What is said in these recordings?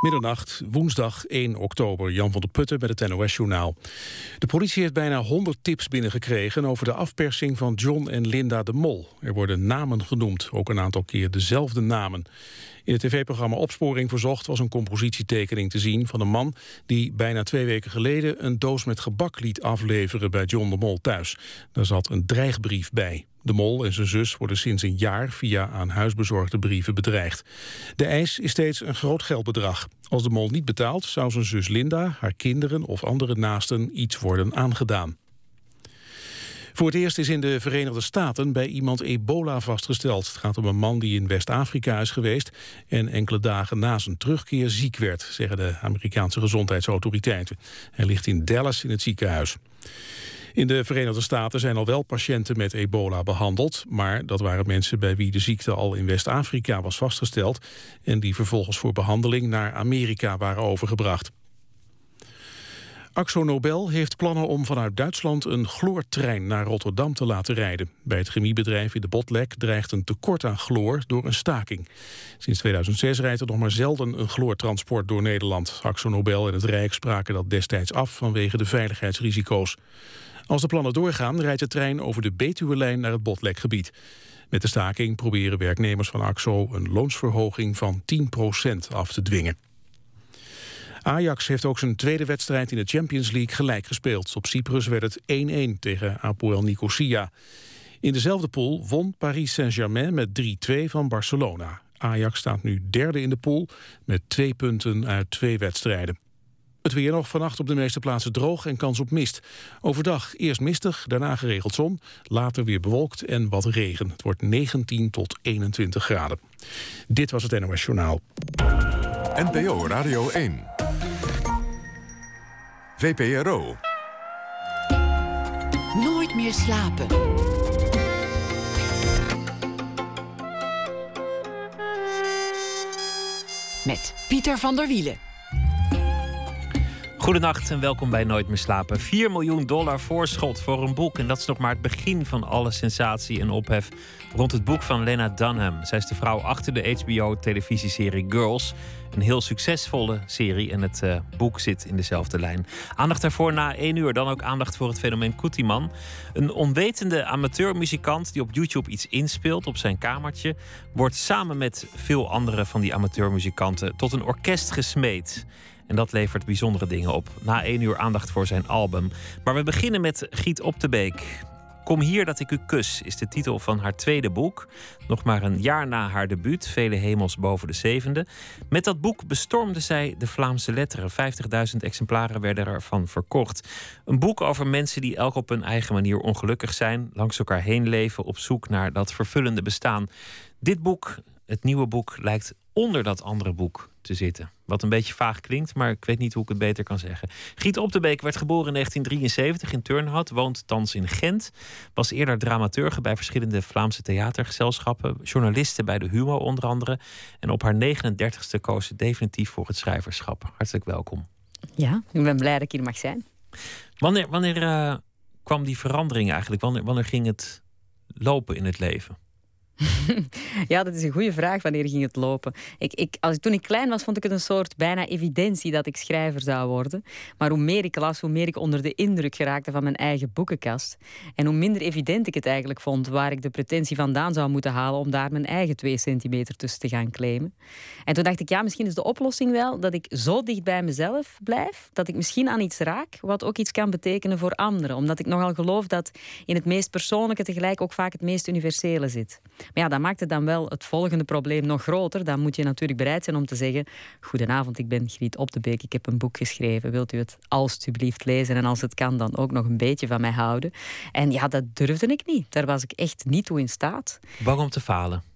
Middernacht, woensdag 1 oktober. Jan van der Putten met het NOS-journaal. De politie heeft bijna 100 tips binnengekregen... over de afpersing van John en Linda de Mol. Er worden namen genoemd, ook een aantal keer dezelfde namen. In het tv-programma Opsporing Verzocht was een compositietekening te zien... van een man die bijna twee weken geleden... een doos met gebak liet afleveren bij John de Mol thuis. Daar zat een dreigbrief bij. De Mol en zijn zus worden sinds een jaar via aan huisbezorgde brieven bedreigd. De eis is steeds een groot geldbedrag. Als de Mol niet betaalt, zou zijn zus Linda, haar kinderen of andere naasten iets worden aangedaan. Voor het eerst is in de Verenigde Staten bij iemand ebola vastgesteld. Het gaat om een man die in West-Afrika is geweest... en enkele dagen na zijn terugkeer ziek werd, zeggen de Amerikaanse gezondheidsautoriteiten. Hij ligt in Dallas in het ziekenhuis. In de Verenigde Staten zijn al wel patiënten met ebola behandeld... maar dat waren mensen bij wie de ziekte al in West-Afrika was vastgesteld... en die vervolgens voor behandeling naar Amerika waren overgebracht. Axo Nobel heeft plannen om vanuit Duitsland een chloortrein naar Rotterdam te laten rijden. Bij het chemiebedrijf in de Botlek dreigt een tekort aan chloor door een staking. Sinds 2006 rijdt er nog maar zelden een chloortransport door Nederland. Axo Nobel en het Rijk spraken dat destijds af vanwege de veiligheidsrisico's. Als de plannen doorgaan rijdt de trein over de Betuwe-lijn naar het Botlekgebied. Met de staking proberen werknemers van AXO een loonsverhoging van 10% af te dwingen. Ajax heeft ook zijn tweede wedstrijd in de Champions League gelijk gespeeld. Op Cyprus werd het 1-1 tegen Apoel Nicosia. In dezelfde pool won Paris Saint-Germain met 3-2 van Barcelona. Ajax staat nu derde in de pool met twee punten uit twee wedstrijden. Het weer nog vannacht op de meeste plaatsen droog en kans op mist. Overdag eerst mistig, daarna geregeld zon, later weer bewolkt en wat regen. Het wordt 19 tot 21 graden. Dit was het NOS Journaal. NPO Radio 1. VPRO. Nooit meer slapen. Met Pieter van der Wielen. Goedenacht en welkom bij Nooit meer slapen. 4 miljoen dollar voorschot voor een boek. En dat is nog maar het begin van alle sensatie en ophef rond het boek van Lena Dunham. Zij is de vrouw achter de HBO-televisieserie Girls. Een heel succesvolle serie en het uh, boek zit in dezelfde lijn. Aandacht daarvoor na één uur. Dan ook aandacht voor het fenomeen Koetiman. Een onwetende amateurmuzikant die op YouTube iets inspeelt op zijn kamertje... wordt samen met veel andere van die amateurmuzikanten tot een orkest gesmeed. En dat levert bijzondere dingen op. Na één uur aandacht voor zijn album. Maar we beginnen met Giet op de Beek. Kom hier dat ik u kus is de titel van haar tweede boek. Nog maar een jaar na haar debuut, Vele hemels boven de zevende. Met dat boek bestormde zij de Vlaamse letteren. 50.000 exemplaren werden ervan verkocht. Een boek over mensen die elk op hun eigen manier ongelukkig zijn, langs elkaar heen leven, op zoek naar dat vervullende bestaan. Dit boek, het nieuwe boek, lijkt onder dat andere boek te zitten. Wat een beetje vaag klinkt, maar ik weet niet hoe ik het beter kan zeggen. Giet Op de Beek werd geboren in 1973 in Turnhout, woont thans in Gent. Was eerder dramaturge bij verschillende Vlaamse theatergezelschappen, journaliste bij de Humo onder andere. En op haar 39ste koos ze definitief voor het schrijverschap. Hartelijk welkom. Ja, ik ben blij dat ik hier mag zijn. Wanneer, wanneer uh, kwam die verandering eigenlijk? Wanneer, wanneer ging het lopen in het leven? ja, dat is een goede vraag. Wanneer ging het lopen? Ik, ik, als, toen ik klein was, vond ik het een soort bijna evidentie dat ik schrijver zou worden. Maar hoe meer ik las, hoe meer ik onder de indruk geraakte van mijn eigen boekenkast. En hoe minder evident ik het eigenlijk vond waar ik de pretentie vandaan zou moeten halen om daar mijn eigen twee centimeter tussen te gaan claimen. En toen dacht ik, ja, misschien is de oplossing wel dat ik zo dicht bij mezelf blijf, dat ik misschien aan iets raak, wat ook iets kan betekenen voor anderen. Omdat ik nogal geloof dat in het meest persoonlijke tegelijk ook vaak het meest universele zit. Maar ja, dat maakt het dan wel het volgende probleem nog groter. Dan moet je natuurlijk bereid zijn om te zeggen: Goedenavond, ik ben Griet Op de Beek. Ik heb een boek geschreven. Wilt u het alstublieft lezen? En als het kan, dan ook nog een beetje van mij houden. En ja, dat durfde ik niet. Daar was ik echt niet toe in staat. Bang om te falen?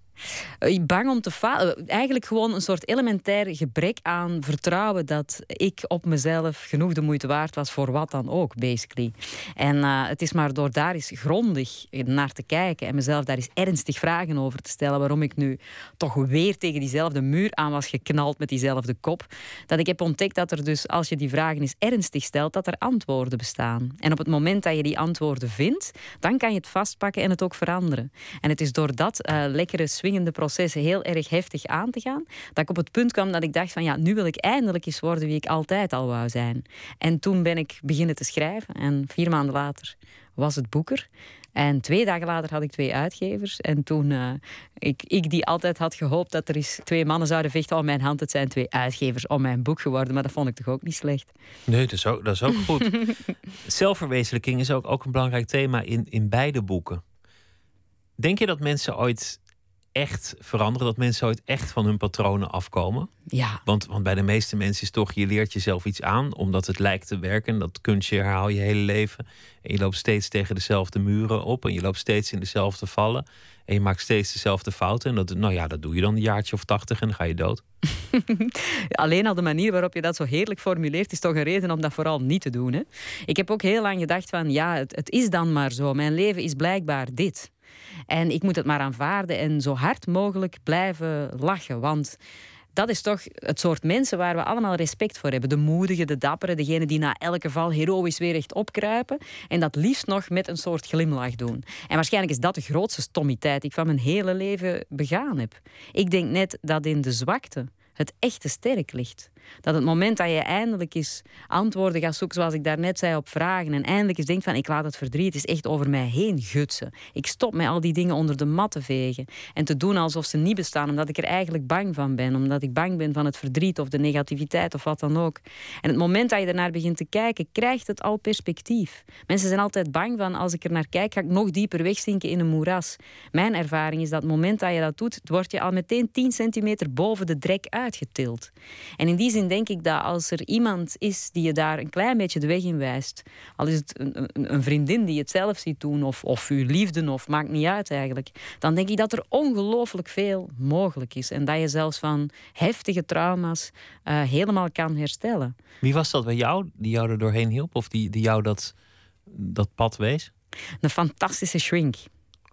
Eh, bang om te falen. Eigenlijk gewoon een soort elementair gebrek aan vertrouwen dat ik op mezelf genoeg de moeite waard was voor wat dan ook, basically. En uh, het is maar door daar eens grondig naar te kijken en mezelf daar eens ernstig vragen over te stellen, waarom ik nu toch weer tegen diezelfde muur aan was geknald met diezelfde kop, dat ik heb ontdekt dat er dus, als je die vragen eens ernstig stelt, dat er antwoorden bestaan. En op het moment dat je die antwoorden vindt, dan kan je het vastpakken en het ook veranderen. En het is door dat uh, lekkere swingende processen heel erg heftig aan te gaan, dat ik op het punt kwam dat ik dacht van ja, nu wil ik eindelijk eens worden wie ik altijd al wou zijn. En toen ben ik beginnen te schrijven en vier maanden later was het boeker. En twee dagen later had ik twee uitgevers. En toen uh, ik, ik die altijd had gehoopt dat er eens twee mannen zouden vechten om mijn hand. Het zijn twee uitgevers om mijn boek geworden. Maar dat vond ik toch ook niet slecht. Nee, dat is ook, dat is ook goed. Zelfverwezenlijking is ook, ook een belangrijk thema in, in beide boeken. Denk je dat mensen ooit echt veranderen? Dat mensen ooit echt van hun patronen afkomen? Ja. Want, want bij de meeste mensen is toch, je leert jezelf iets aan omdat het lijkt te werken. Dat kunstje herhaal je hele leven. En je loopt steeds tegen dezelfde muren op en je loopt steeds in dezelfde vallen. En je maakt steeds dezelfde fouten. En dat, nou ja, dat doe je dan een jaartje of tachtig en dan ga je dood. Alleen al de manier waarop je dat zo heerlijk formuleert, is toch een reden om dat vooral niet te doen. Hè? Ik heb ook heel lang gedacht van, ja, het, het is dan maar zo. Mijn leven is blijkbaar dit. En ik moet het maar aanvaarden en zo hard mogelijk blijven lachen. Want dat is toch het soort mensen waar we allemaal respect voor hebben. De moedige, de dappere, degene die na elke val heroïs weer recht opkruipen. En dat liefst nog met een soort glimlach doen. En waarschijnlijk is dat de grootste stommiteit die ik van mijn hele leven begaan heb. Ik denk net dat in de zwakte het echte sterk ligt. Dat het moment dat je eindelijk eens antwoorden gaat zoeken, zoals ik daarnet zei, op vragen. En eindelijk eens denkt van ik laat het verdriet is echt over mij heen gutsen. Ik stop met al die dingen onder de mat te vegen. En te doen alsof ze niet bestaan, omdat ik er eigenlijk bang van ben. Omdat ik bang ben van het verdriet of de negativiteit of wat dan ook. En het moment dat je ernaar begint te kijken, krijgt het al perspectief. Mensen zijn altijd bang van als ik er naar kijk, ga ik nog dieper wegzinken in een moeras. Mijn ervaring is dat het moment dat je dat doet, word je al meteen 10 centimeter boven de drek uitgetild. En in die zin denk ik dat als er iemand is die je daar een klein beetje de weg in wijst, al is het een, een, een vriendin die het zelf ziet doen, of, of uw liefde, of maakt niet uit eigenlijk, dan denk ik dat er ongelooflijk veel mogelijk is. En dat je zelfs van heftige trauma's uh, helemaal kan herstellen. Wie was dat bij jou, die jou er doorheen hielp, of die, die jou dat, dat pad wees? Een fantastische shrink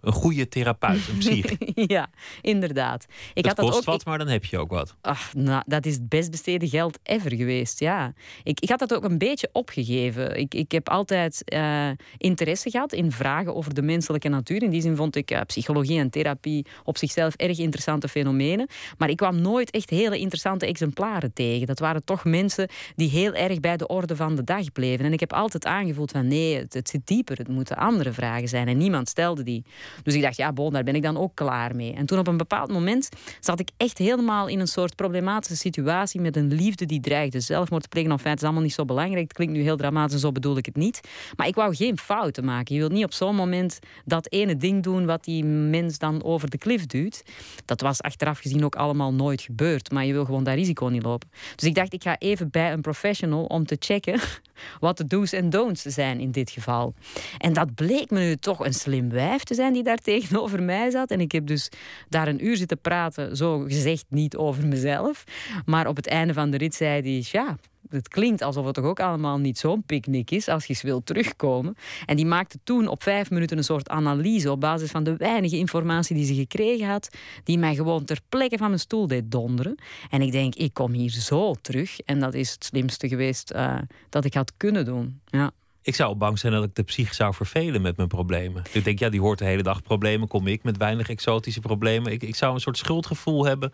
een goede therapeut, een psych. ja, inderdaad. Ik had dat kost ook, wat, maar dan heb je ook wat. Ach, nou, dat is het best besteden geld ever geweest, ja. Ik, ik had dat ook een beetje opgegeven. Ik, ik heb altijd uh, interesse gehad in vragen over de menselijke natuur. In die zin vond ik uh, psychologie en therapie op zichzelf erg interessante fenomenen. Maar ik kwam nooit echt hele interessante exemplaren tegen. Dat waren toch mensen die heel erg bij de orde van de dag bleven. En ik heb altijd aangevoeld van nee, het, het zit dieper. Het moeten andere vragen zijn. En niemand stelde die. Dus ik dacht, ja, bon, daar ben ik dan ook klaar mee. En toen op een bepaald moment zat ik echt helemaal in een soort problematische situatie met een liefde die dreigde zelfmoord plegen. Of het is allemaal niet zo belangrijk. Het klinkt nu heel dramatisch zo bedoel ik het niet. Maar ik wou geen fouten maken. Je wilt niet op zo'n moment dat ene ding doen wat die mens dan over de klif duwt. Dat was achteraf gezien ook allemaal nooit gebeurd. Maar je wil gewoon dat risico niet lopen. Dus ik dacht, ik ga even bij een professional om te checken wat de do's en don'ts zijn in dit geval. En dat bleek me nu toch een slim wijf te zijn die daar tegenover mij zat. En ik heb dus daar een uur zitten praten, zo gezegd niet over mezelf. Maar op het einde van de rit zei hij, ja, het klinkt alsof het toch ook allemaal niet zo'n picknick is als je eens wil terugkomen. En die maakte toen op vijf minuten een soort analyse op basis van de weinige informatie die ze gekregen had, die mij gewoon ter plekke van mijn stoel deed donderen. En ik denk, ik kom hier zo terug. En dat is het slimste geweest uh, dat ik had kunnen doen. Ja. Ik zou bang zijn dat ik de psych zou vervelen met mijn problemen. Ik denk, ja, die hoort de hele dag problemen. Kom ik met weinig exotische problemen. Ik, ik zou een soort schuldgevoel hebben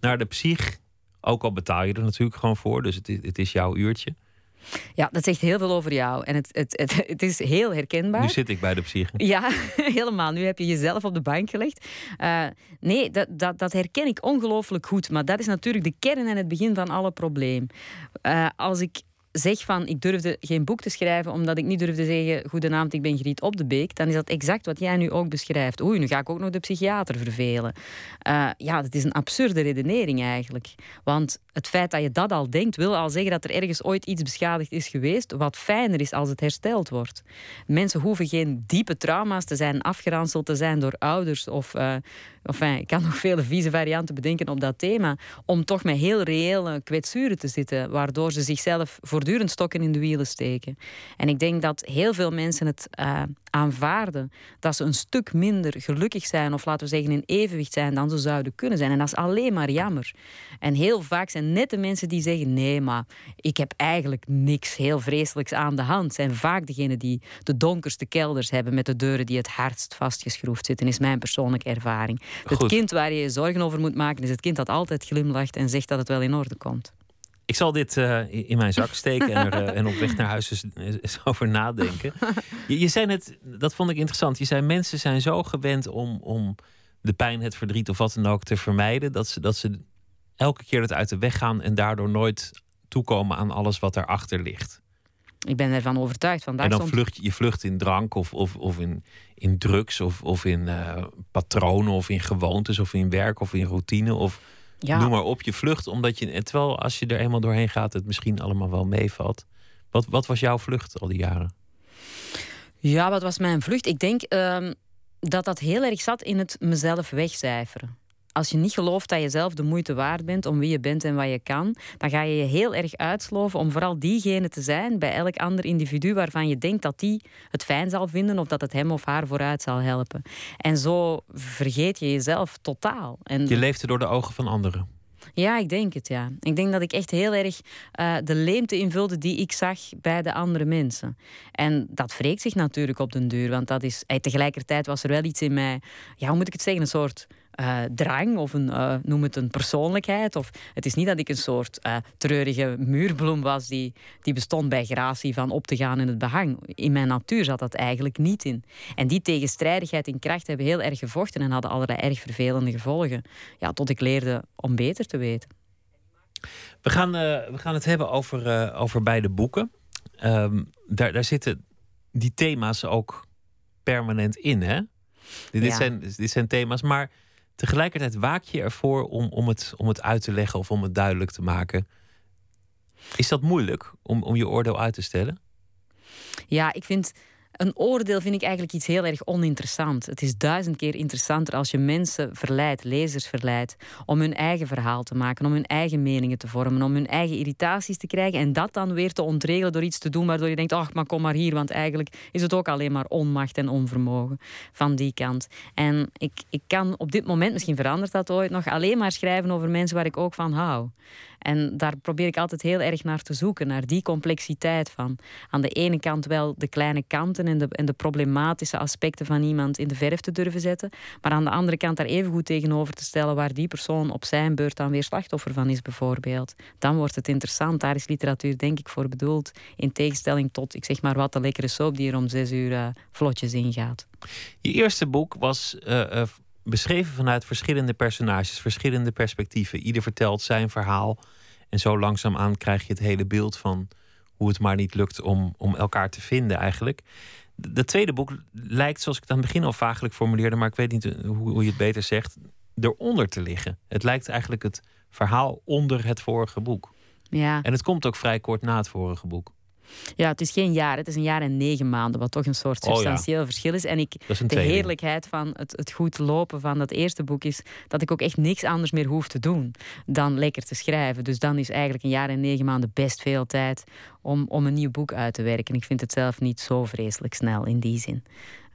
naar de psych. Ook al betaal je er natuurlijk gewoon voor. Dus het is, het is jouw uurtje. Ja, dat zegt heel veel over jou. En het, het, het, het is heel herkenbaar. Nu zit ik bij de psych. Ja, helemaal. Nu heb je jezelf op de bank gelegd. Uh, nee, dat, dat, dat herken ik ongelooflijk goed. Maar dat is natuurlijk de kern en het begin van alle probleem. Uh, als ik zeg van ik durfde geen boek te schrijven omdat ik niet durfde zeggen goedenavond, ik ben Griet op de Beek, dan is dat exact wat jij nu ook beschrijft. Oei, nu ga ik ook nog de psychiater vervelen. Uh, ja, dat is een absurde redenering eigenlijk. Want het feit dat je dat al denkt, wil al zeggen dat er ergens ooit iets beschadigd is geweest, wat fijner is als het hersteld wordt. Mensen hoeven geen diepe trauma's te zijn, afgeranseld te zijn door ouders of uh, enfin, ik kan nog vele vieze varianten bedenken op dat thema, om toch met heel reële kwetsuren te zitten, waardoor ze zichzelf voor voortdurend stokken in de wielen steken. En ik denk dat heel veel mensen het uh, aanvaarden dat ze een stuk minder gelukkig zijn, of laten we zeggen in evenwicht zijn dan ze zouden kunnen zijn. En dat is alleen maar jammer. En heel vaak zijn net de mensen die zeggen: nee, maar ik heb eigenlijk niks heel vreselijks aan de hand. Zijn vaak degenen die de donkerste kelders hebben met de deuren die het hardst vastgeschroefd zitten, is mijn persoonlijke ervaring. Het kind waar je je zorgen over moet maken, is het kind dat altijd glimlacht en zegt dat het wel in orde komt. Ik zal dit uh, in mijn zak steken en, er, uh, en op weg naar huis eens, eens over nadenken. Je, je, zei net, dat vond ik interessant. Je zei mensen zijn zo gewend om, om de pijn, het verdriet of wat dan ook te vermijden, dat ze, dat ze elke keer het uit de weg gaan en daardoor nooit toekomen aan alles wat erachter ligt. Ik ben ervan overtuigd. Vandaag en dan vlucht je vlucht in drank of, of, of in, in drugs of, of in uh, patronen of in gewoontes of in werk of in routine of ja. noem maar op. Je vlucht omdat je, terwijl als je er eenmaal doorheen gaat, het misschien allemaal wel meevalt. Wat, wat was jouw vlucht al die jaren? Ja, wat was mijn vlucht? Ik denk uh, dat dat heel erg zat in het mezelf wegcijferen als je niet gelooft dat je zelf de moeite waard bent om wie je bent en wat je kan, dan ga je je heel erg uitsloven om vooral diegene te zijn bij elk ander individu waarvan je denkt dat die het fijn zal vinden of dat het hem of haar vooruit zal helpen. En zo vergeet je jezelf totaal. En je leefde door de ogen van anderen. Ja, ik denk het, ja. Ik denk dat ik echt heel erg uh, de leemte invulde die ik zag bij de andere mensen. En dat wreekt zich natuurlijk op den duur, want dat is... Eh, tegelijkertijd was er wel iets in mij... Ja, hoe moet ik het zeggen? Een soort uh, drang of een, uh, noem het een persoonlijkheid. Of, het is niet dat ik een soort uh, treurige muurbloem was die, die bestond bij gratie van op te gaan in het behang. In mijn natuur zat dat eigenlijk niet in. En die tegenstrijdigheid in kracht hebben heel erg gevochten en hadden allerlei erg vervelende gevolgen. Ja, tot ik leerde om beter te weten. We gaan, we gaan het hebben over, over beide boeken. Um, daar, daar zitten die thema's ook permanent in, hè? Dit, ja. zijn, dit zijn thema's, maar Tegelijkertijd waak je ervoor om, om, het, om het uit te leggen of om het duidelijk te maken. Is dat moeilijk om, om je oordeel uit te stellen? Ja, ik vind een oordeel vind ik eigenlijk iets heel erg oninteressant. Het is duizend keer interessanter als je mensen verleidt, lezers verleidt, om hun eigen verhaal te maken, om hun eigen meningen te vormen, om hun eigen irritaties te krijgen en dat dan weer te ontregelen door iets te doen waardoor je denkt, ach, maar kom maar hier, want eigenlijk is het ook alleen maar onmacht en onvermogen van die kant. En ik, ik kan op dit moment, misschien verandert dat ooit nog, alleen maar schrijven over mensen waar ik ook van hou. En daar probeer ik altijd heel erg naar te zoeken, naar die complexiteit van. Aan de ene kant wel de kleine kanten en de, en de problematische aspecten van iemand in de verf te durven zetten, maar aan de andere kant daar even goed tegenover te stellen waar die persoon op zijn beurt dan weer slachtoffer van is, bijvoorbeeld. Dan wordt het interessant. Daar is literatuur denk ik voor bedoeld, in tegenstelling tot, ik zeg maar wat, de lekkere soap die er om zes uur uh, vlotjes ingaat. Je eerste boek was uh, uh, beschreven vanuit verschillende personages, verschillende perspectieven. Ieder vertelt zijn verhaal. En zo langzaamaan krijg je het hele beeld van hoe het maar niet lukt om, om elkaar te vinden eigenlijk. Het tweede boek lijkt, zoals ik het aan het begin al vagelijk formuleerde, maar ik weet niet hoe, hoe je het beter zegt, eronder te liggen. Het lijkt eigenlijk het verhaal onder het vorige boek. Ja. En het komt ook vrij kort na het vorige boek. Ja, het is geen jaar, het is een jaar en negen maanden, wat toch een soort substantieel oh ja. verschil is. En ik, is de heerlijkheid van het, het goed lopen van dat eerste boek is dat ik ook echt niks anders meer hoef te doen dan lekker te schrijven. Dus dan is eigenlijk een jaar en negen maanden best veel tijd om, om een nieuw boek uit te werken. Ik vind het zelf niet zo vreselijk snel in die zin.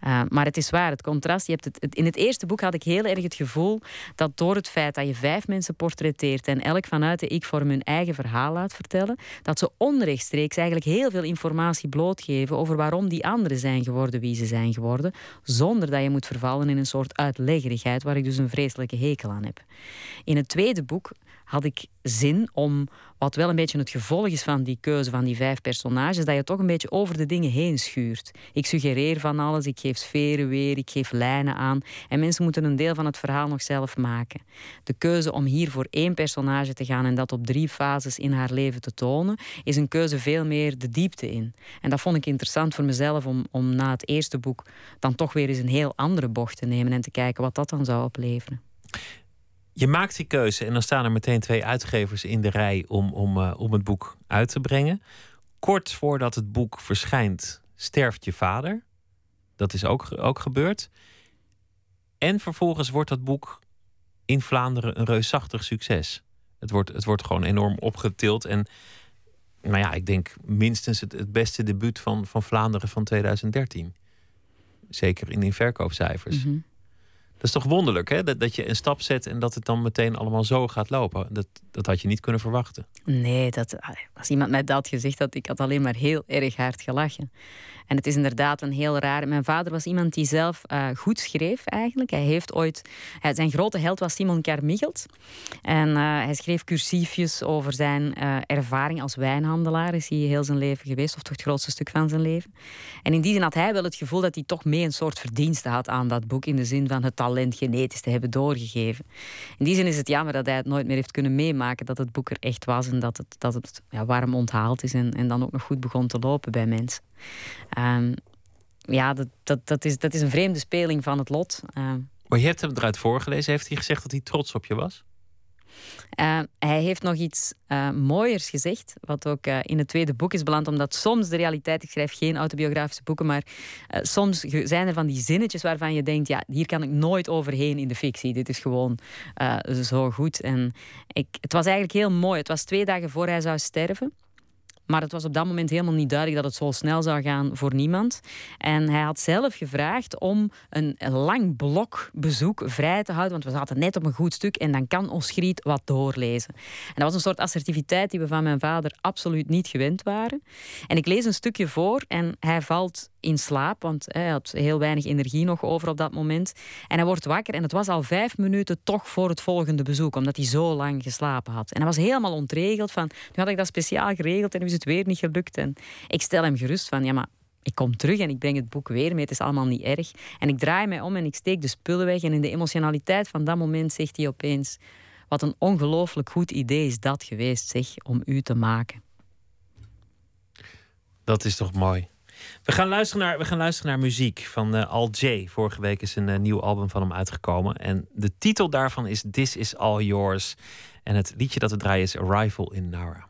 Uh, maar het is waar, het contrast. Je hebt het, het, in het eerste boek had ik heel erg het gevoel dat door het feit dat je vijf mensen portretteert en elk vanuit de ik-vorm hun eigen verhaal laat vertellen, dat ze onrechtstreeks eigenlijk heel veel informatie blootgeven over waarom die anderen zijn geworden wie ze zijn geworden, zonder dat je moet vervallen in een soort uitleggerigheid waar ik dus een vreselijke hekel aan heb. In het tweede boek had ik zin om, wat wel een beetje het gevolg is van die keuze van die vijf personages, dat je toch een beetje over de dingen heen schuurt. Ik suggereer van alles, ik geef sferen weer, ik geef lijnen aan en mensen moeten een deel van het verhaal nog zelf maken. De keuze om hier voor één personage te gaan en dat op drie fases in haar leven te tonen, is een keuze veel meer de diepte in. En dat vond ik interessant voor mezelf om, om na het eerste boek dan toch weer eens een heel andere bocht te nemen en te kijken wat dat dan zou opleveren je maakt die keuze en dan staan er meteen twee uitgevers in de rij om, om, uh, om het boek uit te brengen. Kort voordat het boek verschijnt, sterft je vader. Dat is ook, ook gebeurd. En vervolgens wordt dat boek in Vlaanderen een reusachtig succes. Het wordt, het wordt gewoon enorm opgetild. En nou ja, ik denk minstens het, het beste debuut van, van Vlaanderen van 2013. Zeker in die verkoopcijfers. Mhm. Dat is toch wonderlijk, hè? Dat, dat je een stap zet en dat het dan meteen allemaal zo gaat lopen. Dat, dat had je niet kunnen verwachten. Nee, dat, als iemand mij dat gezegd had, ik had alleen maar heel erg hard gelachen. En het is inderdaad een heel raar. Mijn vader was iemand die zelf uh, goed schreef eigenlijk. Hij heeft ooit. Hij, zijn grote held was Simon Carmichelt. En uh, hij schreef cursiefjes over zijn ervaring als wijnhandelaar. Is hij heel zijn leven geweest, of toch het grootste stuk van zijn leven. En in die zin had hij wel het gevoel dat hij toch mee een soort verdienste had aan dat boek. In de zin van het talent genetisch te hebben doorgegeven. In die zin is het jammer dat hij het nooit meer heeft kunnen meemaken. Dat het boek er echt was en dat het, dat het ja, warm onthaald is. En, en dan ook nog goed begon te lopen bij mensen. Um, ja, dat, dat, dat, is, dat is een vreemde speling van het lot. Uh, maar je hebt hem eruit voorgelezen. Heeft hij gezegd dat hij trots op je was? Uh, hij heeft nog iets uh, mooiers gezegd, wat ook uh, in het tweede boek is beland, omdat soms de realiteit, ik schrijf geen autobiografische boeken, maar soms zijn er van die zinnetjes waarvan je denkt, ja, hier kan ik nooit overheen in de fictie. Dit is gewoon zo goed. En ik, het was eigenlijk heel mooi. Het was twee dagen voor hij zou sterven. Maar het was op dat moment helemaal niet duidelijk dat het zo snel zou gaan voor niemand. En hij had zelf gevraagd om een lang blok bezoek vrij te houden, want we zaten net op een goed stuk en dan kan ons Griet wat doorlezen. En dat was een soort assertiviteit die we van mijn vader absoluut niet gewend waren. En ik lees een stukje voor en hij valt in slaap, want hij had heel weinig energie nog over op dat moment. En hij wordt wakker en het was al vijf minuten toch voor het volgende bezoek, omdat hij zo lang geslapen had. En hij was helemaal ontregeld van, nu had ik dat speciaal geregeld en nu is het weer niet gelukt. En ik stel hem gerust van, ja maar ik kom terug en ik breng het boek weer mee. Het is allemaal niet erg. En ik draai mij om en ik steek de spullen weg. En in de emotionaliteit van dat moment zegt hij opeens: Wat een ongelooflijk goed idee is dat geweest, zeg, om u te maken. Dat is toch mooi. We gaan luisteren naar, we gaan luisteren naar muziek van uh, Al J. Vorige week is een uh, nieuw album van hem uitgekomen. En de titel daarvan is This Is All Yours. En het liedje dat we draaien is Arrival in Nara.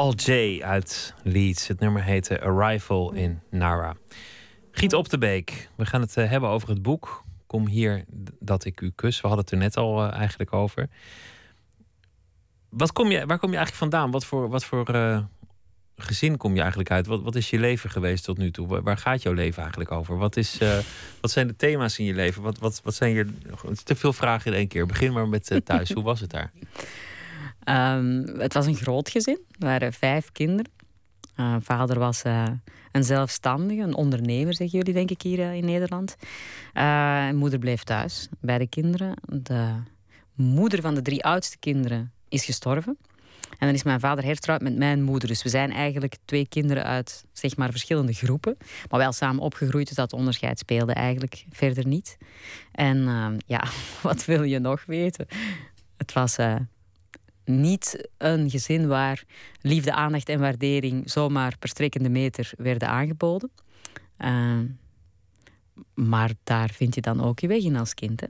Al J uit Leeds. Het nummer heette Arrival in Nara. Giet op de beek. We gaan het eh, hebben over het boek. Kom hier dat ik u kus. We hadden het er net al uh, eigenlijk over. Wat kom je, waar kom je eigenlijk vandaan? Wat voor, wat voor uh, gezin kom je eigenlijk uit? Wat, wat is je leven geweest tot nu toe? Waar gaat jouw leven eigenlijk over? Wat, is, wat zijn de thema's in je leven? Wat, wat, wat zijn je. Te veel vragen in één keer. Begin maar met thuis. Hoe was het daar? Um, het was een groot gezin. Er waren vijf kinderen. Uh, vader was uh, een zelfstandige, een ondernemer, zeggen jullie denk ik hier uh, in Nederland. moeder bleef thuis bij de kinderen. De moeder van de drie oudste kinderen is gestorven. En dan is mijn vader hertrouwd met mijn moeder. Dus we zijn eigenlijk twee kinderen uit zeg maar, verschillende groepen. Maar wel samen opgegroeid, dus dat onderscheid speelde eigenlijk verder niet. En ja, wat wil je nog weten? Het was niet een gezin waar liefde, aandacht en waardering zomaar per strekkende meter werden aangeboden. Uh, maar daar vind je dan ook je weg in als kind. Hè?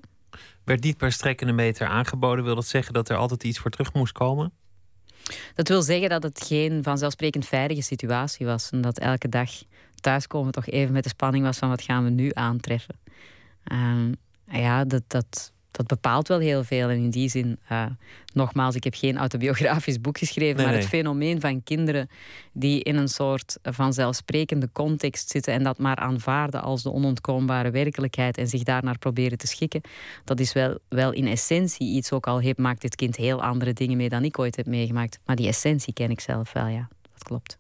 Werd niet per strekkende meter aangeboden, wil dat zeggen dat er altijd iets voor terug moest komen? Dat wil zeggen dat het geen vanzelfsprekend veilige situatie was. En dat elke dag thuiskomen toch even met de spanning was van wat gaan we nu aantreffen. Uh, ja, dat, dat, dat bepaalt wel heel veel. En in die zin, uh, nogmaals, ik heb geen autobiografisch boek geschreven, maar het fenomeen van kinderen die in een soort vanzelfsprekende context zitten en dat maar aanvaarden als de onontkoombare werkelijkheid en zich daarnaar proberen te schikken, dat is wel, wel in essentie iets, ook al heeft, maakt dit kind heel andere dingen mee dan ik ooit heb meegemaakt. Maar die essentie ken ik zelf wel, ja. Dat klopt.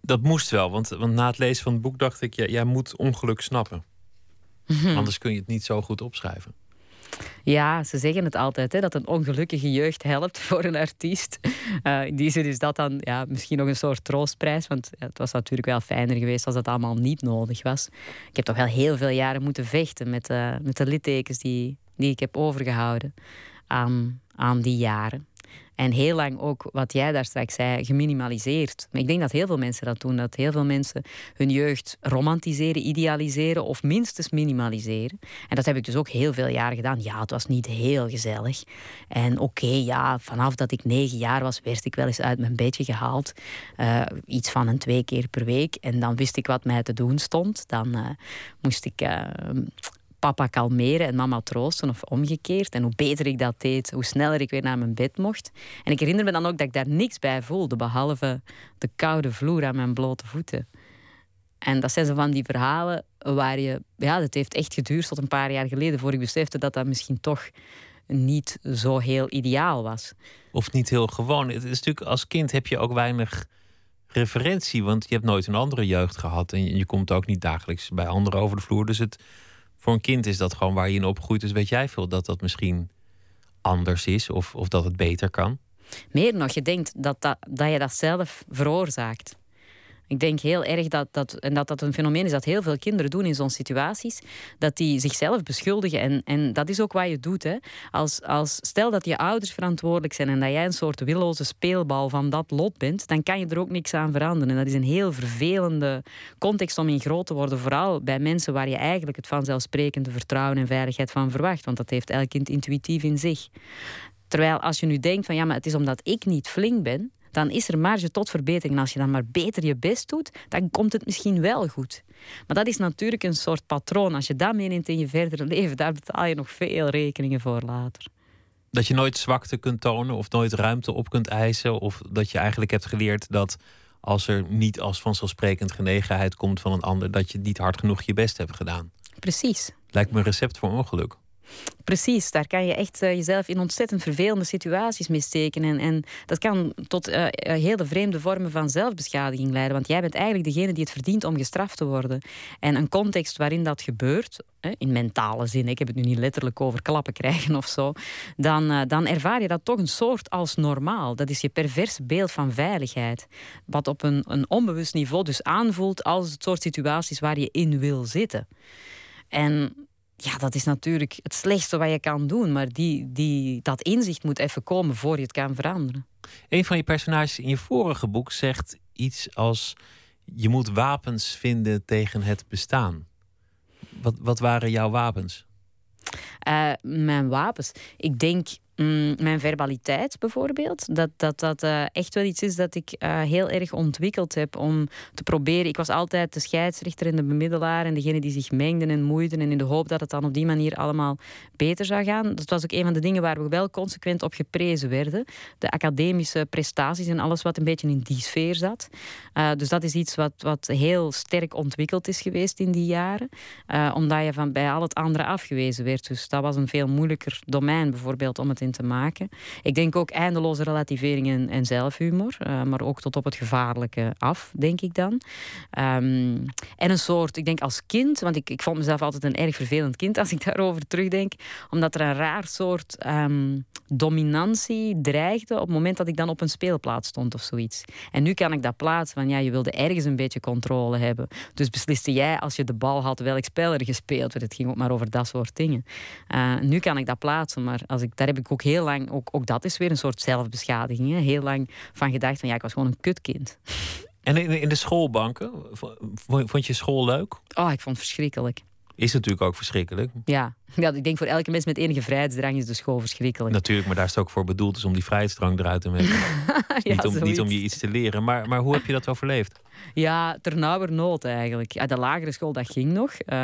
Dat moest wel, want, want na het lezen van het boek dacht ik, ja, jij moet ongeluk snappen. Anders kun je het niet zo goed opschrijven. Ja, ze zeggen het altijd, hè, dat een ongelukkige jeugd helpt voor een artiest. In die zin is dat dan ja, misschien nog een soort troostprijs. Want het was natuurlijk wel fijner geweest als dat allemaal niet nodig was. Ik heb toch wel heel veel jaren moeten vechten met, uh, met de littekens die, die ik heb overgehouden aan, aan die jaren. En heel lang ook, wat jij daar straks zei, geminimaliseerd. Maar ik denk dat heel veel mensen dat doen. Dat heel veel mensen hun jeugd romantiseren, idealiseren of minstens minimaliseren. En dat heb ik dus ook heel veel jaren gedaan. Ja, het was niet heel gezellig. En oké, ja, vanaf dat ik negen jaar was, werd ik wel eens uit mijn bedje gehaald. Uh, iets van een twee keer per week. En dan wist ik wat mij te doen stond. Dan uh, moest ik uh, papa kalmeren en mama troosten of omgekeerd. En hoe beter ik dat deed, hoe sneller ik weer naar mijn bed mocht. En ik herinner me dan ook dat ik daar niks bij voelde, behalve de koude vloer aan mijn blote voeten. En dat zijn zo van die verhalen waar je... Ja, het heeft echt geduurd tot een paar jaar geleden... voor ik besefte dat dat misschien toch niet zo heel ideaal was. Of niet heel gewoon. Het is natuurlijk, als kind heb je ook weinig referentie... want je hebt nooit een andere jeugd gehad... en je komt ook niet dagelijks bij anderen over de vloer. Dus het, voor een kind is dat gewoon waar je in opgroeit. Dus weet jij veel dat dat misschien anders is of, of dat het beter kan? Meer nog, je denkt dat, dat, dat je dat zelf veroorzaakt. Ik denk heel erg dat dat, en dat dat een fenomeen is dat heel veel kinderen doen in zo'n situaties, dat die zichzelf beschuldigen. En, en dat is ook wat je doet. Hè. Als, als, stel dat je ouders verantwoordelijk zijn en dat jij een soort willoze speelbal van dat lot bent, dan kan je er ook niks aan veranderen. En dat is een heel vervelende context om in groot te worden, vooral bij mensen waar je eigenlijk het vanzelfsprekende vertrouwen en veiligheid van verwacht. Want dat heeft elk kind intuïtief in zich. Terwijl als je nu denkt van ja, maar het is omdat ik niet flink ben, dan is er marge tot verbetering. En als je dan maar beter je best doet, dan komt het misschien wel goed. Maar dat is natuurlijk een soort patroon. Als je dat meeneemt in je verdere leven, daar betaal je nog veel rekeningen voor later. Dat je nooit zwakte kunt tonen of nooit ruimte op kunt eisen. Of dat je eigenlijk hebt geleerd dat als er niet als vanzelfsprekend genegenheid komt van een ander, dat je niet hard genoeg je best hebt gedaan. Precies. Lijkt me een recept voor ongeluk. Precies, daar kan je echt uh, jezelf in ontzettend vervelende situaties mee steken. En, en dat kan tot uh, hele vreemde vormen van zelfbeschadiging leiden. Want jij bent eigenlijk degene die het verdient om gestraft te worden. En een context waarin dat gebeurt, in mentale zin, ik heb het nu niet letterlijk over klappen krijgen of zo, dan, dan ervaar je dat toch een soort als normaal. Dat is je perverse beeld van veiligheid. Wat op een, een onbewust niveau dus aanvoelt als het soort situaties waar je in wil zitten. En ja, dat is natuurlijk het slechtste wat je kan doen. Maar die, die, dat inzicht moet even komen voor je het kan veranderen. Een van je personages in je vorige boek zegt iets als: Je moet wapens vinden tegen het bestaan. Wat, wat waren jouw wapens? Uh, mijn wapens. Ik denk Mm, mijn verbaliteit bijvoorbeeld. Dat dat, dat uh, echt wel iets is dat ik uh, heel erg ontwikkeld heb om te proberen. Ik was altijd de scheidsrechter en de bemiddelaar en degene die zich mengden en moeiden. En in de hoop dat het dan op die manier allemaal beter zou gaan. Dat was ook een van de dingen waar we wel consequent op geprezen werden. De academische prestaties en alles wat een beetje in die sfeer zat. Uh, dus dat is iets wat, wat heel sterk ontwikkeld is geweest in die jaren. omdat je van bij al het andere afgewezen werd. Dus dat was een veel moeilijker domein bijvoorbeeld om het te maken. Ik denk ook eindeloze relativering en, zelfhumor, uh, maar ook tot op het gevaarlijke af, denk ik dan. Um, en een soort, ik denk als kind, want ik, ik vond mezelf altijd een erg vervelend kind als ik daarover terugdenk, omdat er een raar soort um, dominantie dreigde op het moment dat ik dan op een speelplaats stond of zoiets. En nu kan ik dat plaatsen van ja, je wilde ergens een beetje controle hebben. Dus besliste jij als je de bal had welk spel er gespeeld werd. Het ging ook maar over dat soort dingen. Uh, nu kan ik dat plaatsen, maar als ik, daar heb ik ook heel lang, ook, ook dat is weer een soort zelfbeschadiging, hè? heel lang van gedacht van ja, ik was gewoon een kutkind. En in, in de schoolbanken, vond je school leuk? Oh, ik vond het verschrikkelijk. Is natuurlijk ook verschrikkelijk. Ja. ja, ik denk voor elke mens met enige vrijheidsdrang is de school verschrikkelijk. Natuurlijk, maar daar is het ook voor bedoeld, dus om die vrijheidsdrang eruit te maken. ja, niet, om, niet om je iets te leren. Maar, maar hoe heb je dat overleefd? Ja, ternauwernood eigenlijk. Ja, de lagere school, dat ging nog. Uh,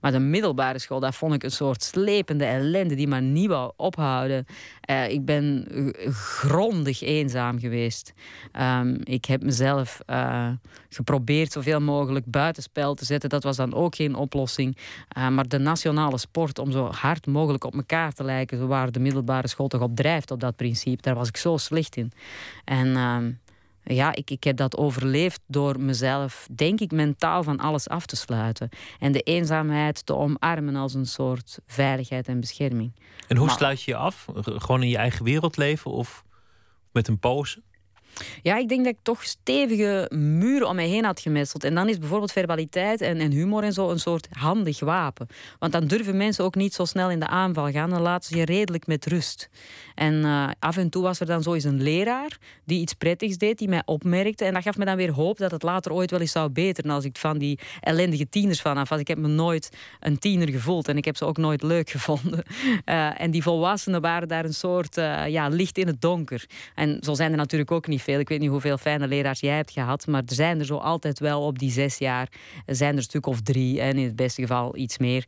maar de middelbare school, dat vond ik een soort slepende ellende die maar niet wou ophouden. Uh, ik ben grondig eenzaam geweest. Um, ik heb mezelf uh, geprobeerd zoveel mogelijk buitenspel te zetten. Dat was dan ook geen oplossing. maar de nationale sport, om zo hard mogelijk op elkaar te lijken, waar de middelbare school toch op drijft op dat principe, daar was ik zo slecht in. En... Uh, ja, ik, ik heb dat overleefd door mezelf, denk ik, mentaal van alles af te sluiten. En de eenzaamheid te omarmen als een soort veiligheid en bescherming. En hoe sluit je je af? Gewoon in je eigen wereld leven of met een pose? Ja, ik denk dat ik toch stevige muren om mij heen had gemetseld. En dan is bijvoorbeeld verbaliteit en, en humor en zo een soort handig wapen. Want dan durven mensen ook niet zo snel in de aanval gaan. Dan laten ze je redelijk met rust. En uh, af en toe was er dan zo eens een leraar die iets prettigs deed, die mij opmerkte. En dat gaf me dan weer hoop dat het later ooit wel eens zou beteren. Als ik van die ellendige tieners vanaf was. Ik heb me nooit een tiener gevoeld en ik heb ze ook nooit leuk gevonden. Uh, en die volwassenen waren daar een soort uh, ja, licht in het donker. En zo zijn er natuurlijk ook niet veel. Ik weet niet hoeveel fijne leraars jij hebt gehad, maar er zijn er zo altijd wel op die zes jaar, zijn er een stuk of drie, en in het beste geval iets meer,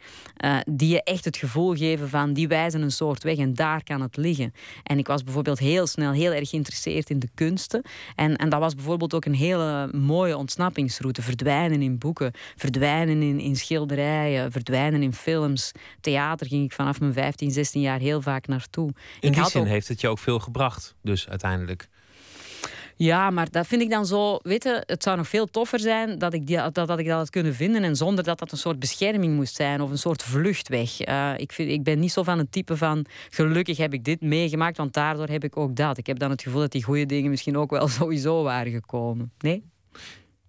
die je echt het gevoel geven van die wijzen een soort weg en daar kan het liggen. En ik was bijvoorbeeld heel snel heel erg geïnteresseerd in de kunsten. En, en dat was bijvoorbeeld ook een hele mooie ontsnappingsroute. Verdwijnen in boeken, verdwijnen in, in schilderijen, verdwijnen in films. Theater ging ik vanaf mijn 15, 16 jaar heel vaak naartoe. In ik die zin heeft het je ook veel gebracht, dus uiteindelijk. Ja, maar dat vind ik dan zo. Weet je, het zou nog veel toffer zijn dat ik, die, dat, dat ik dat had kunnen vinden. En zonder dat dat een soort bescherming moest zijn of een soort vluchtweg. Uh, ik, vind, ik ben niet zo van het type van. Gelukkig heb ik dit meegemaakt, want daardoor heb ik ook dat. Ik heb dan het gevoel dat die goede dingen misschien ook wel sowieso waren gekomen. Nee?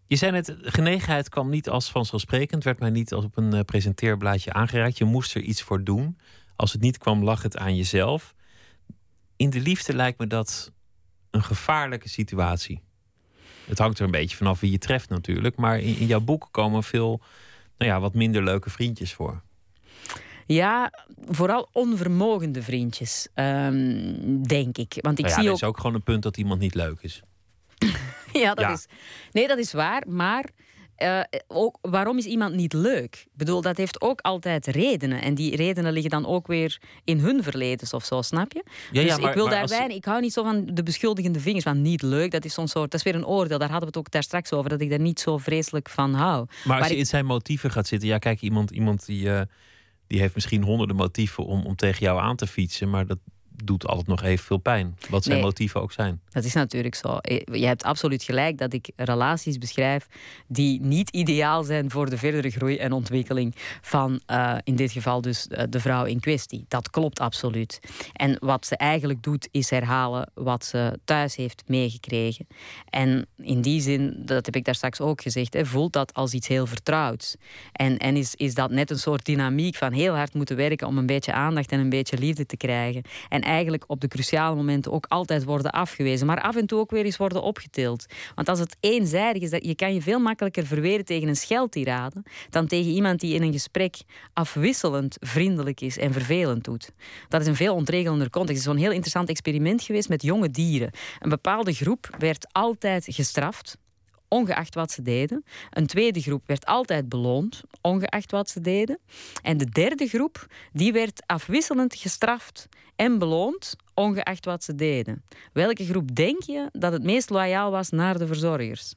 Je zei net, genegenheid kwam niet als vanzelfsprekend, werd mij niet als op een uh, presenteerblaadje aangereikt. Je moest er iets voor doen. Als het niet kwam, lag het aan jezelf. In de liefde lijkt me dat een gevaarlijke situatie. Het hangt er een beetje vanaf wie je treft natuurlijk. Maar in, in jouw boek komen veel nou ja, wat minder leuke vriendjes voor. Ja, vooral onvermogende vriendjes, um, denk ik. Want ik nou ja, zie ook... is ook gewoon een punt dat iemand niet leuk is. ja, dat Is... Nee, dat is waar. Maar uh, ook, waarom is iemand niet leuk? Ik bedoel, dat heeft ook altijd redenen. En die redenen liggen dan ook weer in hun verleden of zo, snap je? Ja, dus maar, ik wil als... ik hou niet zo van de beschuldigende vingers van niet leuk. Dat is zo'n soort, dat is weer een oordeel. Daar hadden we het ook daar straks over, dat ik daar niet zo vreselijk van hou. Maar als je ik... in zijn motieven gaat zitten, ja, kijk, iemand, iemand die, uh, die heeft misschien honderden motieven om, om tegen jou aan te fietsen, maar dat, doet altijd nog even veel pijn. Wat zijn Nee. motieven ook zijn. Dat is natuurlijk zo. Eh, Je hebt absoluut gelijk dat ik relaties beschrijf die niet ideaal zijn voor de verdere groei en ontwikkeling van, eh, in dit geval dus eh, de vrouw in kwestie. Dat klopt absoluut. En wat ze eigenlijk doet, is herhalen wat ze thuis heeft meegekregen. En in die zin, dat heb ik daar straks ook gezegd, hè, voelt dat als iets heel vertrouwds. En, en is, is dat net een soort dynamiek van heel hard moeten werken om een beetje aandacht en een beetje liefde te krijgen. En eigenlijk op de cruciale momenten ook altijd worden afgewezen. Maar af en toe ook weer eens worden opgetild. Want als het eenzijdig is, dat je kan je veel makkelijker verweren tegen een scheldtirade dan tegen iemand die in een gesprek afwisselend vriendelijk is en vervelend doet. Dat is een veel ontregelender context. Het is zo'n heel interessant experiment geweest met jonge dieren. Een bepaalde groep werd altijd gestraft ongeacht wat ze deden. Een tweede groep werd altijd beloond, ongeacht wat ze deden. En de derde groep, die werd afwisselend gestraft en beloond, ongeacht wat ze deden. Welke groep denk je dat het meest loyaal was naar de verzorgers?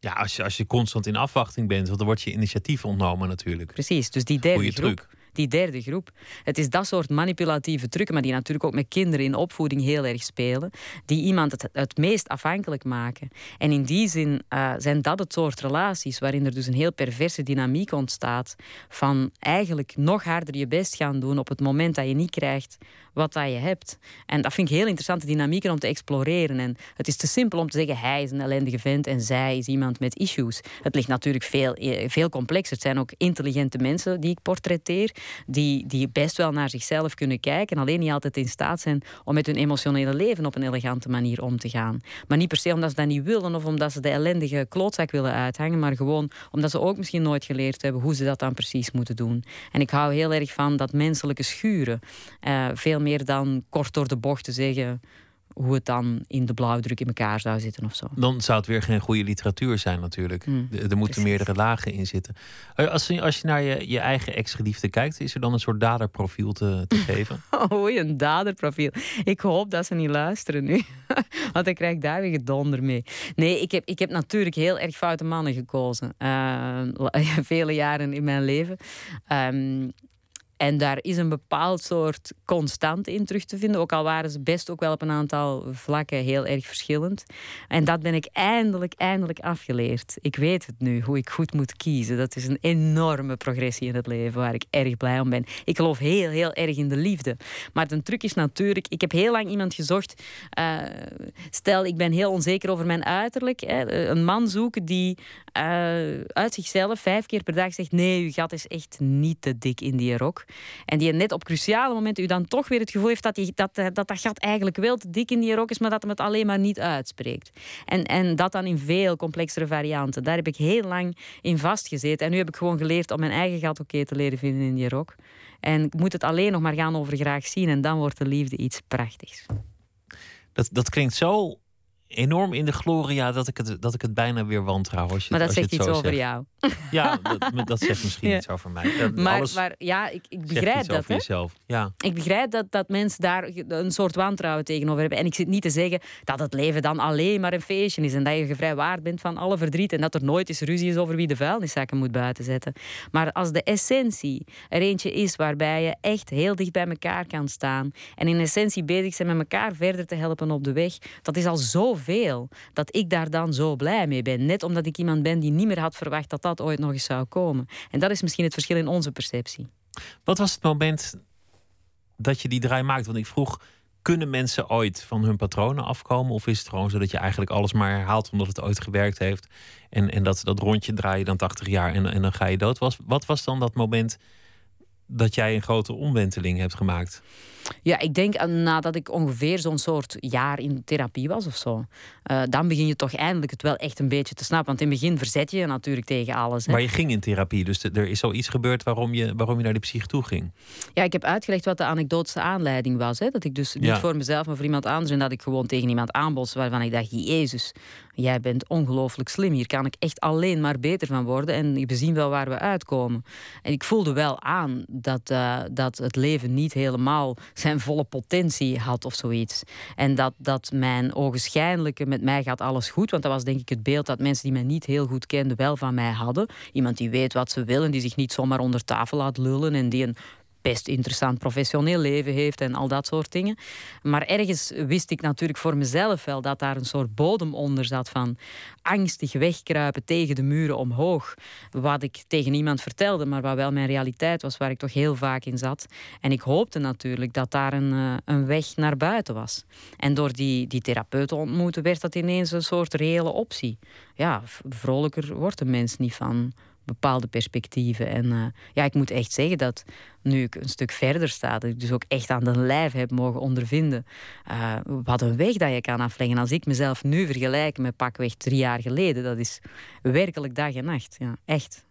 Ja, als je, als je constant in afwachting bent, want dan wordt je initiatief ontnomen natuurlijk. Precies, dus die derde Goeie groep. truc die derde groep. Het is dat soort manipulatieve trucken, maar die natuurlijk ook met kinderen in opvoeding heel erg spelen, die iemand het, het meest afhankelijk maken. En in die zin uh, zijn dat het soort relaties waarin er dus een heel perverse dynamiek ontstaat van eigenlijk nog harder je best gaan doen op het moment dat je niet krijgt wat dat je hebt. En dat vind ik heel interessante dynamieken om te exploreren. En het is te simpel om te zeggen, hij is een ellendige vent en zij is iemand met issues. Het ligt natuurlijk veel, eh, veel complexer. Het zijn ook intelligente mensen die ik portretteer, die, die best wel naar zichzelf kunnen kijken en alleen niet altijd in staat zijn om met hun emotionele leven op een elegante manier om te gaan. Maar niet per se omdat ze dat niet willen of omdat ze de ellendige klootzak willen uithangen, maar gewoon omdat ze ook misschien nooit geleerd hebben hoe ze dat dan precies moeten doen. En ik hou heel erg van dat menselijke schuren. Uh, veel meer dan kort door de bocht te zeggen hoe het dan in de blauwdruk in elkaar zou zitten of zo. Dan zou het weer geen goede literatuur zijn natuurlijk. Mm, er moeten meerdere lagen in zitten. Eh, als je, als je naar je, je eigen ex-geliefde kijkt, is er dan een soort daderprofiel te, te geven? Oei, een daderprofiel. Ik hoop dat ze niet luisteren nu. Want dan krijg ik daar weer gedonder mee. Nee, ik heb, ik heb natuurlijk heel erg foute mannen gekozen. Uh, vele jaren in mijn leven. Um, en daar is een bepaald soort constant in terug te vinden. Ook al waren ze best ook wel op een aantal vlakken heel erg verschillend. En dat ben ik eindelijk, eindelijk afgeleerd. Ik weet het nu, hoe ik goed moet kiezen. Dat is een enorme progressie in het leven waar ik erg blij om ben. Ik geloof heel, heel erg in de liefde. Maar de truc is natuurlijk, ik heb heel lang iemand gezocht. Uh, stel, ik ben heel onzeker over mijn uiterlijk. Hè, een man zoeken die uh, uit zichzelf vijf keer per dag zegt: Nee, uw gat is echt niet te dik in die rok. En die net op cruciale momenten u dan toch weer het gevoel heeft dat, die, dat, dat dat gat eigenlijk wel te dik in die rok is, maar dat hem het alleen maar niet uitspreekt. En, en dat dan in veel complexere varianten. Daar heb ik heel lang in vastgezeten. En nu heb ik gewoon geleerd om mijn eigen gat oké te leren vinden in die rok. En ik moet het alleen nog maar gaan over graag zien en dan wordt de liefde iets prachtigs. Dat, dat klinkt zo enorm in de gloria dat ik het, dat ik het bijna weer wantrouw. Als je, maar dat als zegt je iets zo over zegt. jou. Ja, dat, dat zegt misschien Ja. iets over mij. Dat, Maar, alles maar ja, ik, ik begrijp dat. Hè? jezelf. Ja. Ik begrijp dat, dat mensen daar een soort wantrouwen tegenover hebben. En ik zit niet te zeggen dat het leven dan alleen maar een feestje is. En dat je gevrijwaard bent van alle verdriet. En dat er nooit eens ruzie is over wie de vuilniszakken moet buitenzetten. Maar als de essentie er eentje is waarbij je echt heel dicht bij elkaar kan staan. En in essentie bezig zijn met elkaar verder te helpen op de weg. Dat is al dat ik daar dan zo blij mee ben. Net omdat ik iemand ben die niet meer had verwacht dat dat ooit nog eens zou komen. En dat is misschien het verschil in onze perceptie. Wat was het moment dat je die draai maakt? Want ik vroeg, kunnen mensen ooit van hun patronen afkomen? Of is het gewoon zo dat je eigenlijk alles maar herhaalt omdat het ooit gewerkt heeft? En, en dat, dat rondje draai je dan 80 jaar en, en dan ga je dood. Wat was dan dat moment dat jij een grote omwenteling hebt gemaakt? Ja, ik denk eh, nadat ik ongeveer zo'n soort jaar in therapie was of zo. eh, dan begin je toch eindelijk het wel echt een beetje te snappen. Want in het begin verzet je je natuurlijk tegen alles. Hè. Maar je ging in therapie, dus er is zoiets gebeurd waarom je, waarom je naar die psych toe ging. Ja, ik heb uitgelegd wat de anekdotische aanleiding was. Hè. Dat ik dus niet voor mezelf, maar voor iemand anders. En dat ik gewoon tegen iemand aanbotste waarvan ik dacht... Jezus, jij bent ongelooflijk slim. Hier kan ik echt alleen maar beter van worden. En we zien wel waar we uitkomen. En ik voelde wel aan dat, eh, dat het leven niet helemaal zijn volle potentie had of zoiets. En dat, dat mijn ogenschijnlijke... Met mij gaat alles goed. Want dat was denk ik het beeld dat mensen die mij niet heel goed kenden... wel van mij hadden. Iemand die weet wat ze willen. Die zich niet zomaar onder tafel laat lullen. En die een best interessant professioneel leven heeft en al dat soort dingen. Maar ergens wist ik natuurlijk voor mezelf wel dat daar een soort bodem onder zat van angstig wegkruipen tegen de muren omhoog. Wat ik tegen niemand vertelde, maar wat wel mijn realiteit was, waar ik toch heel vaak in zat. En ik hoopte natuurlijk dat daar een, eh, een weg naar buiten was. En door die, die therapeut te ontmoeten, werd dat ineens een soort reële optie. Ja, vrolijker wordt een mens niet van bepaalde perspectieven. En eh, ja, ik moet echt zeggen dat nu ik een stuk verder sta, dat ik dus ook echt aan de lijf heb mogen ondervinden. Uh, wat een weg dat je kan afleggen. Als ik mezelf nu vergelijk met pakweg drie jaar geleden, dat is werkelijk dag en nacht. Ja, echt.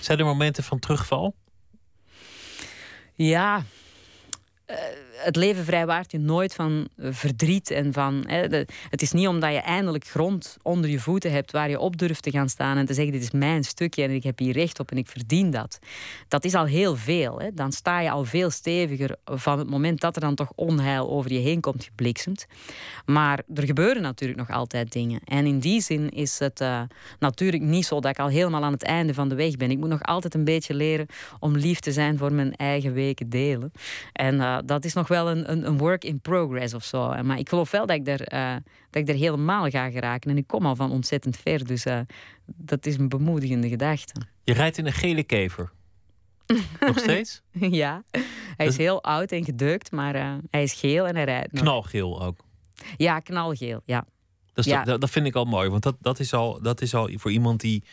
Zijn er momenten van terugval? Ja, uh, het leven vrijwaart je nooit van eh, verdriet en van. Hè, het is niet omdat je eindelijk grond onder je voeten hebt waar je op durft te gaan staan en te zeggen: Dit is mijn stukje en ik heb hier recht op en ik verdien dat. Dat is al heel veel. Hè. Dan sta je al veel steviger van het moment dat er dan toch onheil over je heen komt gebliksemd. Maar er gebeuren natuurlijk nog altijd dingen. En in die zin is het uh, natuurlijk niet zo dat ik al helemaal aan het einde van de weg ben. Ik moet nog altijd een beetje leren om lief te zijn voor mijn eigen weken delen. En uh, dat is nog wel een, een, een, work in progress of zo. Maar ik geloof wel dat ik, er, uh, dat ik er helemaal ga geraken. En ik kom al van ontzettend ver. Dus uh, dat is een bemoedigende gedachte. Je rijdt in een gele kever. Nog steeds? ja. Hij is heel oud en gedeukt, maar uh, hij is geel en hij rijdt nog. Knalgeel ook? Ja, knalgeel, ja. Dat, ja. dat, dat, vind ik al mooi, want dat, dat, is al, dat is al voor iemand die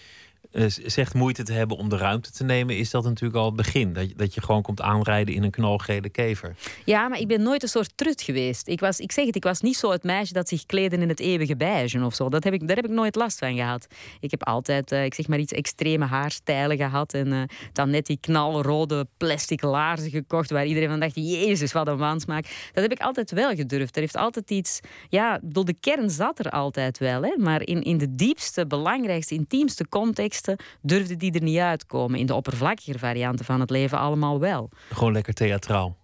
zegt moeite te hebben om de ruimte te nemen, is dat natuurlijk al het begin. Dat je, dat je gewoon komt aanrijden in een knalgele kever. Ja, maar ik ben nooit een soort trut geweest. Ik, was, ik zeg het, ik was niet zo het meisje dat zich kleedde in het eeuwige beige of zo. Dat heb ik, daar heb ik nooit last van gehad. Ik heb altijd, uh, ik zeg maar iets extreme haarstijlen gehad. En uh, dan net die knalrode plastic laarzen gekocht waar iedereen van dacht, jezus, wat een wansmaak. Dat heb ik altijd wel gedurfd. Er heeft altijd iets, ja, de kern zat er altijd wel. Hè? Maar in, in de diepste, belangrijkste, intiemste context durfde die er niet uitkomen. In de oppervlakkige varianten van het leven allemaal wel. Gewoon lekker theatraal.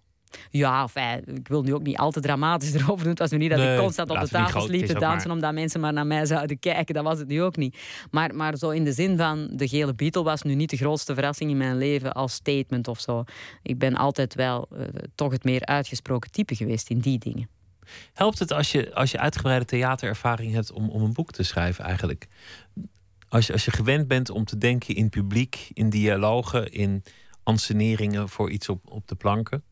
Ja, of, eh, ik wil nu ook niet al te dramatisch erover doen. Het was nu niet dat ik constant op de tafel liep te dansen... omdat mensen maar naar mij zouden kijken. Dat was het nu ook niet. Maar, maar zo in de zin van... de gele Beatle was nu niet de grootste verrassing in mijn leven... als statement of zo. Ik ben altijd wel uh, toch het meer uitgesproken type geweest in die dingen. Helpt het als je, als je uitgebreide theaterervaring hebt om, om een boek te schrijven eigenlijk? Als je, als je gewend bent om te denken in publiek, in dialogen, in anseneringen voor iets op, op de planken?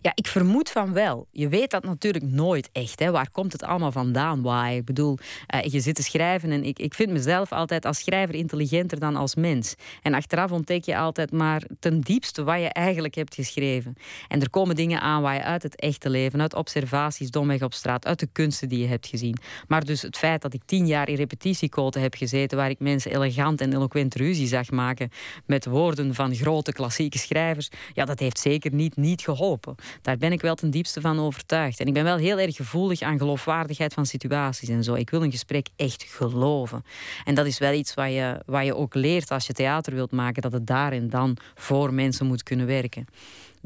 Ja, ik vermoed van wel. Je weet dat natuurlijk nooit echt. Hè. Waar komt het allemaal vandaan? Waar? Ik bedoel, uh, je zit te schrijven en ik, ik vind mezelf altijd als schrijver intelligenter dan als mens. En achteraf ontdek je altijd maar ten diepste wat je eigenlijk hebt geschreven. En er komen dingen aan waar je uit het echte leven, uit observaties domweg op straat, uit de kunsten die je hebt gezien. Maar dus het feit dat ik tien jaar in repetitiekoten heb gezeten, waar ik mensen elegant en eloquent ruzie zag maken met woorden van grote klassieke schrijvers, ja, dat heeft zeker niet, niet geholpen. Daar ben ik wel ten diepste van overtuigd. En ik ben wel heel erg gevoelig aan geloofwaardigheid van situaties en zo. Ik wil een gesprek echt geloven. En dat is wel iets wat je, wat je ook leert als je theater wilt maken, dat het daar en dan voor mensen moet kunnen werken.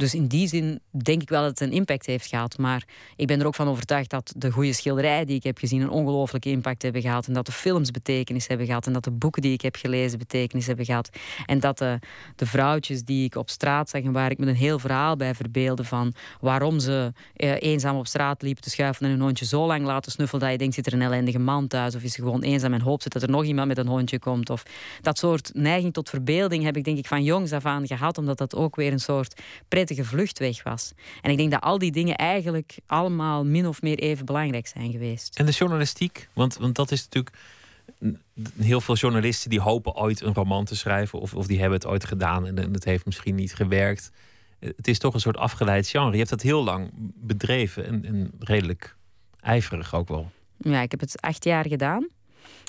Dus in die zin denk ik wel dat het een impact heeft gehad. Maar ik ben er ook van overtuigd dat de goede schilderijen die ik heb gezien een ongelooflijke impact hebben gehad. En dat de films betekenis hebben gehad. En dat de boeken die ik heb gelezen betekenis hebben gehad. En dat de, de vrouwtjes die ik op straat zag en waar ik me een heel verhaal bij verbeelde van waarom ze eh, eenzaam op straat liepen te schuiven en hun hondje zo lang laten snuffelen dat je denkt zit er een ellendige man thuis of is ze gewoon eenzaam en hoopt dat er nog iemand met een hondje komt. Of dat soort neiging tot verbeelding heb ik denk ik van jongs af aan gehad omdat dat ook weer een soort pret vluchtweg was. En ik denk dat al die dingen eigenlijk allemaal min of meer even belangrijk zijn geweest. En de journalistiek, want, want dat is natuurlijk. Heel veel journalisten die hopen ooit een roman te schrijven, of, of die hebben het ooit gedaan en het heeft misschien niet gewerkt. Het is toch een soort afgeleid genre. Je hebt dat heel lang bedreven en, en redelijk ijverig ook wel. Ja, ik heb het acht jaar gedaan.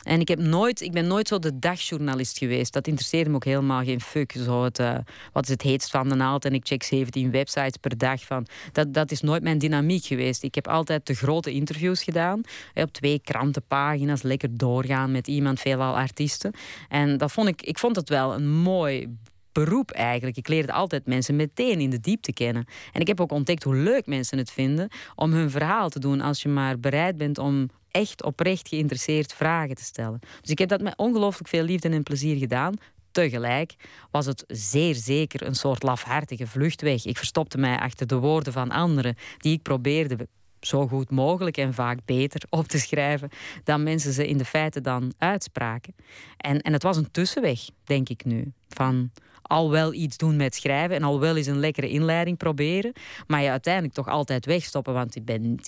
En ik, heb nooit, ik ben nooit zo de dagjournalist geweest. Dat interesseerde me ook helemaal geen fuck. Zo het, uh, wat is het heetst van de naald? En ik check 17 websites per dag. Van. Dat, dat is nooit mijn dynamiek geweest. Ik heb altijd de grote interviews gedaan. Op twee krantenpagina's, lekker doorgaan met iemand, veelal artiesten. En dat vond ik, ik vond het wel een mooi beroep eigenlijk. Ik leerde altijd mensen meteen in de diepte kennen. En ik heb ook ontdekt hoe leuk mensen het vinden om hun verhaal te doen als je maar bereid bent om echt oprecht geïnteresseerd vragen te stellen. Dus ik heb dat met ongelooflijk veel liefde en plezier gedaan. Tegelijk was het zeer zeker een soort lafhartige vluchtweg. Ik verstopte mij achter de woorden van anderen die ik probeerde zo goed mogelijk en vaak beter op te schrijven dan mensen ze in de feiten dan uitspraken. En, en het was een tussenweg, denk ik nu. Van al wel iets doen met schrijven en al wel eens een lekkere inleiding proberen, maar je uiteindelijk toch altijd wegstoppen, want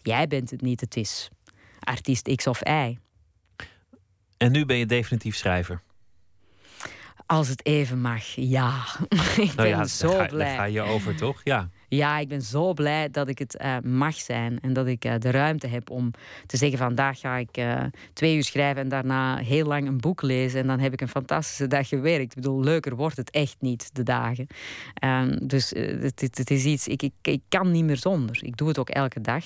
jij bent het niet, het is artiest X of Y. En nu ben je definitief schrijver? Als het even mag, ja. ik nou ben ja, zo ga, blij. Daar ga je over, toch? Ja. Ja, ik ben zo blij dat ik het uh, mag zijn en dat ik uh, de ruimte heb om te zeggen: vandaag ga ik uh, twee uur schrijven en daarna heel lang een boek lezen. En dan heb ik een fantastische dag gewerkt. Ik bedoel, leuker wordt het echt niet, de dagen. Um, dus het, het, het, is iets, ik, ik, ik, kan niet meer zonder. Ik doe het ook elke dag.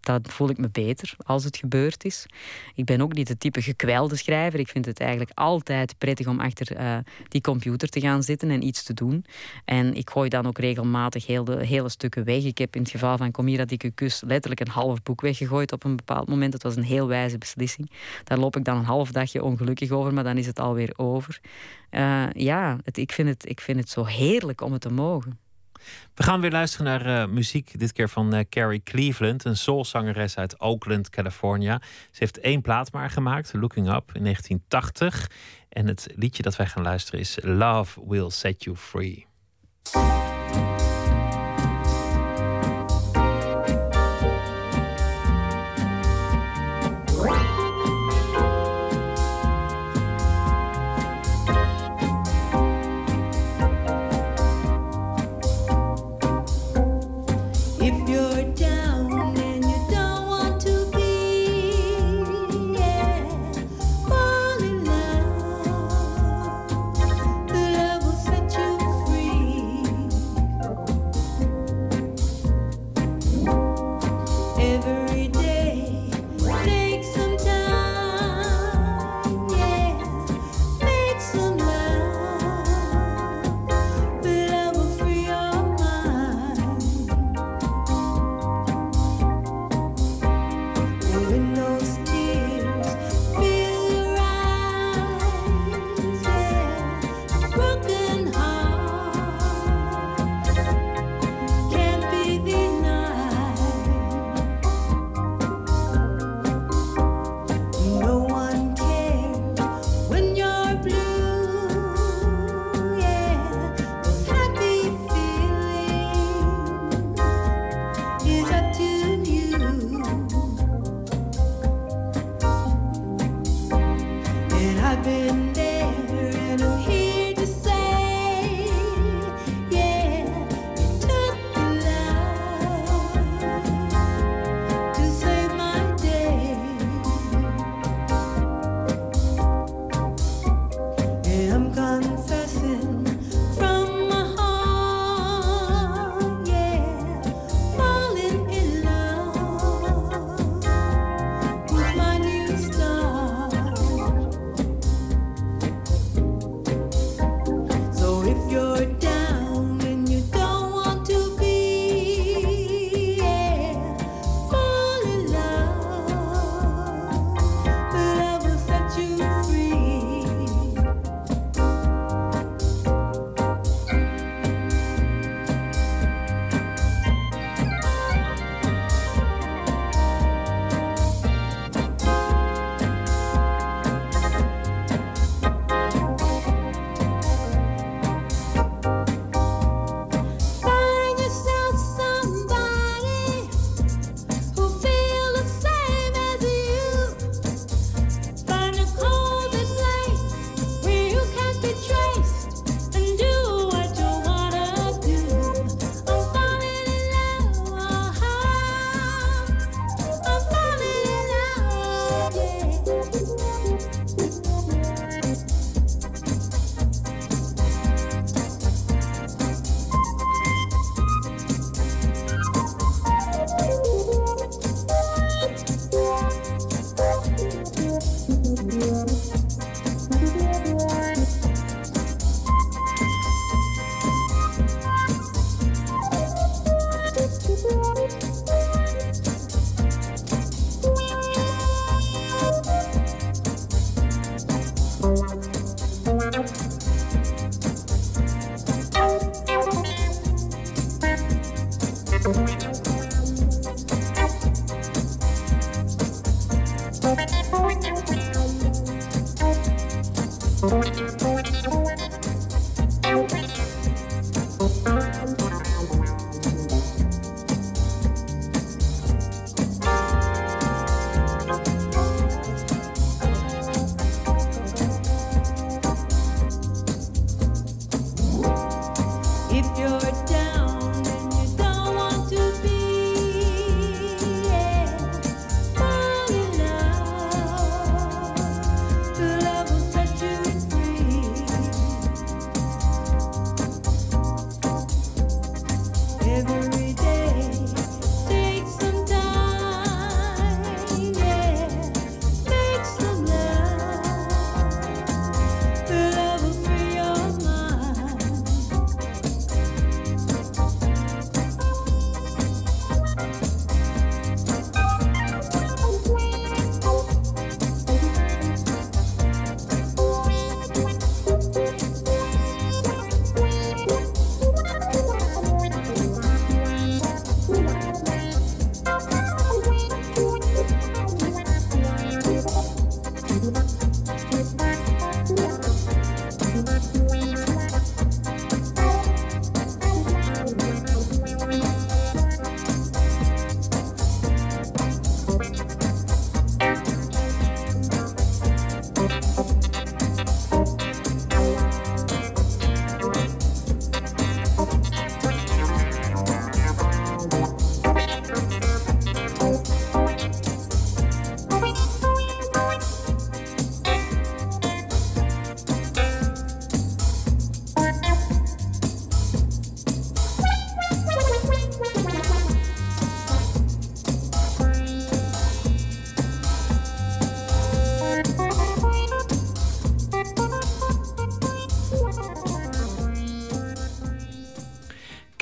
dan voel ik me beter als het gebeurd is. Ik ben ook niet de type gekwelde schrijver. Ik vind het eigenlijk altijd prettig om achter die computer te gaan zitten en iets te doen. En ik gooi dan ook regelmatig heel de hele stukken weg. Ik heb in het geval van Comira Dikke Kus letterlijk een half boek weggegooid op een bepaald moment. Het was een heel wijze beslissing. Daar loop ik dan een half dagje ongelukkig over, maar dan is het alweer over. Uh, ja, het, ik, vind het, ik vind het zo heerlijk om het te mogen. We gaan weer luisteren naar uh, muziek, dit keer van uh, Carrie Cleveland, een soulzangeres uit Oakland, California. Ze heeft één plaat maar gemaakt, Looking Up, in 1980. En het liedje dat wij gaan luisteren is Love Will Set You Free.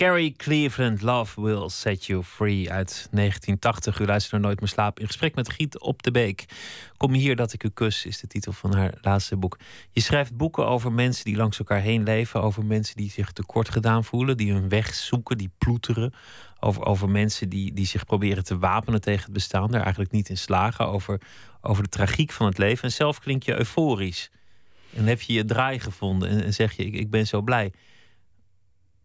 Carrie Cleveland, Love Will Set You Free uit 1980. U luistert naar Nooit meer slapen. In gesprek met Giet op de Beek. Kom hier dat ik u kus, is de titel van haar laatste boek. Je schrijft boeken over mensen die langs elkaar heen leven. Over mensen die zich tekort gedaan voelen. Die hun weg zoeken, die ploeteren. Over, over mensen die, die zich proberen te wapenen tegen het bestaan. Daar eigenlijk niet in slagen. Over, over de tragiek van het leven. En zelf klink je euforisch. En heb je je draai gevonden. En, en zeg je, ik, ik ben zo blij.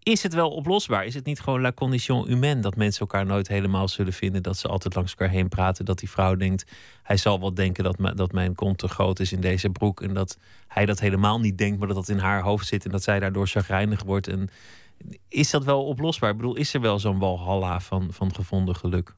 Is het wel oplosbaar? Is het niet gewoon la condition humaine dat mensen elkaar nooit helemaal zullen vinden? Dat ze altijd langs elkaar heen praten? Dat die vrouw denkt, hij zal wel denken dat, dat mijn kont te groot is in deze broek. En dat hij dat helemaal niet denkt, maar dat dat in haar hoofd zit. En dat zij daardoor chagrijnig wordt. En is dat wel oplosbaar? Ik bedoel, is er wel zo'n walhalla van, van gevonden geluk?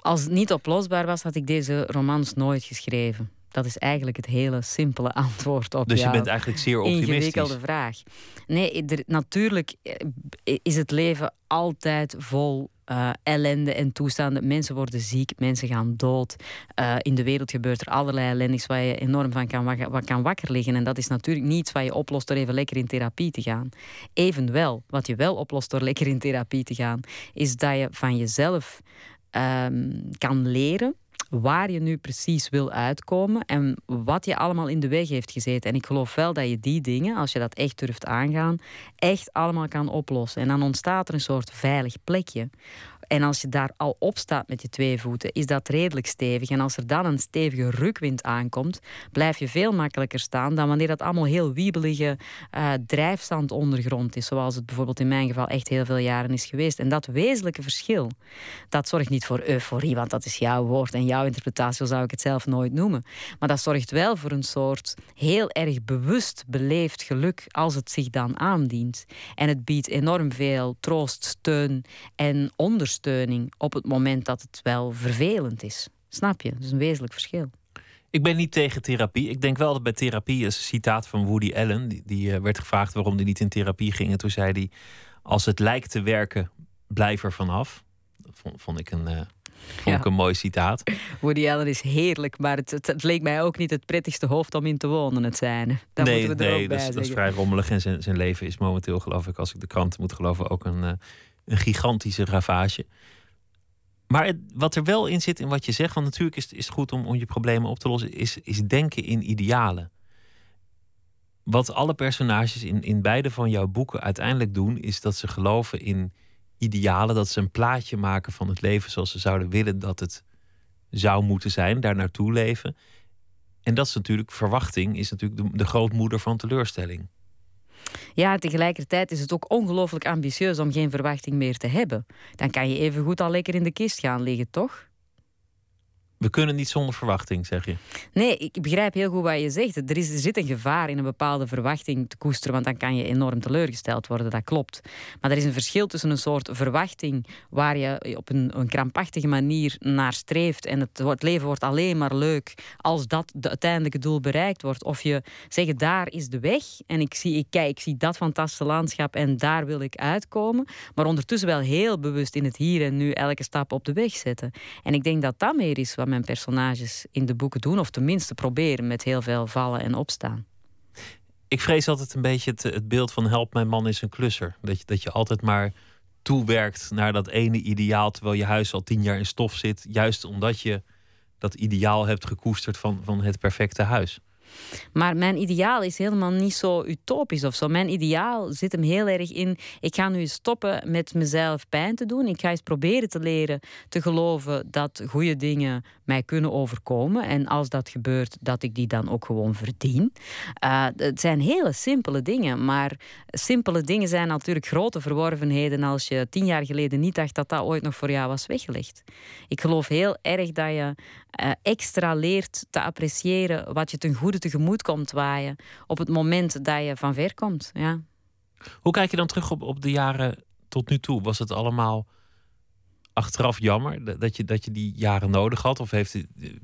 Als het niet oplosbaar was, had ik deze romans nooit geschreven. Dat is eigenlijk het hele simpele antwoord op Dus je bent eigenlijk zeer optimistisch. ingewikkelde vraag. Nee, natuurlijk eh, is het leven altijd vol uh, ellende en toestanden. Mensen worden ziek, mensen gaan dood. Uh, in de wereld gebeurt er allerlei ellende waar je enorm van kan, wat kan wakker liggen. En dat is natuurlijk niets wat je oplost door even lekker in therapie te gaan. Evenwel, wat je wel oplost door lekker in therapie te gaan, is dat je van jezelf um, kan leren waar je nu precies wil uitkomen en wat je allemaal in de weg heeft gezeten. En ik geloof wel dat je die dingen, als je dat echt durft aangaan, echt allemaal kan oplossen. En dan ontstaat er een soort veilig plekje en als je daar al op staat met je twee voeten, is dat redelijk stevig. En als er dan een stevige rukwind aankomt, blijf je veel makkelijker staan dan wanneer dat allemaal heel wiebelige uh, drijfstand ondergrond is. Zoals het bijvoorbeeld in mijn geval echt heel veel jaren is geweest. En dat wezenlijke verschil, dat zorgt niet voor euforie, want dat is jouw woord en jouw interpretatie, zou ik het zelf nooit noemen. Maar dat zorgt wel voor een soort heel erg bewust beleefd geluk als het zich dan aandient. En het biedt enorm veel troost, steun en ondersteuning op het moment dat het wel vervelend is. Snap je? Dat is een wezenlijk verschil. Ik ben niet tegen therapie. Ik denk wel dat bij therapie is een citaat van Woody Allen. Die, die uh, werd gevraagd waarom hij niet in therapie ging. En toen zei hij: Als het lijkt te werken, blijf er vanaf. Dat vond, vond ik een. Uh, vond ik een mooi citaat. Woody Allen is heerlijk, maar het, het, leek mij ook niet het prettigste hoofd om in te wonen, het zijn. Dat nee, moeten we er nee, ook bij dat, is, dat, is vrij rommelig. En zijn, zijn leven is momenteel, geloof ik, als ik de krant moet geloven, ook een, uh, een gigantische ravage. Maar wat er wel in zit in wat je zegt, want natuurlijk is, is het goed om, om je problemen op te lossen, is, is denken in idealen. Wat alle personages in, in beide van jouw boeken uiteindelijk doen, is dat ze geloven in idealen, dat ze een plaatje maken van het leven zoals ze zouden willen dat het zou moeten zijn, daar naartoe leven. En dat is natuurlijk, verwachting is natuurlijk de, de grootmoeder van teleurstelling. Ja, tegelijkertijd is het ook ongelooflijk ambitieus om geen verwachting meer te hebben. Dan kan je even goed al lekker in de kist gaan liggen, toch? We kunnen niet zonder verwachting, zeg je. Nee, ik begrijp heel goed wat je zegt. Er, is, er zit een gevaar in een bepaalde verwachting te koesteren, want dan kan je enorm teleurgesteld worden, dat klopt. Maar er is een verschil tussen een soort verwachting waar je op een, een krampachtige manier naar streeft en het, het, leven wordt alleen maar leuk als dat de uiteindelijke doel bereikt wordt. Of je zegt, daar is de weg en ik zie, ik, kijk, ik zie dat fantastische landschap en daar wil ik uitkomen, maar ondertussen wel heel bewust in het hier en nu elke stap op de weg zetten. En ik denk dat dat meer is wat mijn personages in de boeken doen. Of tenminste proberen met heel veel vallen en opstaan. Ik vrees altijd een beetje het, het beeld van help mijn man is een klusser. Dat je, dat je altijd maar toewerkt naar dat ene ideaal terwijl je huis al tien jaar in stof zit. Juist omdat je dat ideaal hebt gekoesterd van, van het perfecte huis. Maar mijn ideaal is helemaal niet zo utopisch of zo. Mijn ideaal zit hem heel erg in. Ik ga nu stoppen met mezelf pijn te doen. Ik ga eens proberen te leren te geloven dat goede dingen mij kunnen overkomen. En als dat gebeurt, dat ik die dan ook gewoon verdien. Uh, het zijn hele simpele dingen. Maar simpele dingen zijn natuurlijk grote verworvenheden als je tien jaar geleden niet dacht dat dat ooit nog voor jou was weggelegd. Ik geloof heel erg dat je uh, extra leert te appreciëren wat je ten goede tegemoet komt waaien op het moment dat je van ver komt. Ja. Hoe kijk je dan terug op, op de jaren tot nu toe? Was het allemaal achteraf jammer dat je, dat je die jaren nodig had? Of heeft,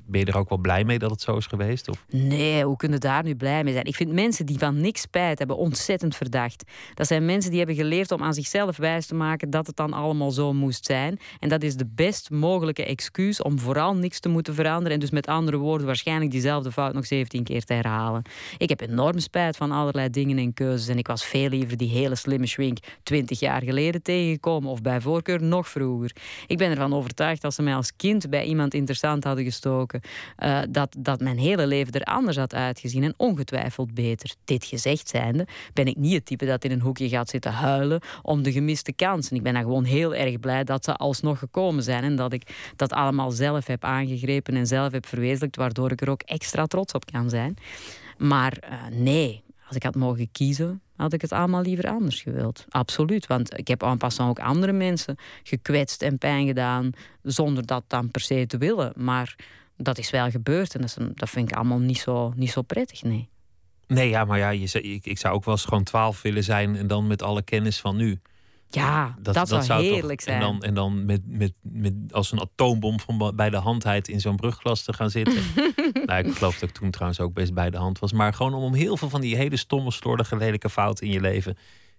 ben je er ook wel blij mee dat het zo is geweest? Of? Nee, hoe kunnen daar nu blij mee zijn? Ik vind mensen die van niks spijt hebben ontzettend verdacht. Dat zijn mensen die hebben geleerd om aan zichzelf wijs te maken dat het dan allemaal zo moest zijn. En dat is de best mogelijke excuus om vooral niks te moeten veranderen. En dus met andere woorden, waarschijnlijk diezelfde fout nog 17 keer te herhalen. Ik heb enorm spijt van allerlei dingen en keuzes. En ik was veel liever die hele slimme schwink 20 jaar geleden tegengekomen. Of bij voorkeur nog vroeger. Ik ben ervan overtuigd als ze mij als kind bij iemand interessant hadden gestoken, uh, dat, dat mijn hele leven er anders had uitgezien en ongetwijfeld beter. Dit gezegd zijnde, ben ik niet het type dat in een hoekje gaat zitten huilen om de gemiste kansen. Ik ben dan gewoon heel erg blij dat ze alsnog gekomen zijn en dat ik dat allemaal zelf heb aangegrepen en zelf heb verwezenlijkt, waardoor ik er ook extra trots op kan zijn. Maar uh, nee, als ik had mogen kiezen, had ik het allemaal liever anders gewild. Absoluut. Want ik heb aan passant ook andere mensen gekwetst en pijn gedaan. zonder dat dan per se te willen. Maar dat is wel gebeurd en dat, dat vind ik allemaal niet zo, niet zo prettig. Nee. Nee, ja, maar ja, je, ik, ik zou ook wel eens gewoon twaalf willen zijn en dan met alle kennis van nu. Ja, dat, dat, zou, heerlijk zijn. En dan, en dan met, met, met als een atoombom van bij de handheid in zo'n brugglas te gaan zitten. nou, ik geloof dat ik toen trouwens ook best bij de hand was. Maar gewoon om heel veel van die hele stomme, slordige, lelijke fouten in je leven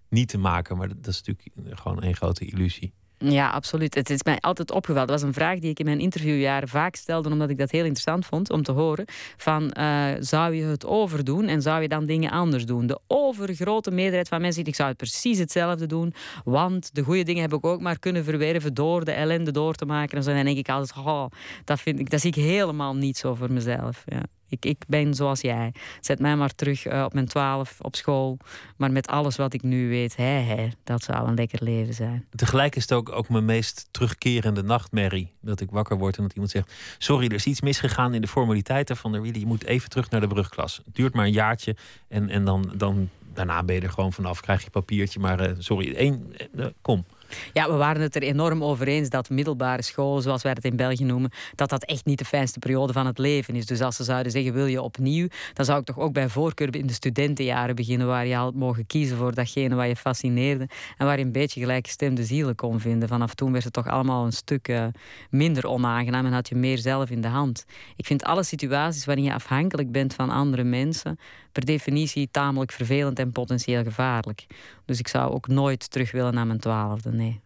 niet te maken. Maar dat is natuurlijk gewoon een grote illusie. Ja, absoluut. Het is mij altijd opgevallen. Dat was een vraag die ik in mijn interviewjaren vaak stelde, omdat ik dat heel interessant vond om te horen. Van, uh, zou je het overdoen en zou je dan dingen anders doen? De overgrote meerderheid van mensen zegt, ik zou het precies hetzelfde doen, want de goede dingen heb ik ook maar kunnen verwerven door de ellende door te maken. En zo dan denk ik altijd, oh, dat, vind ik, dat zie ik helemaal niet zo voor mezelf. Ja. Ik, ik ben zoals jij. Zet mij maar terug uh, op mijn twaalf op school. Maar met alles wat ik nu weet, hè, hè, dat zou een lekker leven zijn. Tegelijk is het ook, ook mijn meest terugkerende nachtmerrie. Dat ik wakker word en dat iemand zegt... Sorry, er is iets misgegaan in de formaliteiten van de Willy. Je moet even terug naar de brugklas. Het duurt maar een jaartje en, en dan, dan, daarna ben je er gewoon vanaf. Krijg je papiertje, maar uh, sorry, één, uh, kom. Ja, we waren het er enorm over eens dat middelbare school, zoals wij het in België noemen, dat dat echt niet de fijnste periode van het leven is. Dus als ze zouden zeggen, wil je opnieuw, dan zou ik toch ook bij voorkeur in de studentenjaren beginnen, waar je had mogen kiezen voor datgene wat je fascineerde en waar je een beetje gelijkgestemde zielen kon vinden. Vanaf toen werd het toch allemaal een stuk uh, minder onaangenaam en had je meer zelf in de hand. Ik vind alle situaties waarin je afhankelijk bent van andere mensen, per definitie tamelijk vervelend en potentieel gevaarlijk. Dus ik zou ook nooit terug willen naar mijn twaalfde, nee.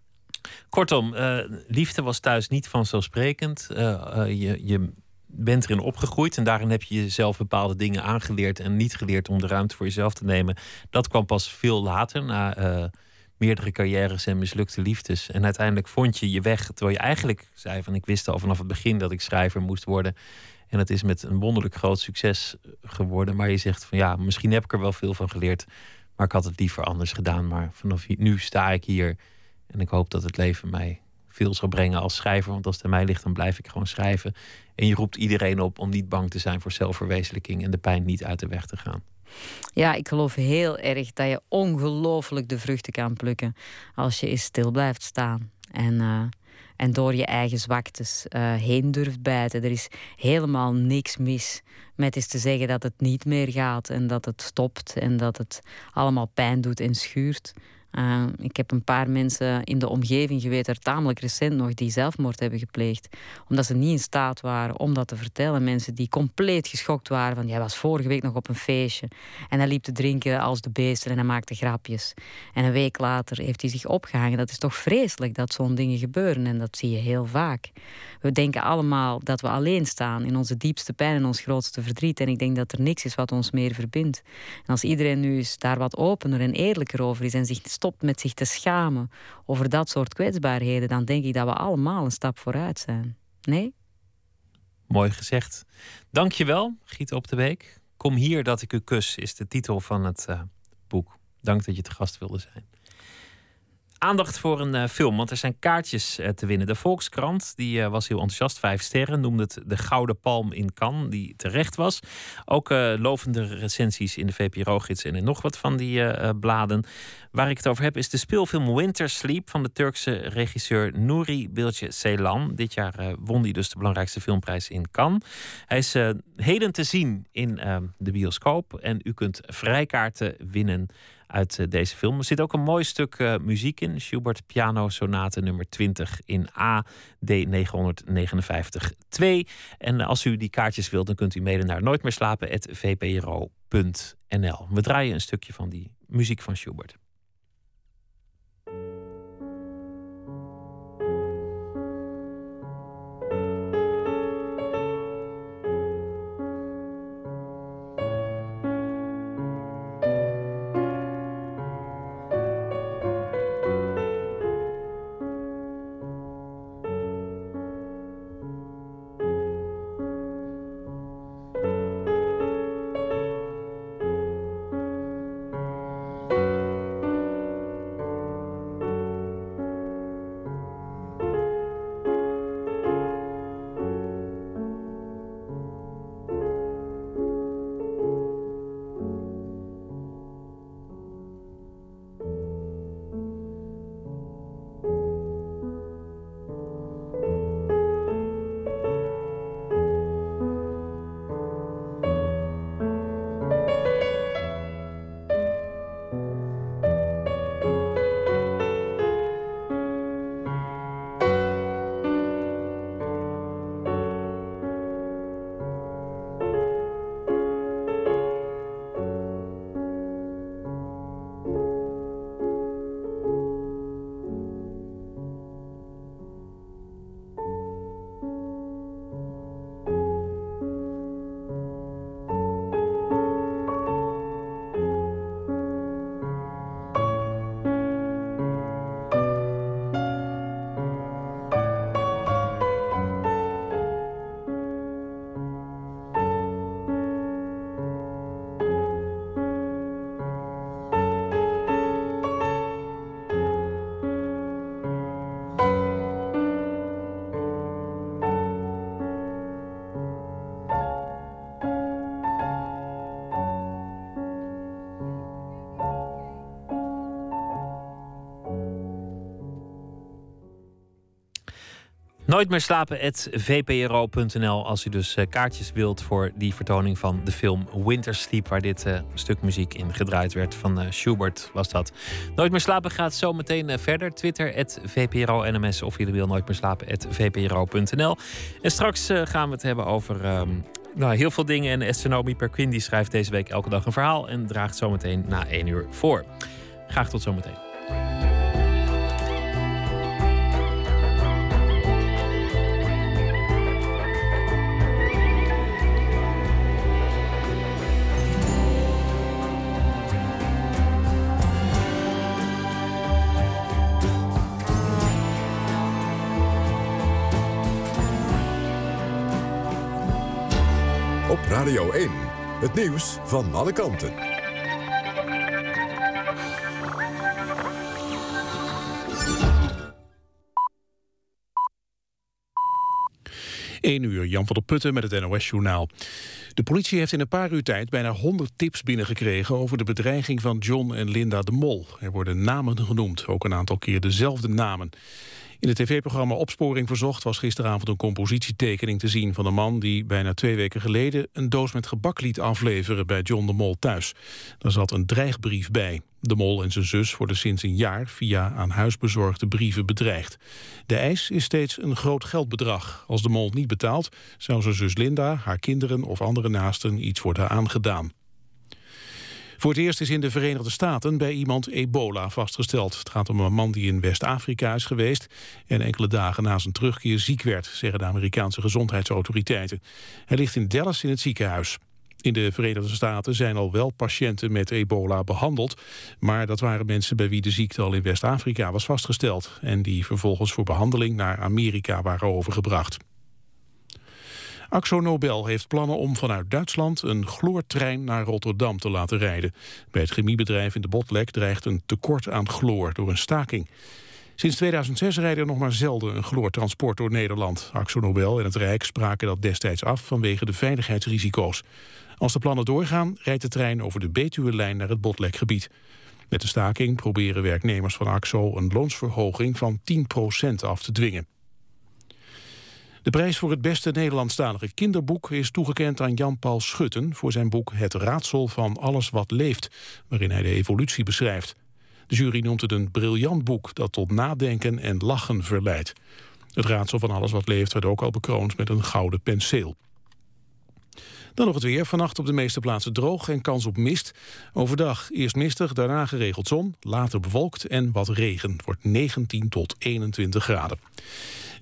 Kortom, uh, liefde was thuis niet vanzelfsprekend. Uh, je, je bent erin opgegroeid en daarin heb je jezelf bepaalde dingen aangeleerd en niet geleerd om de ruimte voor jezelf te nemen. Dat kwam pas veel later, na meerdere carrières en mislukte liefdes. En uiteindelijk vond je je weg, terwijl je eigenlijk zei van ik wist al vanaf het begin dat ik schrijver moest worden. En het is met een wonderlijk groot succes geworden. Maar je zegt van ja, misschien heb ik er wel veel van geleerd. Maar ik had het liever anders gedaan. Maar vanaf nu sta ik hier. En ik hoop dat het leven mij veel zal brengen als schrijver. Want als het aan mij ligt, dan blijf ik gewoon schrijven. En je roept iedereen op om niet bang te zijn voor zelfverwezenlijking en de pijn niet uit de weg te gaan. Ja, ik geloof heel erg dat je ongelooflijk de vruchten kan plukken als je eens stil blijft staan. En uh, en door je eigen zwaktes uh, heen durft bijten. Er is helemaal niks mis met eens te zeggen dat het niet meer gaat en dat het stopt en dat het allemaal pijn doet en schuurt. Uh, ik heb een paar mensen in de omgeving geweten, tamelijk recent nog, die zelfmoord hebben gepleegd. Omdat ze niet in staat waren om dat te vertellen. Mensen die compleet geschokt waren van, jij was vorige week nog op een feestje. En hij liep te drinken als de beesten en hij maakte grapjes. En een week later heeft hij zich opgehangen. Dat is toch vreselijk dat zo'n dingen gebeuren. En dat zie je heel vaak. We denken allemaal dat we alleen staan in onze diepste pijn en ons grootste verdriet. En ik denk dat er niks is wat ons meer verbindt. En als iedereen nu daar wat opener en eerlijker over is en zich stopt met zich te schamen over dat soort kwetsbaarheden, dan denk ik dat we allemaal een stap vooruit zijn. Nee? Mooi gezegd. Dankjewel, Giet op de Week. Kom hier dat ik u kus is de titel van het uh, boek. Dank dat je te gast wilde zijn aandacht voor een uh, film, want er zijn kaartjes uh, te winnen. De Volkskrant die, uh, was heel enthousiast, vijf sterren, noemde het de Gouden Palm in Cannes, die terecht was. Ook lovende recensies in de VPRO-gids en in nog wat van die bladen. Waar ik het over heb is de speelfilm Winter Sleep van de Turkse regisseur Nuri Bilge Ceylan. Dit jaar won hij dus de belangrijkste filmprijs in Cannes. Hij is heden te zien in de bioscoop en u kunt vrijkaarten winnen uit deze film. Er zit ook een mooi stuk muziek in. Schubert Piano Sonate nummer 20 in A, D959 2. En als u die kaartjes wilt, dan kunt u mailen naar nooitmeerslapen.vpro.nl. We draaien een stukje van die muziek van Schubert. Nooit meer slapen, vpro.nl. Als u dus uh, kaartjes wilt voor die vertoning van de film Winter Sleep, waar dit uh, stuk muziek in gedraaid werd van uh, Schubert, was dat. Nooit meer slapen gaat zo meteen verder. Twitter, VPRO-NMS of jullie wil nooit meer slapen, VPRO.nl. En straks gaan we het hebben over um, nou, heel veel dingen. En Astronomie Perquin die schrijft deze week elke dag een verhaal en draagt zometeen na één uur voor. Graag tot zometeen. Radio 1. Het nieuws van alle kanten. 1 uur, Jan van der Putten met het NOS-journaal. De politie heeft in een paar uur tijd bijna 100 tips binnengekregen... over de bedreiging van John en Linda de Mol. Er worden namen genoemd, ook een aantal keer dezelfde namen. In het tv-programma Opsporing Verzocht was gisteravond een compositietekening te zien van een man die bijna twee weken geleden een doos met gebak liet afleveren bij John de Mol thuis. Daar zat een dreigbrief bij. De Mol en zijn zus worden sinds een jaar via aan huis bezorgde brieven bedreigd. De eis is steeds een groot geldbedrag. Als de Mol niet betaalt, zou zijn zus Linda, haar kinderen of andere naasten iets worden aangedaan. Voor het eerst is in de Verenigde Staten bij iemand ebola vastgesteld. Het gaat om een man die in West-Afrika is geweest... en enkele dagen na zijn terugkeer ziek werd, zeggen de Amerikaanse gezondheidsautoriteiten. Hij ligt in Dallas in het ziekenhuis. In de Verenigde Staten zijn al wel patiënten met ebola behandeld... maar dat waren mensen bij wie de ziekte al in West-Afrika was vastgesteld... en die vervolgens voor behandeling naar Amerika waren overgebracht. Axo Nobel heeft plannen om vanuit Duitsland een chloortrein naar Rotterdam te laten rijden. Bij het chemiebedrijf in de Botlek dreigt een tekort aan chloor door een staking. Sinds 2006 rijden er nog maar zelden een chloortransport door Nederland. Axo Nobel en het Rijk spraken dat destijds af vanwege de veiligheidsrisico's. Als de plannen doorgaan, rijdt de trein over de Betuwe-lijn naar het Botlekgebied. Met de staking proberen werknemers van AXO een loonsverhoging van 10% af te dwingen. De prijs voor het beste Nederlandstalige kinderboek is toegekend aan Jan-Paul Schutten voor zijn boek Het raadsel van alles wat leeft, waarin hij de evolutie beschrijft. De jury noemt het een briljant boek dat tot nadenken en lachen verleidt. Het raadsel van alles wat leeft werd ook al bekroond met een gouden penseel. Dan nog het weer. Vannacht op de meeste plaatsen droog en kans op mist. Overdag eerst mistig, daarna geregeld zon, later bewolkt en wat regen. Het wordt 19 tot 21 graden.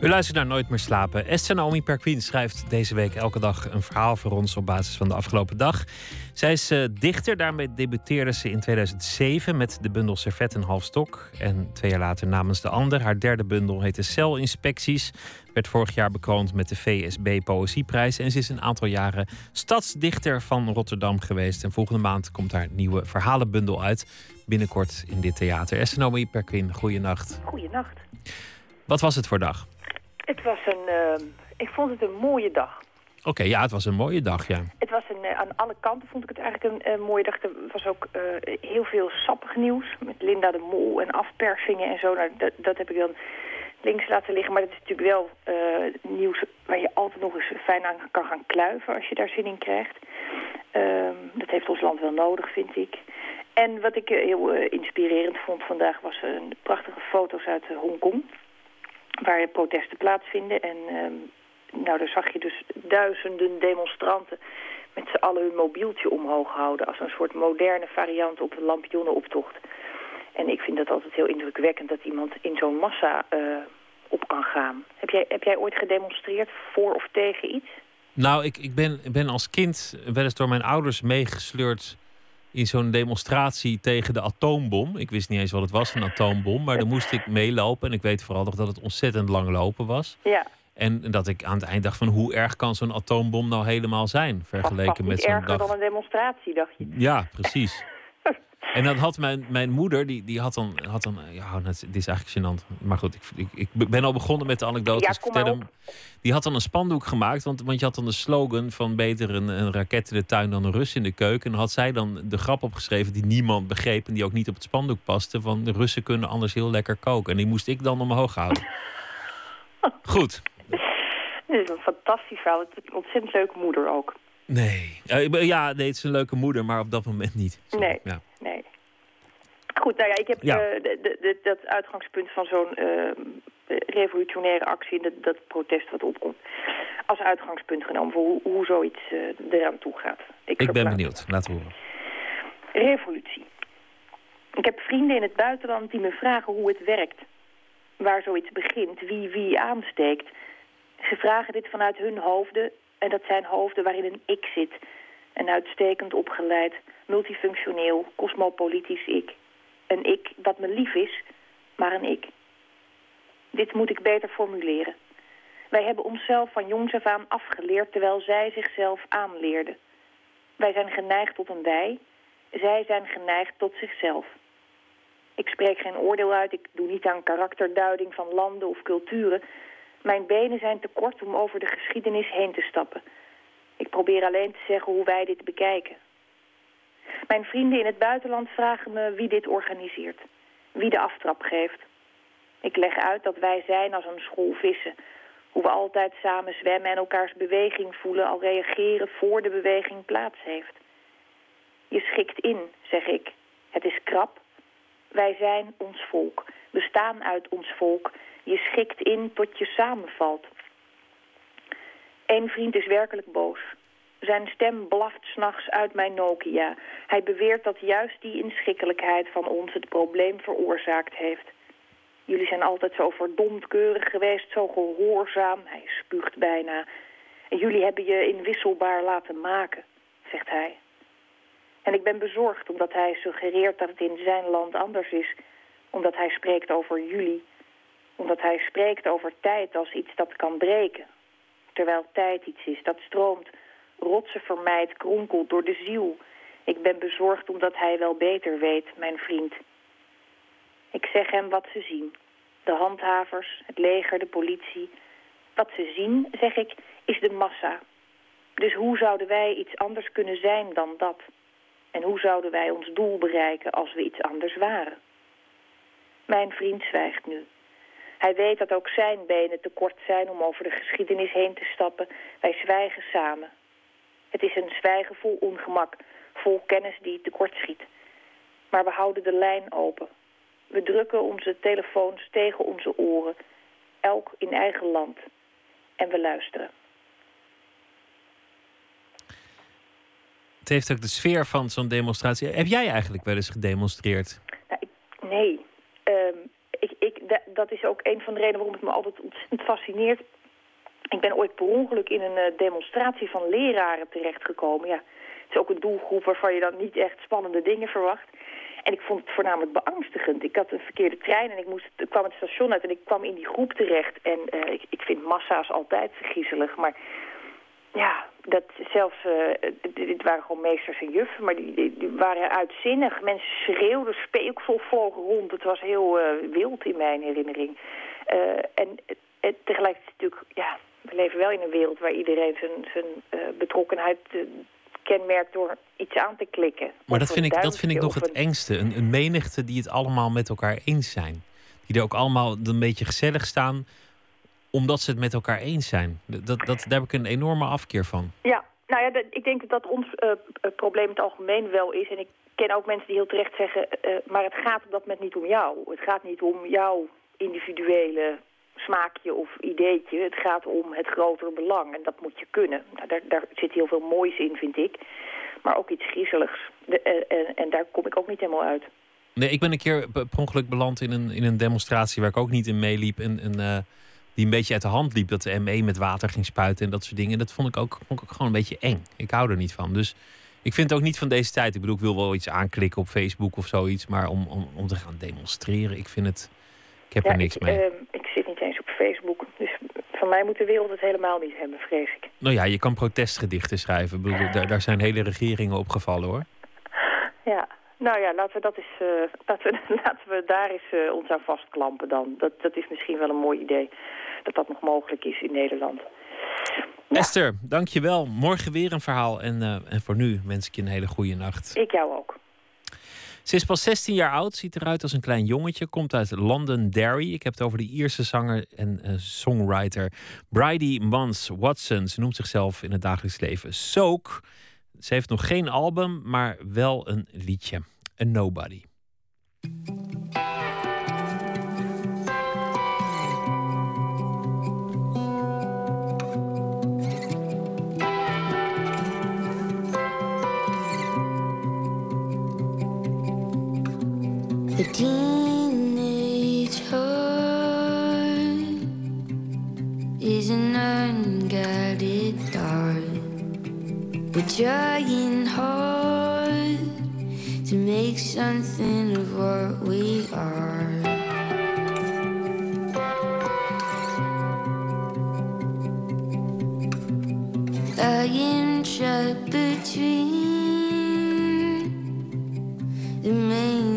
U luistert naar Nooit meer slapen. Esther Naomi Perquin schrijft deze week elke dag een verhaal voor ons op basis van de afgelopen dag. Zij is uh, dichter, daarmee debuteerde ze in 2007 met de bundel Servet en Halfstok. En twee jaar later namens de ander. Haar derde bundel heette Celinspecties. Werd vorig jaar bekroond met de VSB Poëzieprijs. En ze is een aantal jaren stadsdichter van Rotterdam geweest. En volgende maand komt haar nieuwe verhalenbundel uit. Binnenkort in dit theater. Esther Naomi Perquin, goeienacht. Goeienacht. Wat was het voor dag? Het was een, uh, ik vond het een mooie dag. Oké, ja, het was een mooie dag, ja. Het was een, uh, aan alle kanten vond ik het eigenlijk een mooie dag. Er was ook uh, heel veel sappig nieuws met Linda de Mol en afpersingen en zo. Nou, dat, dat heb ik dan links laten liggen. Maar dat is natuurlijk wel nieuws waar je altijd nog eens fijn aan kan gaan kluiven als je daar zin in krijgt. Ehm, dat heeft ons land wel nodig, vind ik. En wat ik heel inspirerend vond vandaag was een prachtige foto's uit Hongkong waar protesten plaatsvinden. En uh, nou, daar zag je dus duizenden demonstranten met z'n allen hun mobieltje omhoog houden... als een soort moderne variant op een lampionnenoptocht. En ik vind dat altijd heel indrukwekkend dat iemand in zo'n massa uh, op kan gaan. Heb jij, heb jij ooit gedemonstreerd voor of tegen iets? Nou, ik, ik ben, ben als kind wel eens door mijn ouders meegesleurd in zo'n demonstratie tegen de atoombom. Ik wist niet eens wat het was, een atoombom. Maar dan moest ik meelopen. En ik weet vooral nog dat het ontzettend lang lopen was. Ja. En dat ik aan het eind dacht van hoe erg kan zo'n atoombom nou helemaal zijn? Vergeleken met zo'n erger dan een demonstratie, dacht je? Ja, precies. En dan had mijn, mijn moeder, die, die had dan, had dan ja, dit is eigenlijk gênant. Maar goed, ik, ik, ik ben al begonnen met de anekdotes. Ja, hem, die had dan een spandoek gemaakt, want, want je had dan de slogan van beter een, een raket in de tuin dan een Rus in de keuken. En dan had zij dan de grap opgeschreven die niemand begreep en die ook niet op het spandoek paste. Van de Russen kunnen anders heel lekker koken. En die moest ik dan omhoog houden. Goed. Dit is een fantastisch verhaal. Het is een ontzettend leuke moeder ook. Nee. ja, nee, het is een leuke moeder, maar op dat moment niet. Nee. Ja. nee. Goed, nou ja, ik heb ja. Uh, de, de, dat uitgangspunt van zo'n uh, revolutionaire actie... Dat, dat protest wat opkomt, als uitgangspunt genomen... voor hoe, hoe zoiets uh, eraan toe gaat. Ik, ik ben benieuwd. Laten horen. Revolutie. Ik heb vrienden in het buitenland die me vragen hoe het werkt. Waar zoiets begint, wie wie aansteekt. Ze vragen dit vanuit hun hoofden en dat zijn hoofden waarin een ik zit. Een uitstekend opgeleid, multifunctioneel, cosmopolitisch ik. Een ik dat me lief is, maar een ik. Dit moet ik beter formuleren. Wij hebben onszelf van jongs af aan afgeleerd terwijl zij zichzelf aanleerden. Wij zijn geneigd tot een wij, zij zijn geneigd tot zichzelf. Ik spreek geen oordeel uit, ik doe niet aan karakterduiding van landen of culturen... Mijn benen zijn te kort om over de geschiedenis heen te stappen. Ik probeer alleen te zeggen hoe wij dit bekijken. Mijn vrienden in het buitenland vragen me wie dit organiseert. Wie de aftrap geeft. Ik leg uit dat wij zijn als een school vissen. Hoe we altijd samen zwemmen en elkaars beweging voelen... al reageren voor de beweging plaats heeft. Je schikt in, zeg ik. Het is krap. Wij zijn ons volk. We staan uit ons volk je schikt in tot je samenvalt. Eén vriend is werkelijk boos. Zijn stem blaft s'nachts uit mijn Nokia. Hij beweert dat juist die inschikkelijkheid van ons het probleem veroorzaakt heeft. Jullie zijn altijd zo verdomd keurig geweest, zo gehoorzaam. Hij spuugt bijna. En jullie hebben je inwisselbaar laten maken, zegt hij. En ik ben bezorgd omdat hij suggereert dat het in zijn land anders is. Omdat hij spreekt over jullie omdat hij spreekt over tijd als iets dat kan breken. Terwijl tijd iets is dat stroomt, rotsen vermijdt, kronkelt door de ziel. Ik ben bezorgd omdat hij wel beter weet, mijn vriend. Ik zeg hem wat ze zien. De handhavers, het leger, de politie. Wat ze zien, zeg ik, is de massa. Dus hoe zouden wij iets anders kunnen zijn dan dat? En hoe zouden wij ons doel bereiken als we iets anders waren? Mijn vriend zwijgt nu. Hij weet dat ook zijn benen te kort zijn om over de geschiedenis heen te stappen. Wij zwijgen samen. Het is een zwijgen vol ongemak, vol kennis die tekort schiet. Maar we houden de lijn open. We drukken onze telefoons tegen onze oren, elk in eigen land. En we luisteren. Het heeft ook de sfeer van zo'n demonstratie. Heb jij eigenlijk wel eens gedemonstreerd? Nou, ik, nee. Um, ik, dat is ook een van de redenen waarom het me altijd ontzettend fascineert. Ik ben ooit per ongeluk in een uh, demonstratie van leraren terechtgekomen. Ja, het is ook een doelgroep waarvan je dan niet echt spannende dingen verwacht. En ik vond het voornamelijk beangstigend. Ik had een verkeerde trein en ik, moest, kwam het station uit en ik kwam in die groep terecht. En uh, ik, ik vind massa's altijd griezelig, maar ja, dat zelfs, uh, dit waren gewoon meesters en juffen, maar die, die, waren uitzinnig. Mensen schreeuwden, speeksel vlogen rond. Het was heel uh, wild in mijn herinnering. Uh, en tegelijkertijd natuurlijk, ja, we leven wel in een wereld waar iedereen zijn, zijn betrokkenheid kenmerkt door iets aan te klikken. Maar dat vind, ik, dat vind ik nog het engste. Een, een menigte die het allemaal met elkaar eens zijn. Die er ook allemaal een beetje gezellig staan omdat ze het met elkaar eens zijn. Dat, dat, daar heb ik een enorme afkeer van. Ja, nou ja, ik denk dat dat ons uh, probleem in het algemeen wel is. En ik ken ook mensen die heel terecht zeggen... Uh, maar het gaat op dat moment niet om jou. Het gaat niet om jouw individuele smaakje of ideetje. Het gaat om het grotere belang en dat moet je kunnen. Nou, daar, daar zit heel veel moois in, vind ik. Maar ook iets griezeligs. De, en, en daar kom ik ook niet helemaal uit. Nee, ik ben een keer per ongeluk beland in een, in een demonstratie... waar ik ook niet in meeliep. En, en die een beetje uit de hand liep. Dat de ME met water ging spuiten en dat soort dingen. Dat vond ik ook, vond ik ook gewoon een beetje eng. Ik hou er niet van. Dus ik vind het ook niet van deze tijd. Ik bedoel, ik wil wel iets aanklikken op Facebook of zoiets. Maar om, om, om te gaan demonstreren, ik vind het... Ik heb er niks ik, mee. Uh, ik zit niet eens op Facebook. Dus van mij moet de wereld het helemaal niet hebben, vrees ik. Nou ja, je kan protestgedichten schrijven. Ik bedoel, daar, daar zijn hele regeringen opgevallen hoor. Ja, nou ja, laten we, dat eens, uh, laten we, laten we daar eens uh, ons aan vastklampen dan. Dat, dat is misschien wel een mooi idee dat dat nog mogelijk is in Nederland. Ja. Esther, dankjewel. Morgen weer een verhaal. En, uh, en voor nu wens ik je een hele goede nacht. Ik jou ook. Ze is pas 16 jaar oud, ziet eruit als een klein jongetje. Komt uit Londonderry. Ik heb het over de Ierse zanger en uh, songwriter Bridie Mans Watson. Ze noemt zichzelf in het dagelijks leven Soak. Ze heeft nog geen album, maar wel een liedje. A Nobody. The teenage heart is an unguided thought. We're trying hard to make something of what we are. I am trapped between the main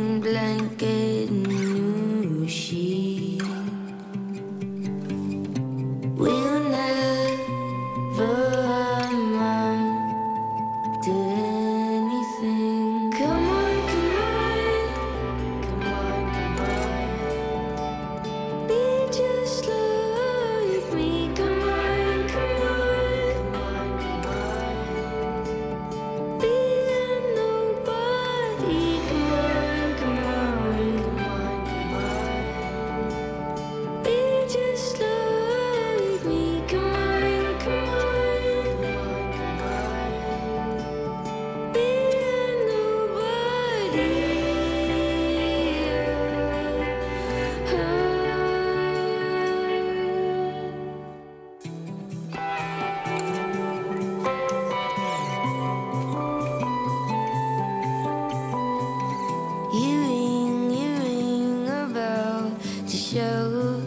show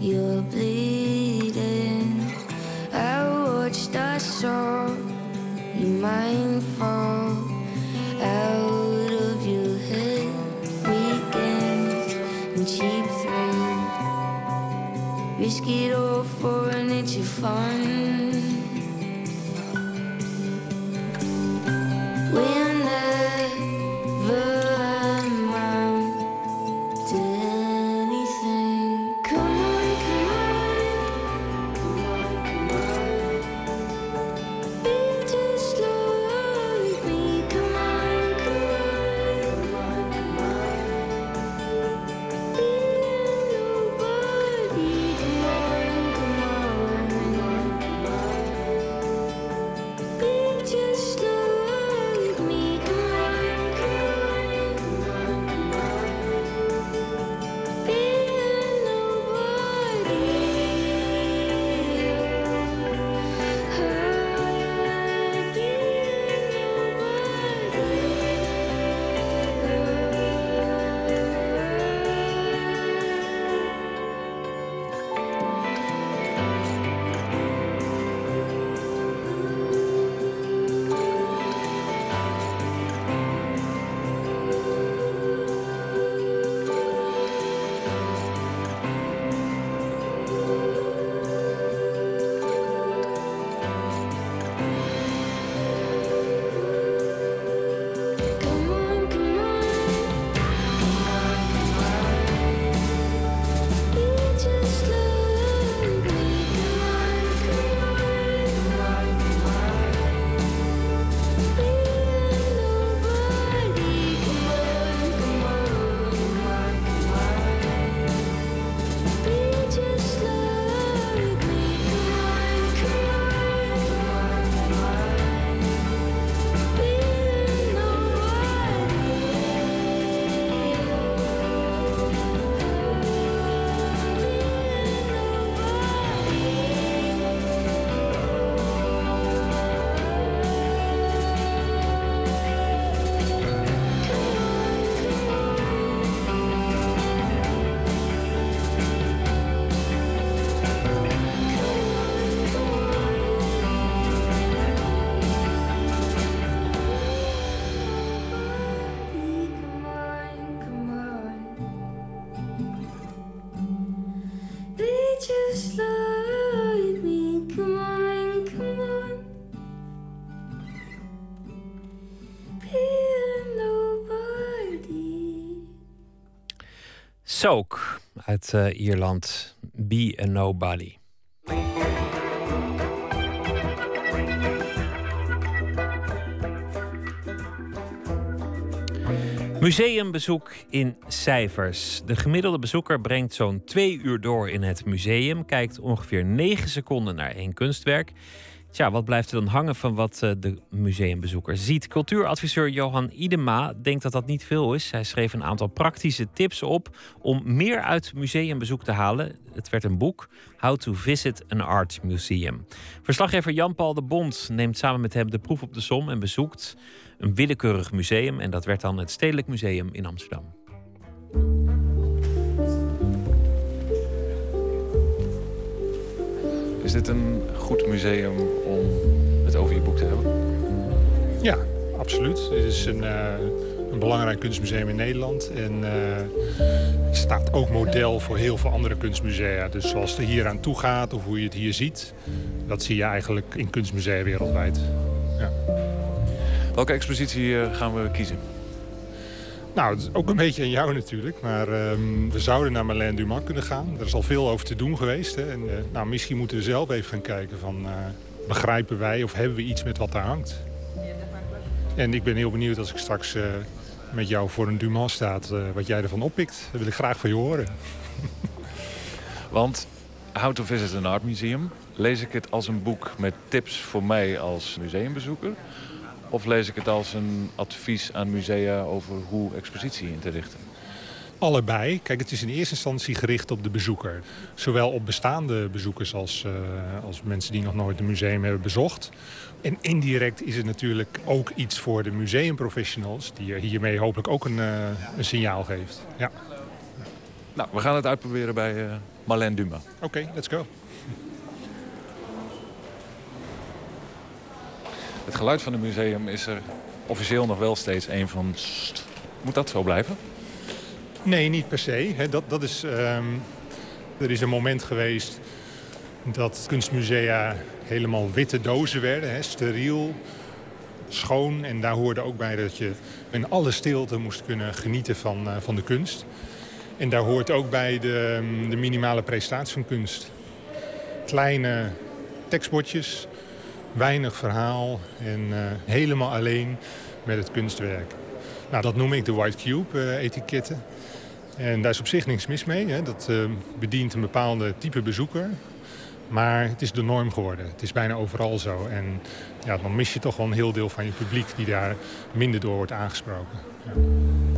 you're bleeding. I watched, I saw your mind fall out of your head. Weekends and cheap thrills. Risk it all for an itch of fun. Soak uit eh, Ierland. Be a Nobody. Museumbezoek in cijfers. De gemiddelde bezoeker brengt zo'n twee uur door in het museum, kijkt ongeveer negen seconden naar één kunstwerk. Tja, wat blijft er dan hangen van wat eh, de museumbezoeker ziet? Cultuuradviseur Johan Idema denkt dat dat niet veel is. Hij schreef een aantal praktische tips op om meer uit museumbezoek te halen. Het werd een boek, How to Visit an Art Museum. Verslaggever Jan-Paul de Bond neemt samen met hem de proef op de som en bezoekt een willekeurig museum. En dat werd dan het Stedelijk Museum in Amsterdam. Dit een goed museum om het over je boek te hebben? Ja, absoluut. Dit is een, eh, een belangrijk kunstmuseum in Nederland. En eh, staat ook model voor heel veel andere kunstmusea. Dus zoals het er hier aan toe gaat of hoe je het hier ziet... dat zie je eigenlijk in kunstmusea wereldwijd. Ja. Welke expositie eh, gaan we kiezen? Nou, het is ook een beetje aan jou natuurlijk. Maar ehm, we zouden naar Marlène Dumas kunnen gaan. Er is al veel over te doen geweest. Hè. En, eh, nou, misschien moeten we zelf even gaan kijken van... eh, begrijpen wij of hebben we iets met wat daar hangt? En ik ben heel benieuwd als ik straks eh, met jou voor een Dumas staat... wat jij ervan oppikt. Dat wil ik graag van je horen. Want How to Visit an Art Museum... lees ik het als een boek met tips voor mij als museumbezoeker... of lees ik het als een advies aan musea over hoe expositie in te richten? Allebei. Kijk, het is in eerste instantie gericht op de bezoeker. Zowel op bestaande bezoekers als, eh, als mensen die nog nooit een museum hebben bezocht. En indirect is het natuurlijk ook iets voor de museumprofessionals... die hiermee hopelijk ook een, eh, een signaal geeft. Ja. Nou, we gaan het uitproberen bij eh Marlène Dumas. Oké, let's go. Het geluid van het museum is er officieel nog wel steeds een van... Moet dat zo blijven? Nee, niet per se. Dat, dat is, ehm, er is een moment geweest dat kunstmusea helemaal witte dozen werden. Steriel, schoon. En daar hoorde ook bij dat je in alle stilte moest kunnen genieten van, eh, van de kunst. En daar hoort ook bij de, ehm, de minimale prestatie van kunst. Kleine tekstbordjes, weinig verhaal en eh, helemaal alleen met het kunstwerk. Nou, dat noem ik de White Cube-etiketten. en daar is op zich niks mis mee. Hè. Dat eh, bedient een bepaalde type bezoeker. Maar het is de norm geworden. Het is bijna overal zo. En ja, dan mis je toch wel een heel deel van je publiek... die daar minder door wordt aangesproken. Ja.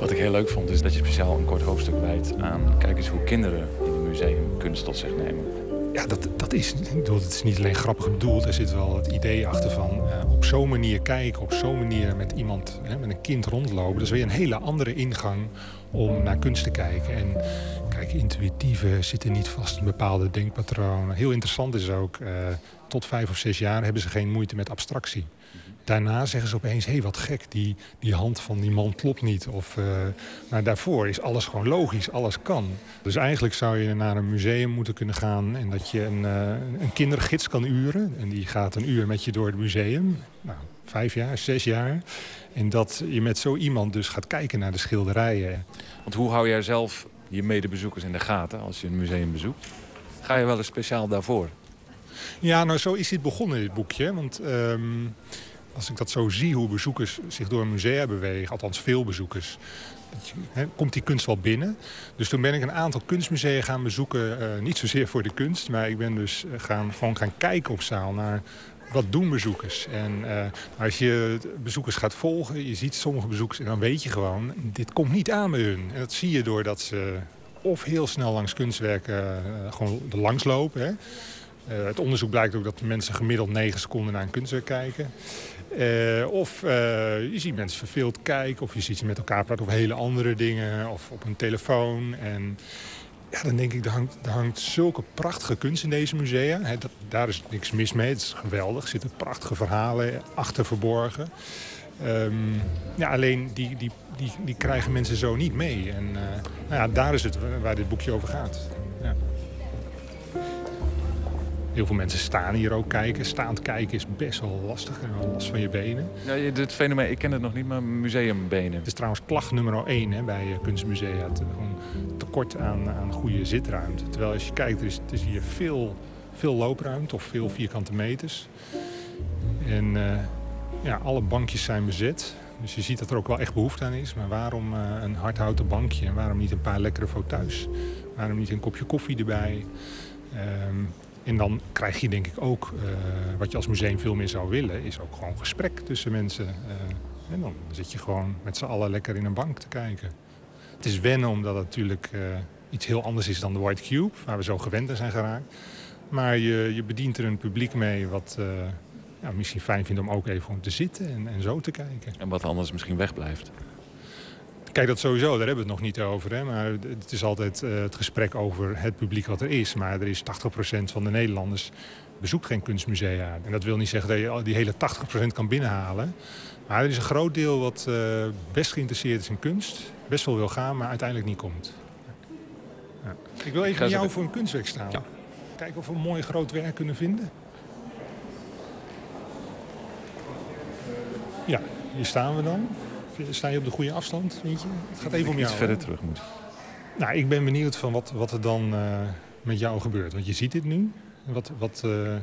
Wat ik heel leuk vond is dat je speciaal een kort hoofdstuk wijdt aan... kijk eens hoe kinderen in een museum kunst tot zich nemen. Ja, dat, dat is, bedoel, het is niet alleen grappig bedoeld. Er zit wel het idee achter van eh, op zo'n manier kijken, op zo'n manier met iemand, hè, met een kind rondlopen. Dat is weer een hele andere ingang om naar kunst te kijken. En kijk, intuïtieve zitten niet vast in bepaalde denkpatronen. Heel interessant is ook, eh, tot vijf of zes jaar hebben ze geen moeite met abstractie. Daarna zeggen ze opeens, hé, hey, wat gek, die, die hand van die man klopt niet. Of, eh, maar daarvoor is alles gewoon logisch, alles kan. Dus eigenlijk zou je naar een museum moeten kunnen gaan... en dat je een, eh, een kindergids kan uren. En die gaat een uur met je door het museum. Nou, vijf jaar, zes jaar. En dat je met zo iemand dus gaat kijken naar de schilderijen. Want hoe hou jij zelf je medebezoekers in de gaten als je een museum bezoekt? Ga je wel eens speciaal daarvoor? Ja, nou zo is dit begonnen, dit boekje. Want ehm, als ik dat zo zie, hoe bezoekers zich door een musea bewegen... althans veel bezoekers, komt die kunst wel binnen. Dus toen ben ik een aantal kunstmusea gaan bezoeken. eh, niet zozeer voor de kunst, maar ik ben dus eh, gaan, gewoon gaan kijken op zaal naar... Wat doen bezoekers? En eh, als je bezoekers gaat volgen, je ziet sommige bezoekers... en dan weet je gewoon, dit komt niet aan bij hun. En dat zie je doordat ze of heel snel langs kunstwerken gewoon er langs lopen... Het onderzoek blijkt ook dat mensen gemiddeld 9 seconden naar een kunstwerk kijken. Eh, of eh, je ziet mensen verveeld kijken, of je ziet ze met elkaar praten over hele andere dingen, of op een telefoon. En ja, dan denk ik, er hangt, hangt zulke prachtige kunst in deze musea. Dat, daar is niks mis mee, het is geweldig. Er zitten prachtige verhalen achter verborgen. Ehm, ja, alleen die, die, die, die krijgen mensen zo niet mee. En eh, nou ja, daar is het waar dit boekje over gaat. Heel veel mensen staan hier ook kijken. Staand kijken is best wel lastig. En wel last van je benen. Ja, dit fenomeen, ik ken het nog niet, maar museumbenen. Het is trouwens klacht nummer 1 hè, bij eh, kunstmusea. Het, gewoon tekort aan, aan goede zitruimte. Terwijl als je kijkt, er is, is hier veel, veel loopruimte of veel vierkante meters. En eh, ja, alle bankjes zijn bezet. Dus je ziet dat er ook wel echt behoefte aan is. Maar waarom eh, een hardhouten bankje? En waarom niet een paar lekkere fauteuils? Waarom niet een kopje koffie erbij? Ehm, en dan krijg je denk ik ook, eh, wat je als museum veel meer zou willen... is ook gewoon gesprek tussen mensen. Eh, en dan zit je gewoon met z'n allen lekker in een bank te kijken. Het is wennen omdat het natuurlijk eh, iets heel anders is dan de White Cube... waar we zo gewend aan zijn geraakt. Maar je, je bedient er een publiek mee wat ja, misschien fijn vindt om ook even gewoon te zitten en, en zo te kijken. En wat anders misschien wegblijft. Kijk, dat sowieso, daar hebben we het nog niet over. Hè? Maar het is altijd eh, het gesprek over het publiek wat er is. Maar er is 80% van de Nederlanders bezoekt geen kunstmusea. En dat wil niet zeggen dat je die hele 80% kan binnenhalen. Maar er is een groot deel wat eh, best geïnteresseerd is in kunst. Best wel wil gaan, maar uiteindelijk niet komt. Ja. Ik wil even met zo- jou voor een kunstwerk staan. Ja. Kijken of we een mooi groot werk kunnen vinden. Ja, hier staan we dan. Sta je op de goede afstand, vind je? Het gaat even om Iets jou. verder hè? terug moet. Nou, ik ben benieuwd van wat, wat er dan eh, met jou gebeurt. Want je ziet dit nu. Wat, wat, eh,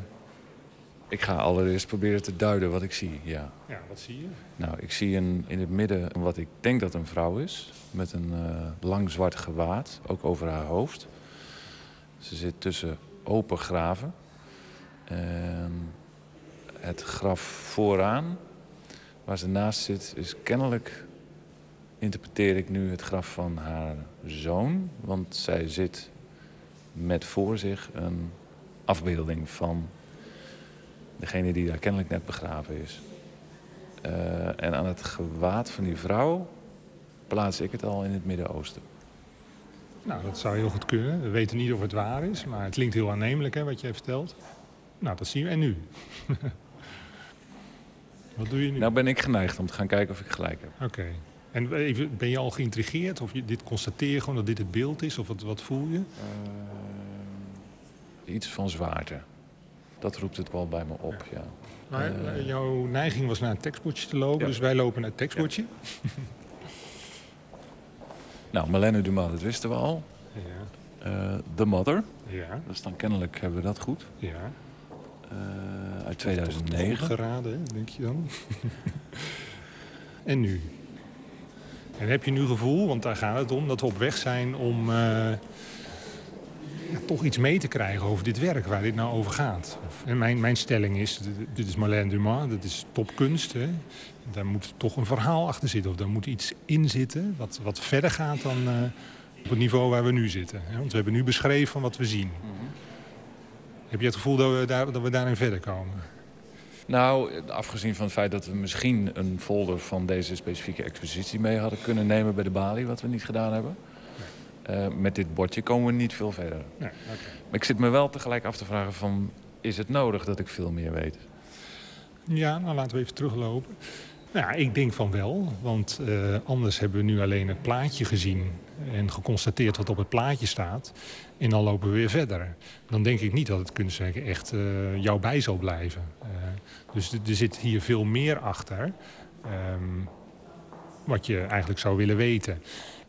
Ik ga allereerst proberen te duiden wat ik zie, ja. ja, wat zie je? Nou, ik zie een, in het midden wat ik denk dat een vrouw is. Met een eh, lang zwart gewaad, ook over haar hoofd. Ze zit tussen open graven. En het graf vooraan, waar ze naast zit, is kennelijk... interpreteer ik nu het graf van haar zoon. Want zij zit met voor zich een afbeelding van degene die daar kennelijk net begraven is. Eh, en aan het gewaad van die vrouw plaats ik het al in het Midden-Oosten. Nou, dat zou heel goed kunnen. We weten niet of het waar is, maar het klinkt heel aannemelijk hè, wat jij vertelt. Nou, dat zien we. En nu? Wat doe je nu? Nou ben ik geneigd om te gaan kijken of ik gelijk heb. Oké. En even, ben je al geïntrigeerd? Of je dit constateer je gewoon dat dit het beeld is? Of wat, wat voel je? Eh, iets van zwaarte. Dat roept het wel bij me op, ja. Maar Eh, jouw neiging was naar een tekstbordje te lopen. Ja. Dus wij lopen naar het tekstbordje. Nou, Marlene Dumas, dat wisten we al. Ja. Eh, The Mother. Ja. Dus dan kennelijk hebben we dat goed. Ja. Eh, uit Goed 2009. geraden, denk je dan? en nu? En heb je nu gevoel, want daar gaat het om, dat we op weg zijn om eh, ja, toch iets mee te krijgen over dit werk, waar dit nou over gaat? Of, en mijn, mijn stelling is, dit- is Marlène Dumas, dat is topkunst. Hè? Daar moet toch een verhaal achter zitten, of daar moet iets in zitten wat, wat verder gaat dan eh, op het niveau waar we nu zitten. Hè? Want we hebben nu beschreven van wat we zien. Heb je het gevoel dat we, daar, dat we daarin verder komen? Nou, afgezien van het feit dat we misschien een folder van deze specifieke expositie mee hadden kunnen nemen bij de Bali, wat we niet gedaan hebben. Eh, met dit bordje komen we niet veel verder. Nee, Maar ik zit me wel tegelijk af te vragen van, is het nodig dat ik veel meer weet? Ja, nou laten we even teruglopen. Nou, ik denk van wel, want eh, anders hebben we nu alleen het plaatje gezien en geconstateerd wat op het plaatje staat. En dan lopen we weer verder. Dan denk ik niet dat het kunstwerk echt eh, jou bij zal blijven. Eh, dus er zit hier veel meer achter ehm, wat je eigenlijk zou willen weten.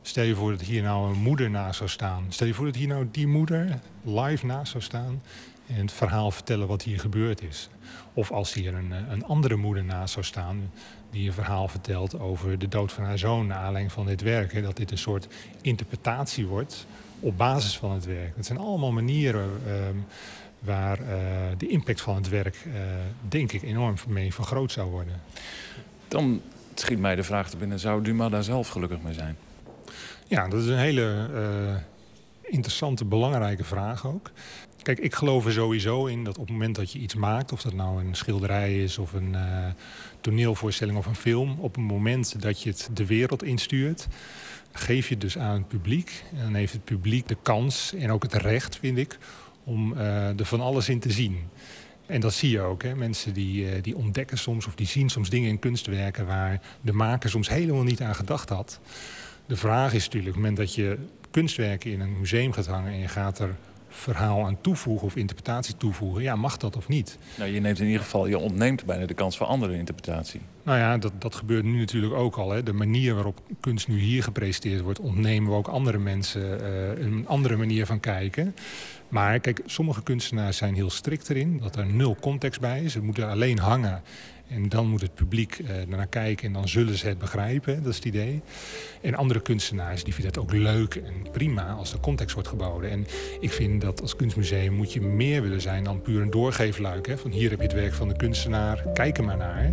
Stel je voor dat hier nou een moeder naast zou staan. Stel je voor dat hier nou die moeder live naast zou staan en het verhaal vertellen wat hier gebeurd is. Of als hier een, een andere moeder naast zou staan die een verhaal vertelt over de dood van haar zoon naar aanleiding van dit werk. Hè, dat dit een soort interpretatie wordt op basis van het werk. Dat zijn allemaal manieren ehm, waar eh, de impact van het werk, eh, denk ik, enorm mee vergroot zou worden. Dan schiet mij de vraag te binnen, zou Dumas daar zelf gelukkig mee zijn? Ja, dat is een hele eh, interessante, belangrijke vraag ook. Kijk, ik geloof er sowieso in dat op het moment dat je iets maakt, of dat nou een schilderij is of een toneelvoorstelling of een film, op het moment dat je het de wereld instuurt, geef je dus aan het publiek. En dan heeft het publiek de kans en ook het recht, vind ik, om eh, er van alles in te zien. En dat zie je ook. Hè? Mensen die, eh, die ontdekken soms of die zien soms dingen in kunstwerken waar de maker soms helemaal niet aan gedacht had. De vraag is natuurlijk, op het moment dat je kunstwerken in een museum gaat hangen en je gaat er verhaal aan toevoegen of interpretatie toevoegen, ja, mag dat of niet? Nou, je neemt in ieder geval, je ontneemt bijna de kans voor andere interpretatie. Nou ja, dat, dat gebeurt nu natuurlijk ook al. Hè. De manier waarop kunst nu hier gepresenteerd wordt, ontnemen we ook andere mensen eh, een andere manier van kijken. Maar kijk, sommige kunstenaars zijn heel strikt erin, dat er nul context bij is. Het moet er alleen hangen. En dan moet het publiek naar kijken en dan zullen ze het begrijpen. Dat is het idee. En andere kunstenaars die vinden het ook leuk en prima als er context wordt geboden. En ik vind dat als kunstmuseum moet je meer willen zijn dan puur een doorgeefluik. Hè? Van hier heb je het werk van de kunstenaar, kijk er maar naar.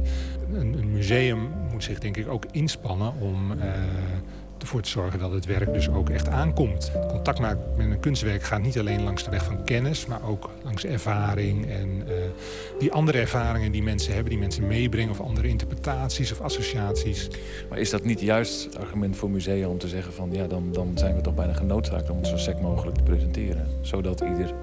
Een, een museum moet zich denk ik ook inspannen om eh, ervoor te zorgen dat het werk dus ook echt aankomt. Contact maken met een kunstwerk gaat niet alleen langs de weg van kennis, maar ook langs ervaring en eh, die andere ervaringen die mensen hebben, die mensen meebrengen of andere interpretaties of associaties. Maar is dat niet juist het argument voor musea om te zeggen van... ja, dan, dan zijn we toch bijna genoodzaakt om het zo sec mogelijk te presenteren. Zodat ieder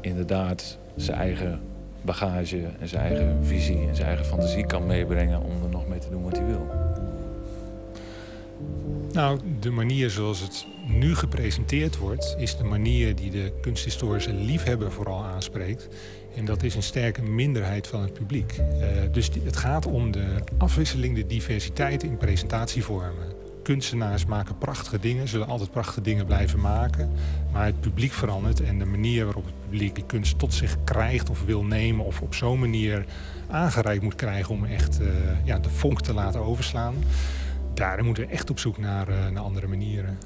inderdaad zijn eigen bagage en zijn eigen visie en zijn eigen fantasie kan meebrengen... om er nog mee te doen wat hij wil. Nou, de manier zoals het nu gepresenteerd wordt, is de manier die de kunsthistorische liefhebber vooral aanspreekt. En dat is een sterke minderheid van het publiek. Eh, dus het gaat om de afwisseling, de diversiteit in presentatievormen. Kunstenaars maken prachtige dingen, zullen altijd prachtige dingen blijven maken. Maar het publiek verandert en de manier waarop het publiek die kunst tot zich krijgt of wil nemen... of op zo'n manier aangereikt moet krijgen om echt eh, ja, de vonk te laten overslaan... daar moeten we echt op zoek naar, eh, naar andere manieren.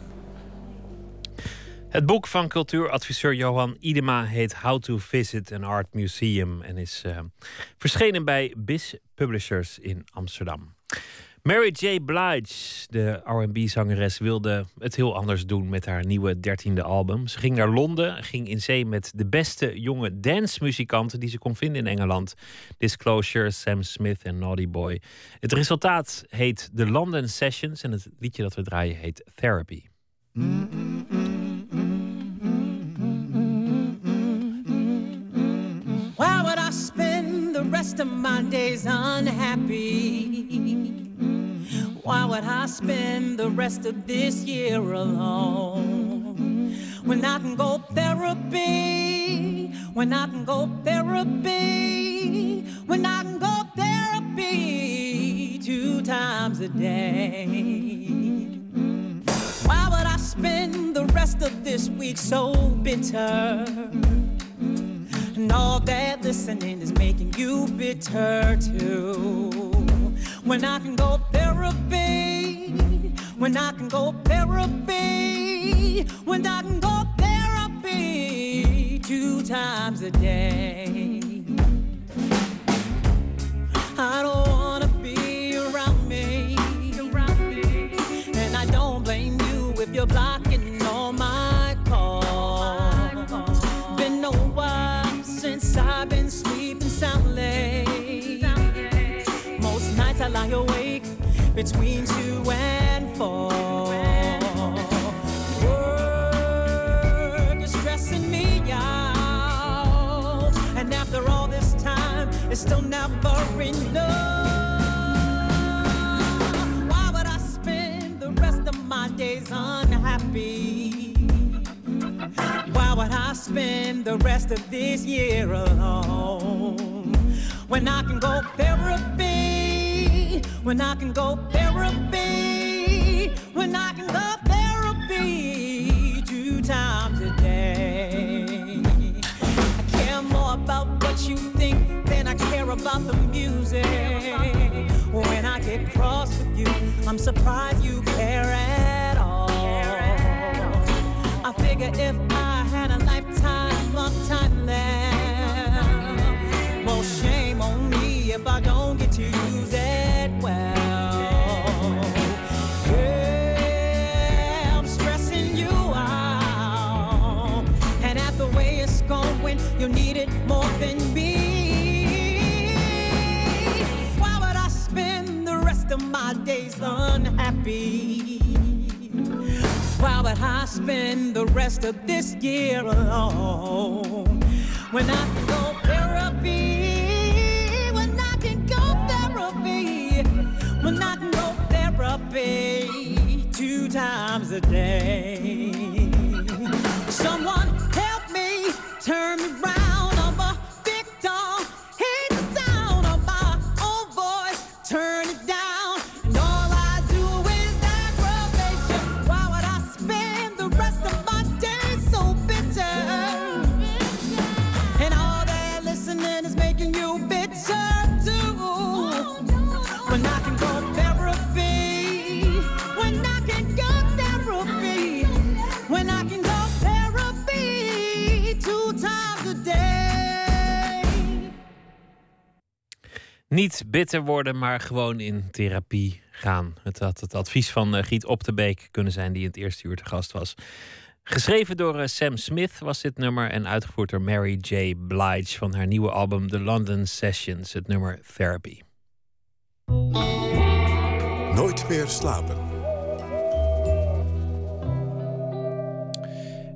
Het boek van cultuuradviseur Johan Idema heet How to Visit an Art Museum en is eh, verschenen bij BIS Publishers in Amsterdam. Mary J. Blige, de RB-zangeres, wilde het heel anders doen met haar nieuwe dertiende album. Ze ging naar Londen, ging in zee met de beste jonge dancemuzikanten die ze kon vinden in Engeland. Disclosure, Sam Smith en Naughty Boy. Het resultaat heet The London Sessions en het liedje dat we draaien heet Therapy. The rest rest of my days unhappy? Why would I spend the rest of this year alone? When I can go therapy, when I can go therapy, when I can go therapy two times a day. Why would I spend the rest of this week so bitter? And all that listening is making you bitter too. When I can go therapy, when I can go therapy, when I can go therapy two times a day. I don't wanna be around me, and I don't blame you if you're blocking between two and four. Work is stressing me out, and after all this time, it's still never enough. Why would I spend the rest of my days unhappy? Why would I spend the rest of this year alone? When I can go therapy, when I can go therapy, when I can go therapy two times a day. I care more about what you think than I care about the music. When I get cross with you, I'm surprised you care at all. I figure if days unhappy? Why would I spend the rest of this year alone when I can go therapy? When I can go therapy? When I can go therapy two times a day? Someone help me turn me round. Niet bitter worden, maar gewoon in therapie gaan. Het had het advies van eh, Giet Op de Beek kunnen zijn, die in het eerste uur te gast was. Geschreven door eh, Sam Smith was dit nummer en uitgevoerd door Mary J. Blige van haar nieuwe album The London Sessions, het nummer Therapy. Nooit meer slapen.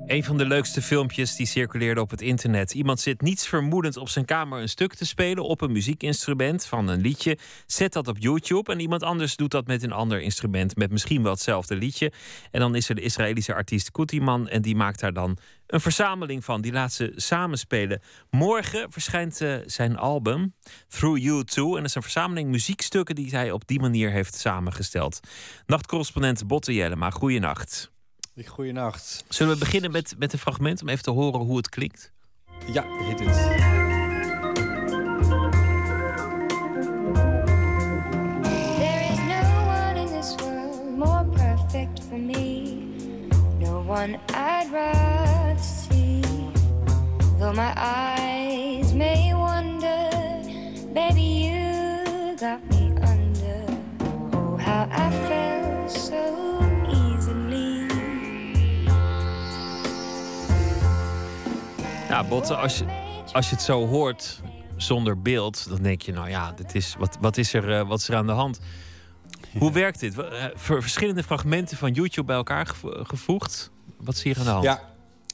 Een van de leukste filmpjes die circuleerde op het internet. Iemand zit niets vermoedend op zijn kamer een stuk te spelen op een muziekinstrument van een liedje. Zet dat op YouTube en iemand anders doet dat met een ander instrument met misschien wel hetzelfde liedje. En dan is er de Israëlische artiest Kutiman en die maakt daar dan een verzameling van. Die laat ze samenspelen. Morgen verschijnt eh, zijn album Through You Too. En dat is een verzameling muziekstukken die hij op die manier heeft samengesteld. Nachtcorrespondent Botte Jellema, goeienacht. Goeienacht. Zullen we beginnen met, met een fragment om even te horen hoe het klinkt? Ja, hit it. There is no one in this world more perfect for me. No one I'd rather see. Though my eyes may wander, baby, you got me under. Oh, how I fell Ja, Botte, als je, als je het zo hoort zonder beeld, dan denk je, nou ja, dit is, wat, wat, is er, eh, wat is er aan de hand? Hoe werkt dit? Eh, ver- Verschillende fragmenten van YouTube bij elkaar gevo- gevoegd. Wat zie je aan de hand? Ja,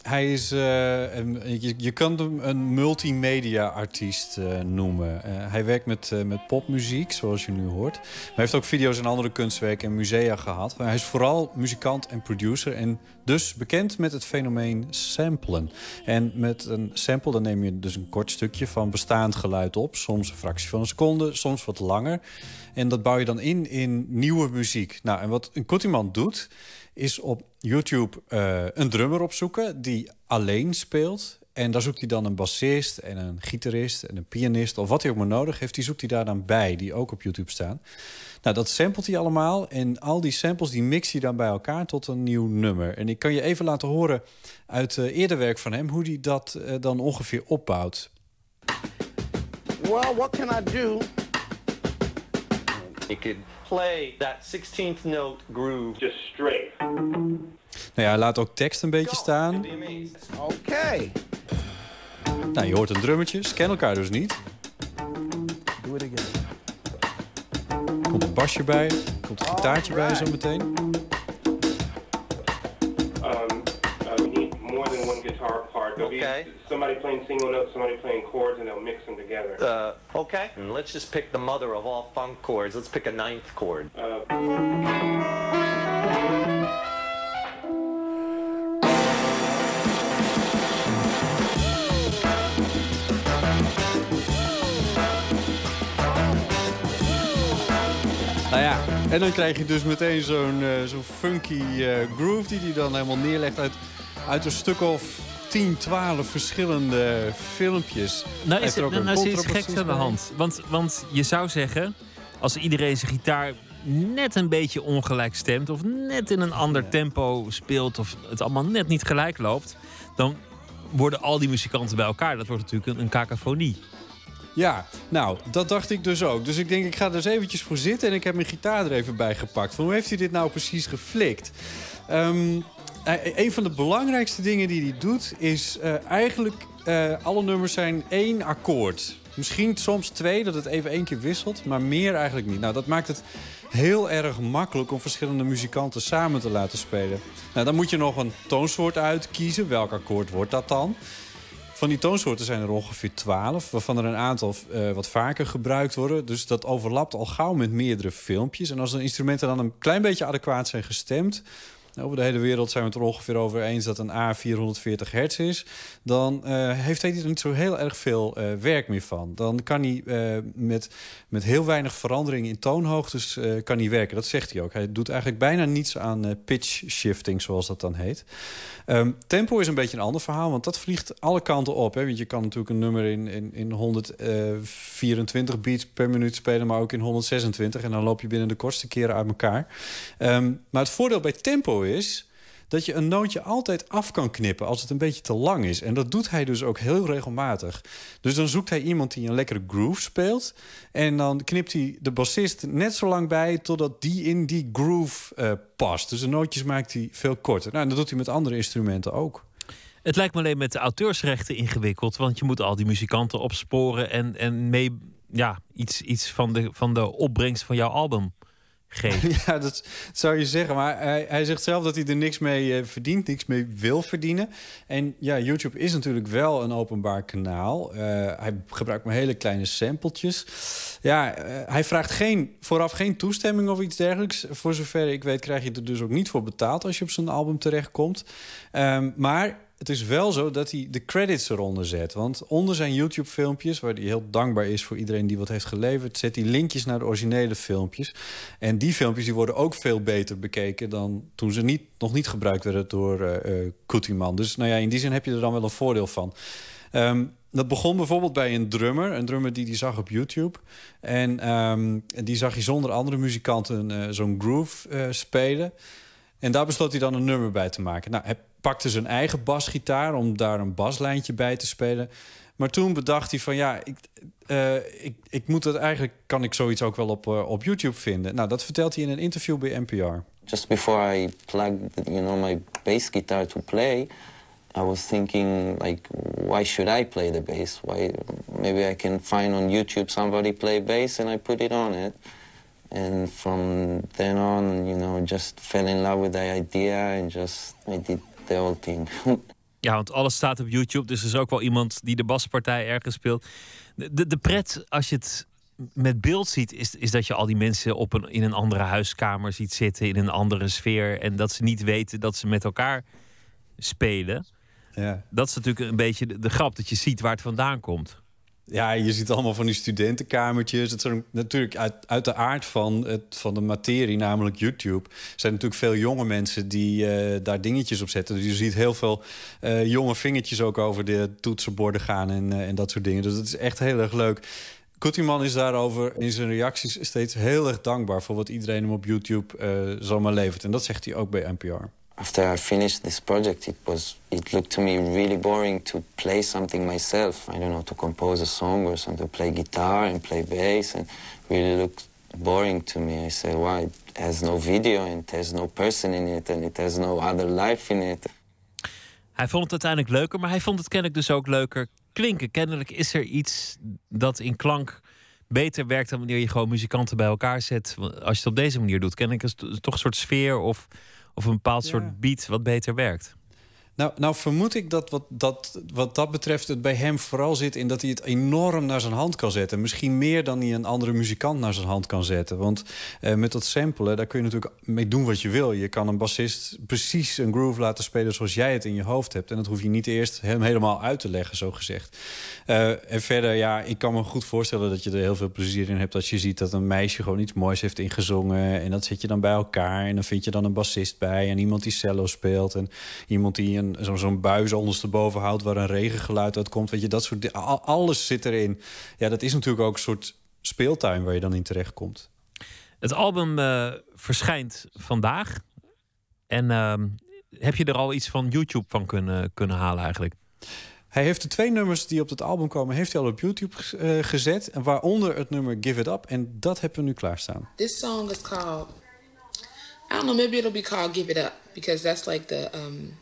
hij is, eh, een, je, kan hem een multimedia-artiest eh, noemen. Eh, hij werkt met, met popmuziek, zoals je nu hoort. Maar hij heeft ook video's en andere kunstwerken en musea gehad. Hij is vooral muzikant en producer. En dus bekend met het fenomeen samplen. En met een sample dan neem je dus een kort stukje van bestaand geluid op. Soms een fractie van een seconde, soms wat langer. En dat bouw je dan in in nieuwe muziek. Nou, en wat een Kotiman doet is op YouTube eh, een drummer opzoeken die alleen speelt. En daar zoekt hij dan een bassist en een gitarist en een pianist... of wat hij ook maar nodig heeft, die zoekt hij daar dan bij... die ook op YouTube staan. Nou, dat samplet hij allemaal. En al die samples die mixt hij dan bij elkaar tot een nieuw nummer. En ik kan je even laten horen uit uh, eerder werk van hem... hoe hij dat uh, dan ongeveer opbouwt. Well, what can I do? You could play that 16th note groove just straight. Nou ja, hij laat ook tekst een beetje staan. Oké. Okay. Nou, je hoort een drummetje. Kennen elkaar dus niet. Do it again. Komt een basje bij. Komt een gitaartje bij zo meteen. Guitar. There'll Okay. be somebody playing single notes, somebody playing chords, and they'll mix them together. Uh, okay. And let's just pick the mother of all funk chords. Let's pick a ninth chord. Nou ja, en dan krijg je dus meteen zo'n eh, zo'n funky eh, groove... die hij dan helemaal neerlegt uit, uit een stuk of 10, 12 verschillende filmpjes. Nou is, er ook nou, een nou is geks aan de hand. Want, want je zou zeggen, als iedereen zijn gitaar net een beetje ongelijk stemt... of net in een ander tempo speelt... of het allemaal net niet gelijk loopt... dan worden al die muzikanten bij elkaar. Dat wordt natuurlijk een, een cacophonie. Ja, nou, dat dacht ik dus ook. Dus ik denk, ik ga er eens eventjes voor zitten... en ik heb mijn gitaar er even bij gepakt. Van hoe heeft hij dit nou precies geflikt? Ehm, eh, een van de belangrijkste dingen die hij doet... is eh, eigenlijk eh, alle nummers zijn één akkoord. Misschien soms twee, dat het even één keer wisselt... maar meer eigenlijk niet. Nou, dat maakt het heel erg makkelijk om verschillende muzikanten samen te laten spelen. Nou, dan moet je nog een toonsoort uitkiezen. Welk akkoord wordt dat dan? Van die toonsoorten zijn er ongeveer 12, waarvan er een aantal eh, wat vaker gebruikt worden. Dus dat overlapt al gauw met meerdere filmpjes. En als de instrumenten dan een klein beetje adequaat zijn gestemd. Over de hele wereld zijn we het er ongeveer over eens dat een A 440 hertz is. Dan eh, heeft hij er niet zo heel erg veel eh, werk meer van. Dan kan hij eh, met, met heel weinig verandering in toonhoogtes kan hij werken. Dat zegt hij ook. Hij doet eigenlijk bijna niets aan pitch shifting, zoals dat dan heet. Ehm, tempo is een beetje een ander verhaal, want dat vliegt alle kanten op. Hè? Want je kan natuurlijk een nummer in, in, in 124 beats per minuut spelen, maar ook in 126. En dan loop je binnen de kortste keren uit elkaar. Ehm, maar het voordeel bij tempo is dat je een nootje altijd af kan knippen als het een beetje te lang is. En dat doet hij dus ook heel regelmatig. Dus dan zoekt hij iemand die een lekkere groove speelt. En dan knipt hij de bassist net zo lang bij totdat die in die groove eh, past. Dus de nootjes maakt hij veel korter. Nou, en dat doet hij met andere instrumenten ook. Het lijkt me alleen met de auteursrechten ingewikkeld. Want je moet al die muzikanten opsporen en, en mee ja, iets, iets van, de, van de opbrengst van jouw album geven. Ja, dat zou je zeggen. Maar hij, hij zegt zelf dat hij er niks mee eh, verdient, niks mee wil verdienen. En ja, YouTube is natuurlijk wel een openbaar kanaal. Eh, hij gebruikt maar hele kleine sampletjes. Ja, eh, hij vraagt geen, vooraf geen toestemming of iets dergelijks. Voor zover ik weet krijg je er dus ook niet voor betaald als je op zijn album terechtkomt. Ehm, maar het is wel zo dat hij de credits eronder zet. Want onder zijn YouTube-filmpjes, waar hij heel dankbaar is voor iedereen die wat heeft geleverd, zet hij linkjes naar de originele filmpjes. En die filmpjes die worden ook veel beter bekeken dan toen ze niet, nog niet gebruikt werden door uh. Dus nou ja, in die zin heb je er dan wel een voordeel van. Um, dat begon bijvoorbeeld bij een drummer. Een drummer die die zag op YouTube. En um, die zag hij zonder andere muzikanten uh, zo'n groove spelen. En daar besloot hij dan een nummer bij te maken. Nou, hij pakte zijn eigen basgitaar om daar een baslijntje bij te spelen. Maar toen bedacht hij van ja, ik, uh, ik, ik moet het eigenlijk kan ik zoiets ook wel op, uh, op YouTube vinden. Nou, dat vertelt hij in een interview bij NPR. Just before I plugged, you know, my bass guitar to play, I was thinking like, why should I play the bass? Why maybe I can find on YouTube somebody play bass and I put it on it. And from then on, you know, just fell in love with the idea and just I did the whole thing. Ja, want alles staat op YouTube. Dus er is ook wel iemand die de baspartij ergens speelt. De, de, de pret, als je het met beeld ziet, is, is dat je al die mensen op een, in een andere huiskamer ziet zitten, in een andere sfeer. En dat ze niet weten dat ze met elkaar spelen. Ja. Dat is natuurlijk een beetje de, de grap, dat je ziet waar het vandaan komt. Ja, je ziet allemaal van die studentenkamertjes. Het zijn natuurlijk uit, uit de aard van, het, van de materie, namelijk YouTube... zijn natuurlijk veel jonge mensen die eh, daar dingetjes op zetten. Dus je ziet heel veel eh, jonge vingertjes ook over de toetsenborden gaan en, eh, en dat soort dingen. Dus dat is echt heel erg leuk. Koeteman is daarover in zijn reacties steeds heel erg dankbaar... voor wat iedereen hem op YouTube zomaar levert. En dat zegt hij ook bij NPR. After I finished this project, it was it looked to me really boring to play something myself. I don't know to compose a song or something, play guitar and play bass, and really looked boring to me. I said, why? It has no video and it has no person in it and it has no other life in it. Hij vond het uiteindelijk leuker, maar hij vond het kennelijk dus ook leuker klinken. Kennelijk is er iets dat in klank beter werkt dan wanneer je gewoon muzikanten bij elkaar zet. Als je het op deze manier doet, kennelijk is het toch een soort sfeer of of een bepaald soort beat wat beter werkt? Nou, nou vermoed ik dat wat, dat wat dat betreft het bij hem vooral zit in dat hij het enorm naar zijn hand kan zetten. Misschien meer dan hij een andere muzikant naar zijn hand kan zetten. Want eh, met dat samplen, daar kun je natuurlijk mee doen wat je wil. Je kan een bassist precies een groove laten spelen zoals jij het in je hoofd hebt. En dat hoef je niet eerst hem helemaal uit te leggen, zo gezegd. Uh, en verder, ja, ik kan me goed voorstellen dat je er heel veel plezier in hebt als je ziet dat een meisje gewoon iets moois heeft ingezongen. En dat zet je dan bij elkaar. En dan vind je dan een bassist bij en iemand die cello speelt. En iemand die zo'n zo buis ondersteboven houdt waar een regengeluid uitkomt. Weet je, dat soort Alles zit erin. Ja, dat is natuurlijk ook een soort speeltuin waar je dan in terechtkomt. Het album uh, verschijnt vandaag. En uh, heb je er al iets van YouTube van kunnen, kunnen halen eigenlijk? Hij heeft de twee nummers die op het album komen, heeft hij al op YouTube uh, gezet. En waaronder het nummer Give It Up. En dat hebben we nu klaarstaan. This song is called... I don't know, maybe it'll be called Give It Up. Because that's like the... Um,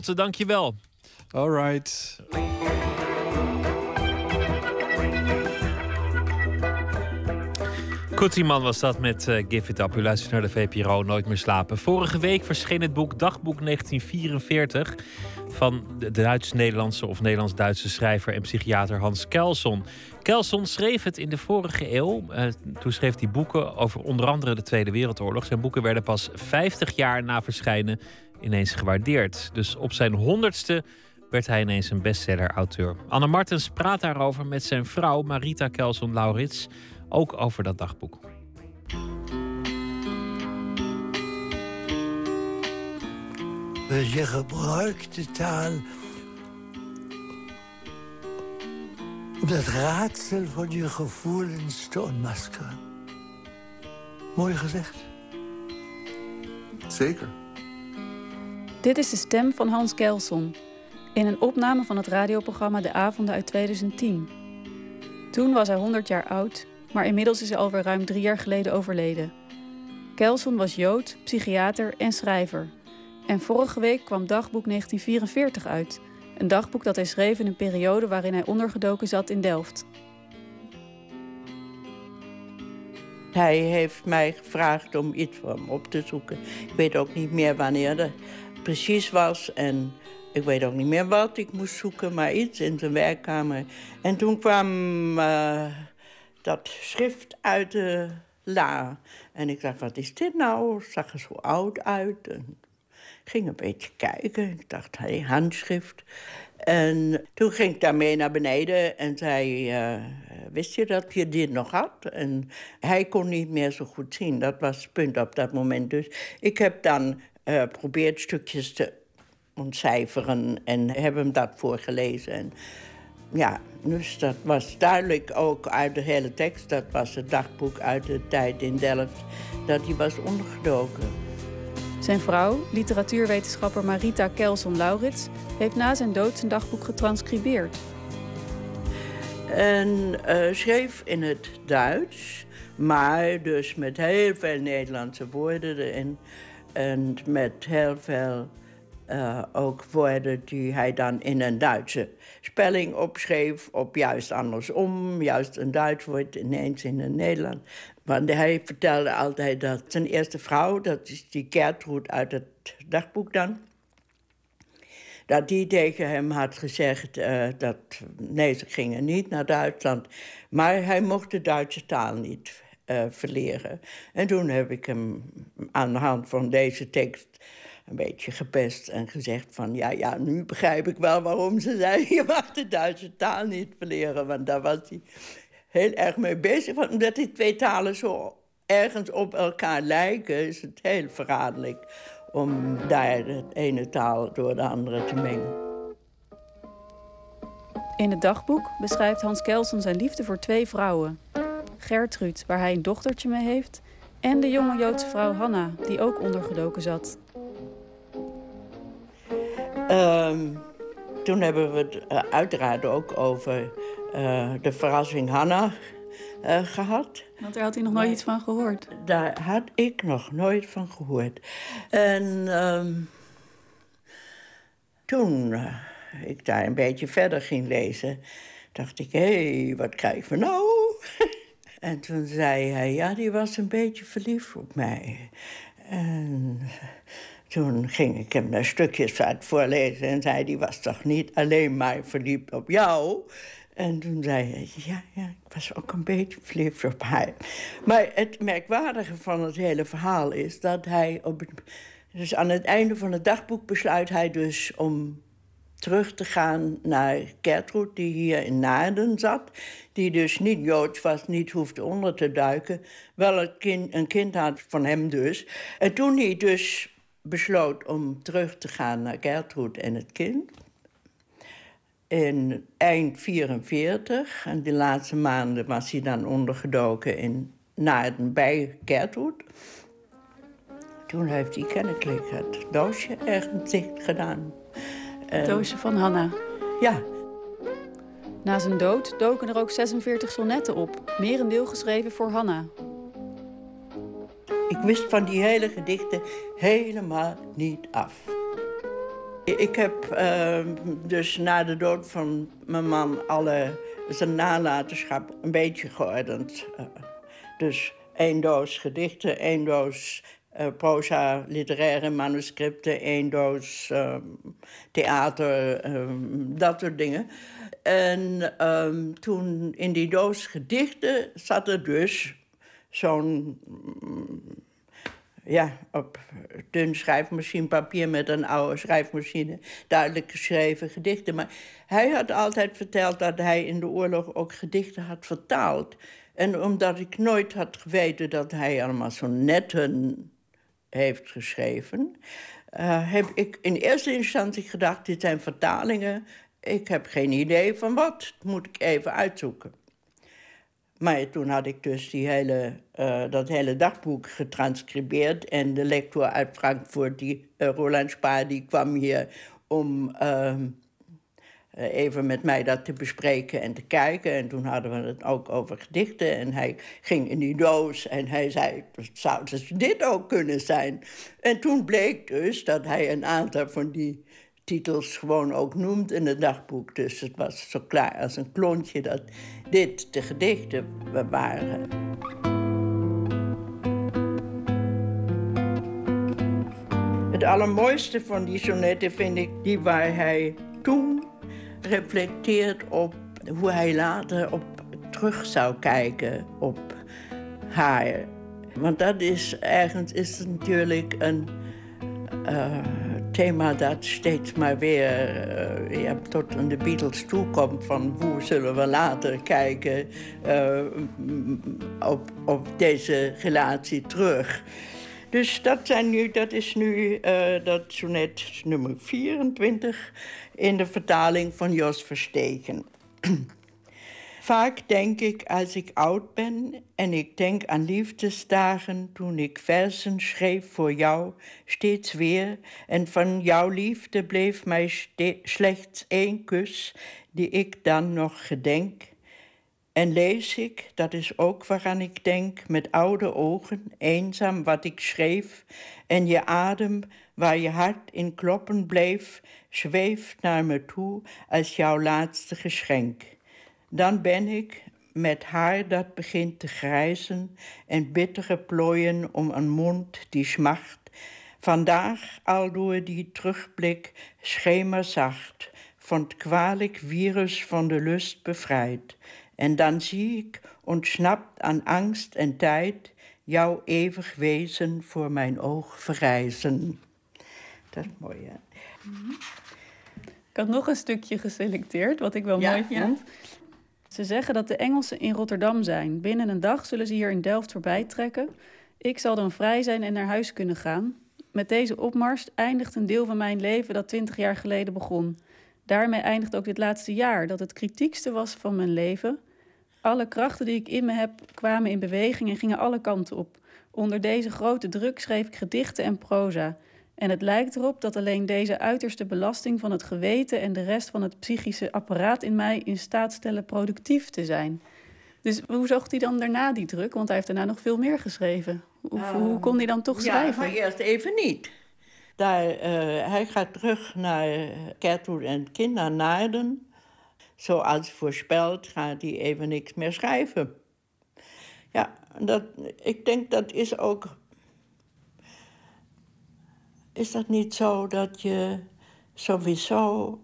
Botte, dankjewel. All right. Koetzieman was dat met eh, Give It Up. U luistert naar de VPRO Nooit meer slapen. Vorige week verscheen het boek Dagboek 1944 van de Duits-Nederlandse of Nederlands-Duitse schrijver en psychiater Hans Kelson. Kelson schreef het in de vorige eeuw. Eh, toen schreef hij boeken over onder andere de Tweede Wereldoorlog. Zijn boeken werden pas 50 jaar na verschijnen ineens gewaardeerd. Dus op zijn honderdste werd hij ineens een bestseller-auteur. Anne Martens praat daarover met zijn vrouw Marita Kelson-Laurits, ook over dat dagboek. Je gebruikt de taal om dat raadsel van je gevoelens te ontmaskeren. Mooi gezegd. Zeker. Dit is de stem van Hans Kelson in een opname van het radioprogramma De Avonden uit 2010. Toen was hij 100 jaar oud, maar inmiddels is hij alweer ruim drie jaar geleden overleden. Kelson was Jood, psychiater en schrijver. En vorige week kwam dagboek 1944 uit. Een dagboek dat hij schreef in een periode waarin hij ondergedoken zat in Delft. Hij heeft mij gevraagd om iets hem op te zoeken. Ik weet ook niet meer wanneer precies was. En ik weet ook niet meer wat ik moest zoeken, maar iets in zijn werkkamer. En toen kwam eh, dat schrift uit de la. En ik dacht, wat is dit nou? Zag er zo oud uit. En ging een beetje kijken. Ik dacht, hé, hey, handschrift. En toen ging ik daarmee naar beneden en zei... eh, wist je dat je dit nog had? En hij kon niet meer zo goed zien. Dat was het punt op dat moment. Dus ik heb dan eh, geprobeerd stukjes te ontcijferen... en heb hem dat voorgelezen. En ja, dus dat was duidelijk ook uit de hele tekst. Dat was het dagboek uit de tijd in Delft... dat hij was ondergedoken. Zijn vrouw, literatuurwetenschapper Marita Kelson-Laurits, heeft na zijn dood zijn dagboek getranscribeerd. En eh, schreef in het Duits, maar dus met heel veel Nederlandse woorden erin. En met heel veel eh, ook woorden die hij dan in een Duitse spelling opschreef. Op juist andersom, juist een Duits woord ineens in een Nederland. Want hij vertelde altijd dat zijn eerste vrouw, dat is die Gertrud uit het dagboek dan dat die tegen hem had gezegd eh, dat nee, ze gingen niet naar Duitsland. Maar hij mocht de Duitse taal niet eh, verleren. En toen heb ik hem aan de hand van deze tekst een beetje gepest en gezegd van... ja, ja, nu begrijp ik wel waarom ze zei... je mag de Duitse taal niet verleren. Want daar was hij heel erg mee bezig. Want omdat die twee talen zo ergens op elkaar lijken... is het heel verraderlijk om daar de ene taal door de andere te mengen. In het dagboek beschrijft Hans Kelson zijn liefde voor twee vrouwen. Gertrud, waar hij een dochtertje mee heeft... en de jonge Joodse vrouw Hanna, die ook ondergedoken zat. Ehm, toen hebben we het eh, uiteraard ook over eh, de verrassing Hanna eh, gehad. Want daar had hij nog nooit iets van gehoord. Daar had ik nog nooit van gehoord. En ehm, toen ik daar een beetje verder ging lezen, dacht ik: hé, hey, wat krijgen we nou? en toen zei hij: ja, die was een beetje verliefd op mij. En toen ging ik hem daar stukjes uit voorlezen en zei: die was toch niet alleen maar verliefd op jou? En toen zei hij, ja, ja, ik was ook een beetje verliefd op haar. Maar het merkwaardige van het hele verhaal is dat hij... Op het, dus aan het einde van het dagboek besluit hij dus om terug te gaan naar Gertrud, die hier in Naarden zat. Die dus niet Joods was, niet hoefde onder te duiken. Wel een kind, een kind had van hem dus. En toen hij dus besloot om terug te gaan naar Gertrud en het kind in eind 44. En die laatste maanden was hij dan ondergedoken in Naarden bij Gertrud. Toen heeft hij kennelijk het doosje ergens dicht gedaan. Doosje van Hanna. Ja. Na zijn dood doken er ook 46 sonnetten op, merendeel geschreven voor Hanna. Ik wist van die hele gedichten helemaal niet af. Ik heb uh, dus na de dood van mijn man alle zijn nalatenschap een beetje geordend. Uh, dus één doos gedichten, één doos proza, literaire manuscripten, één doos uh, theater, dat soort dingen. En um, toen in die doos gedichten zat er dus zo'n ja, op dun schrijfmachinepapier met een oude schrijfmachine duidelijk geschreven gedichten. Maar hij had altijd verteld dat hij in de oorlog ook gedichten had vertaald. En omdat ik nooit had geweten dat hij allemaal sonetten heeft geschreven, uh, heb ik in eerste instantie gedacht: dit zijn vertalingen. Ik heb geen idee van wat. Dat moet ik even uitzoeken. Maar toen had ik dus die hele, uh, dat hele dagboek getranscribeerd. En de lector uit Frankfurt, die, uh, Roland Spaar, die kwam hier om uh, even met mij dat te bespreken en te kijken. En toen hadden we het ook over gedichten. En hij ging in die doos en hij zei, zou dus dit ook kunnen zijn? En toen bleek dus dat hij een aantal van die titels gewoon ook noemt in het dagboek. Dus het was zo klaar als een klontje dat dit de gedichten waren. Het allermooiste van die sonetten vind ik die waar hij toen reflecteert op hoe hij later op terug zou kijken op haar. Want dat is ergens is natuurlijk een uh, thema dat steeds maar weer uh, ja, tot de Beatles toe komt. Van hoe zullen we later kijken uh, op, op deze relatie terug. Dus dat, zijn nu, dat is nu dat sonnet nummer 24 in de vertaling van Jos Verstegen. Vaak denk ik als ik oud ben en ik denk aan liefdesdagen toen ik versen schreef voor jou, steeds weer, en van jouw liefde bleef mij slechts één kus, die ik dan nog gedenk. En lees ik, dat is ook waaraan ik denk, met oude ogen, eenzaam wat ik schreef, en je adem, waar je hart in kloppen bleef, zweeft naar me toe als jouw laatste geschenk. Dan ben ik met haar dat begint te grijzen en bittere plooien om een mond die smacht. Vandaag al door die terugblik schemerzacht, van het kwalijk virus van de lust bevrijd. En dan zie ik, ontsnapt aan angst en tijd, jouw eeuwig wezen voor mijn oog verrijzen. Dat is mooi, hè? Ik had nog een stukje geselecteerd, wat ik wel Ja, mooi ja. vond. Ze zeggen dat de Engelsen in Rotterdam zijn. Binnen een dag zullen ze hier in Delft voorbij trekken. Ik zal dan vrij zijn en naar huis kunnen gaan. Met deze opmars eindigt een deel van mijn leven dat twintig jaar geleden begon. Daarmee eindigt ook dit laatste jaar, dat het kritiekste was van mijn leven. Alle krachten die ik in me heb kwamen in beweging en gingen alle kanten op. Onder deze grote druk schreef ik gedichten en proza. En het lijkt erop dat alleen deze uiterste belasting van het geweten en de rest van het psychische apparaat in mij in staat stellen productief te zijn. Dus hoe zocht hij dan daarna die druk? Want hij heeft daarna nog veel meer geschreven. Hoe, hoe kon hij dan toch Ja, schrijven? maar eerst even niet. Daar, eh, hij gaat terug naar Gertrud en Kind, naar Naarden. Zoals voorspeld gaat hij even niks meer schrijven. Ja, dat, ik denk dat is ook... Is dat niet zo dat je sowieso...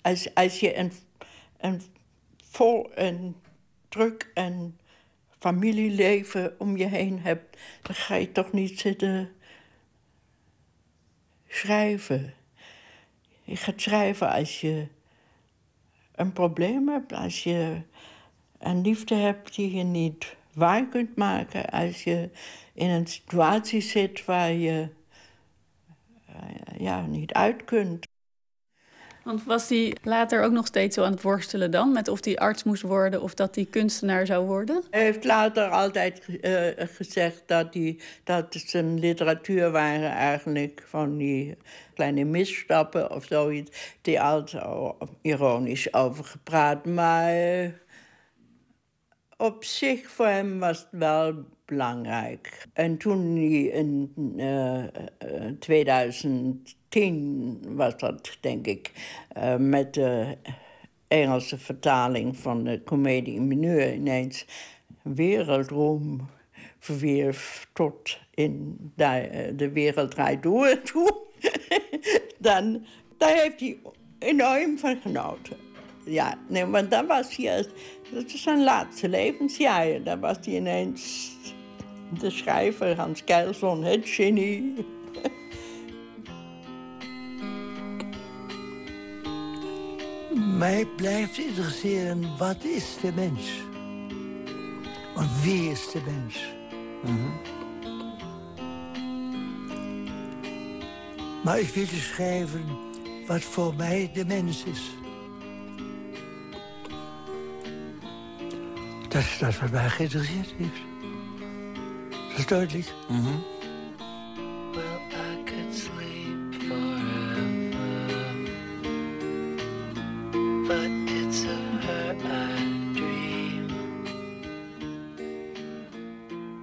Als, als je een, een vol en druk en familieleven om je heen hebt... dan ga je toch niet zitten schrijven. Je gaat schrijven als je een probleem hebt, als je een liefde hebt die je niet waar kunt maken, als je in een situatie zit waar je ja, niet uit kunt. Want was hij later ook nog steeds zo aan het worstelen dan? Met of hij arts moest worden of dat hij kunstenaar zou worden? Hij heeft later altijd eh, gezegd dat, die, dat zijn literatuur waren eigenlijk van die kleine misstappen of zoiets. Die altijd ironisch over gepraat. Maar eh, op zich voor hem was het wel belangrijk. En toen in eh, eh, 2000 tien was dat, denk ik. eh, met de Engelse vertaling van de comedie in mineur ineens wereldroem verwierf tot in de, de wereld draait door toe. Dan, daar heeft hij enorm van genoten. Ja, nee, want dan was hij, dat is zijn laatste levensjaren. Dan was hij ineens de schrijver Hans Keilson, het genie. Mij blijft interesseren, wat is de mens? Want wie is de mens? Maar ik wil schrijven wat voor mij de mens is. Dat is dat wat mij geïnteresseerd heeft. Dat is duidelijk. Well, I could sleep forever, but it's of her I dream.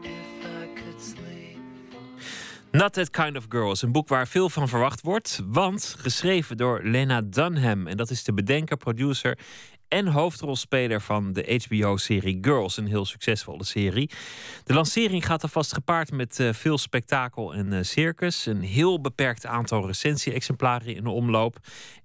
If I could sleep. Not That Kind of Girl is een boek waar veel van verwacht wordt. Want geschreven door Lena Dunham. En dat is de bedenker, producer en hoofdrolspeler van de HBO-serie Girls. Een heel succesvolle serie. De lancering gaat alvast gepaard met eh, veel spektakel en eh, circus. Een heel beperkt aantal recensie-exemplaren in de omloop.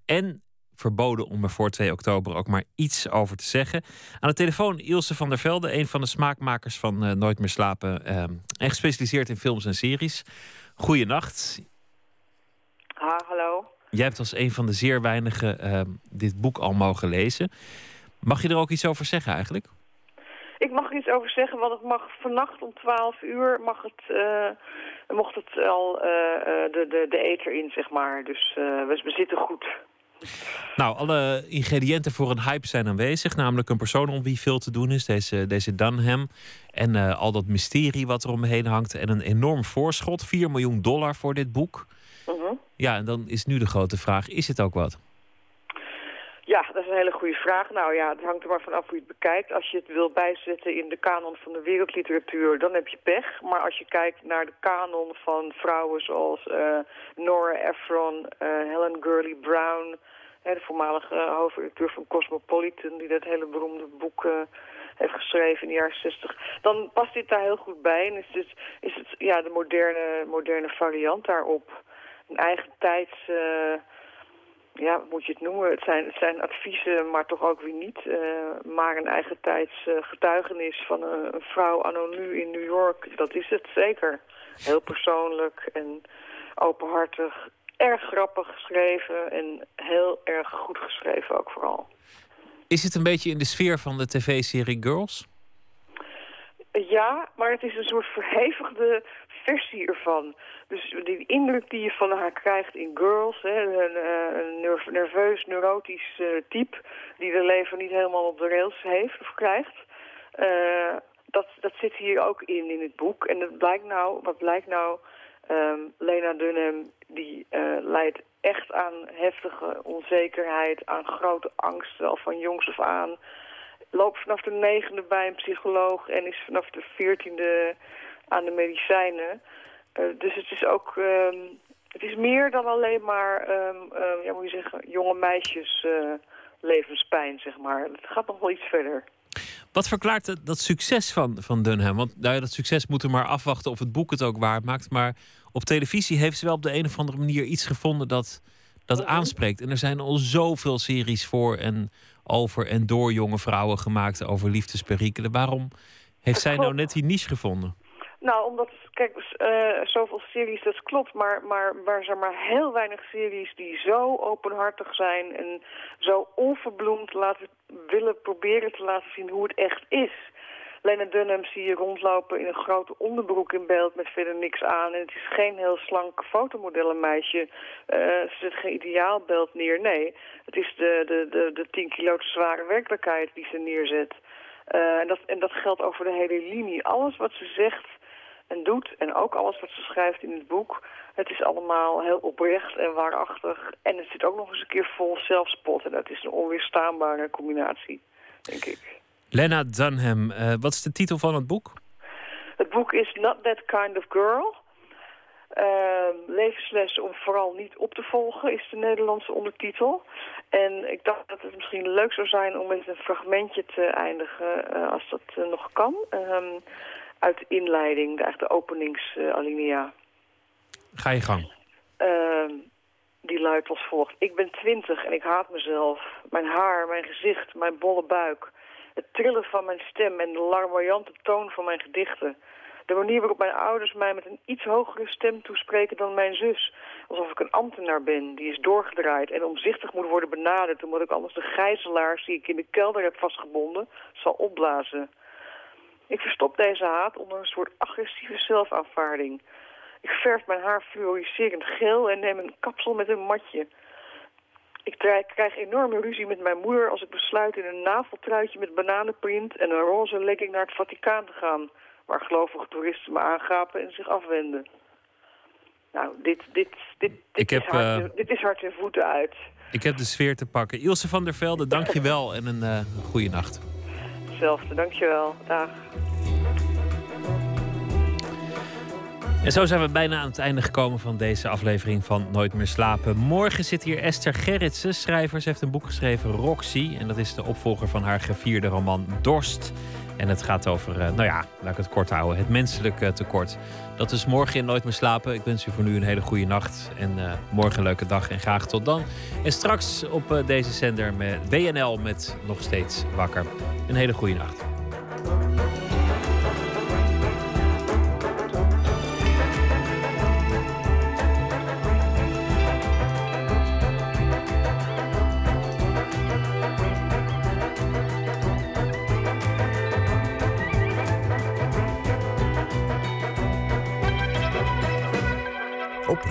En verboden om er voor 2 oktober ook maar iets over te zeggen. Aan de telefoon Ilse van der Velde, een van de smaakmakers van eh, Nooit meer slapen. eh, en gespecialiseerd in films en series. Goeienacht. Ha, hallo. Jij hebt als een van de zeer weinigen eh, dit boek al mogen lezen. Mag je er ook iets over zeggen eigenlijk? Ik mag er iets over zeggen, want het mag vannacht om 12 uur mag het, eh, mocht het al eh, eh, de, de, de eter in, zeg maar. Dus we, we zitten goed. Nou, alle ingrediënten voor een hype zijn aanwezig. Namelijk een persoon om wie veel te doen is, deze, deze Dunham. En al dat mysterie wat er omheen hangt. En een enorm voorschot, 4 miljoen dollar voor dit boek. Ja, en dan is nu de grote vraag, is het ook wat? Ja, dat is een hele goede vraag. Nou ja, het hangt er maar vanaf hoe je het bekijkt. Als je het wil bijzetten in de kanon van de wereldliteratuur, dan heb je pech. Maar als je kijkt naar de kanon van vrouwen zoals eh, Nora Ephron, eh, Helen Gurley Brown... de voormalige eh, hoofdredacteur van Cosmopolitan... die dat hele beroemde boek heeft geschreven in de jaren 60... dan past dit daar heel goed bij. En is het, is het ja, de moderne, moderne variant daarop. Een eigen tijds... eh, ja, moet je het noemen? Het zijn, het zijn adviezen, maar toch ook weer niet. eh, maar een eigen tijds eh, getuigenis van een, een vrouw anno nu in New York. Dat is het zeker. Heel persoonlijk en openhartig. Erg grappig geschreven en heel erg goed geschreven ook vooral. Is het een beetje in de sfeer van de tv-serie Girls? Ja, maar het is een soort verhevigde versie ervan. Dus die indruk die je van haar krijgt in Girls, hè, een, een nerv- nerveus, neurotisch eh, type... die de leven niet helemaal op de rails heeft of krijgt... eh, dat, dat zit hier ook in, in het boek. En dat blijkt nou, wat blijkt nou... ehm, Lena Dunham, die eh, leidt echt aan heftige onzekerheid... aan grote angsten, al van jongs af aan loopt vanaf de negende bij een psycholoog en is vanaf de veertiende aan de medicijnen. Eh, dus het is ook, ehm, het is meer dan alleen maar, ehm, ehm, ja moet je zeggen, jonge meisjes eh, levenspijn, zeg maar. Het gaat nog wel iets verder. Wat verklaart het- dat succes van, van Dunham? Want nou ja, dat succes moeten we maar afwachten of het boek het ook waar maakt. Maar op televisie heeft ze wel op de een of andere manier iets gevonden dat, dat aanspreekt. En er zijn al zoveel series voor en over en door jonge vrouwen gemaakt over liefdesperikelen. Waarom heeft zij nou net die niche gevonden? Nou, omdat, kijk, eh, zoveel series, dat klopt, maar, maar waar zijn maar heel weinig series die zo openhartig zijn en zo onverbloemd laten, willen proberen te laten zien hoe het echt is. Lena Dunham zie je rondlopen in een grote onderbroek in beeld met verder niks aan. En het is geen heel slank fotomodellenmeisje. Eh ze zet geen ideaalbeeld neer. Nee, het is de, de, de, de 10 kilo zware werkelijkheid die ze neerzet. Eh, en, dat, en dat geldt over de hele linie. Alles wat ze zegt en doet, en ook alles wat ze schrijft in het boek... het is allemaal heel oprecht en waarachtig. En het zit ook nog eens een keer vol zelfspot. En dat is een onweerstaanbare combinatie, denk ik. Lena Dunham, eh, wat is de titel van het boek? Het boek is Not That Kind of Girl. Ehm, levenslessen om vooral niet op te volgen is de Nederlandse ondertitel. En ik dacht dat het misschien leuk zou zijn om met een fragmentje te eindigen, eh, als dat eh, nog kan. Uit de inleiding, de, de openingsalinea. Ga je gang. Ehm, die luidt als volgt. Ik ben twintig en ik haat mezelf. Mijn haar, mijn gezicht, mijn bolle buik. Het trillen van mijn stem en de larmoyante toon van mijn gedichten. De manier waarop mijn ouders mij met een iets hogere stem toespreken dan mijn zus. Alsof ik een ambtenaar ben, die is doorgedraaid en omzichtig moet worden benaderd... omdat ik anders de gijzelaars die ik in de kelder heb vastgebonden zal opblazen. Ik verstop deze haat onder een soort agressieve zelfaanvaarding. Ik verf mijn haar fluoriserend geel en neem een kapsel met een matje. Ik krijg enorme ruzie met mijn moeder als ik besluit in een naveltruitje met bananenprint en een roze legging naar het Vaticaan te gaan, waar gelovige toeristen me aangapen en zich afwenden. Nou, dit, dit, dit, dit, Ik is, heb, hard, eh, dit is hard en voeten uit. Ik heb de sfeer te pakken. Ilse van der Velde, dank je wel en een eh goede nacht. Hetzelfde, dankjewel. Dag. En zo zijn we bijna aan het einde gekomen van deze aflevering van Nooit meer slapen. Morgen zit hier Esther Gerritsen, schrijver. Ze heeft een boek geschreven, Roxy. En dat is de opvolger van haar gevierde roman Dorst. En het gaat over, eh, nou ja, laat ik het kort houden, het menselijk eh, tekort. Dat is morgen in Nooit meer slapen. Ik wens u voor nu een hele goede nacht. En eh, morgen een leuke dag en graag tot dan. En straks op eh, deze zender met WNL met Nog Steeds Wakker. Een hele goede nacht.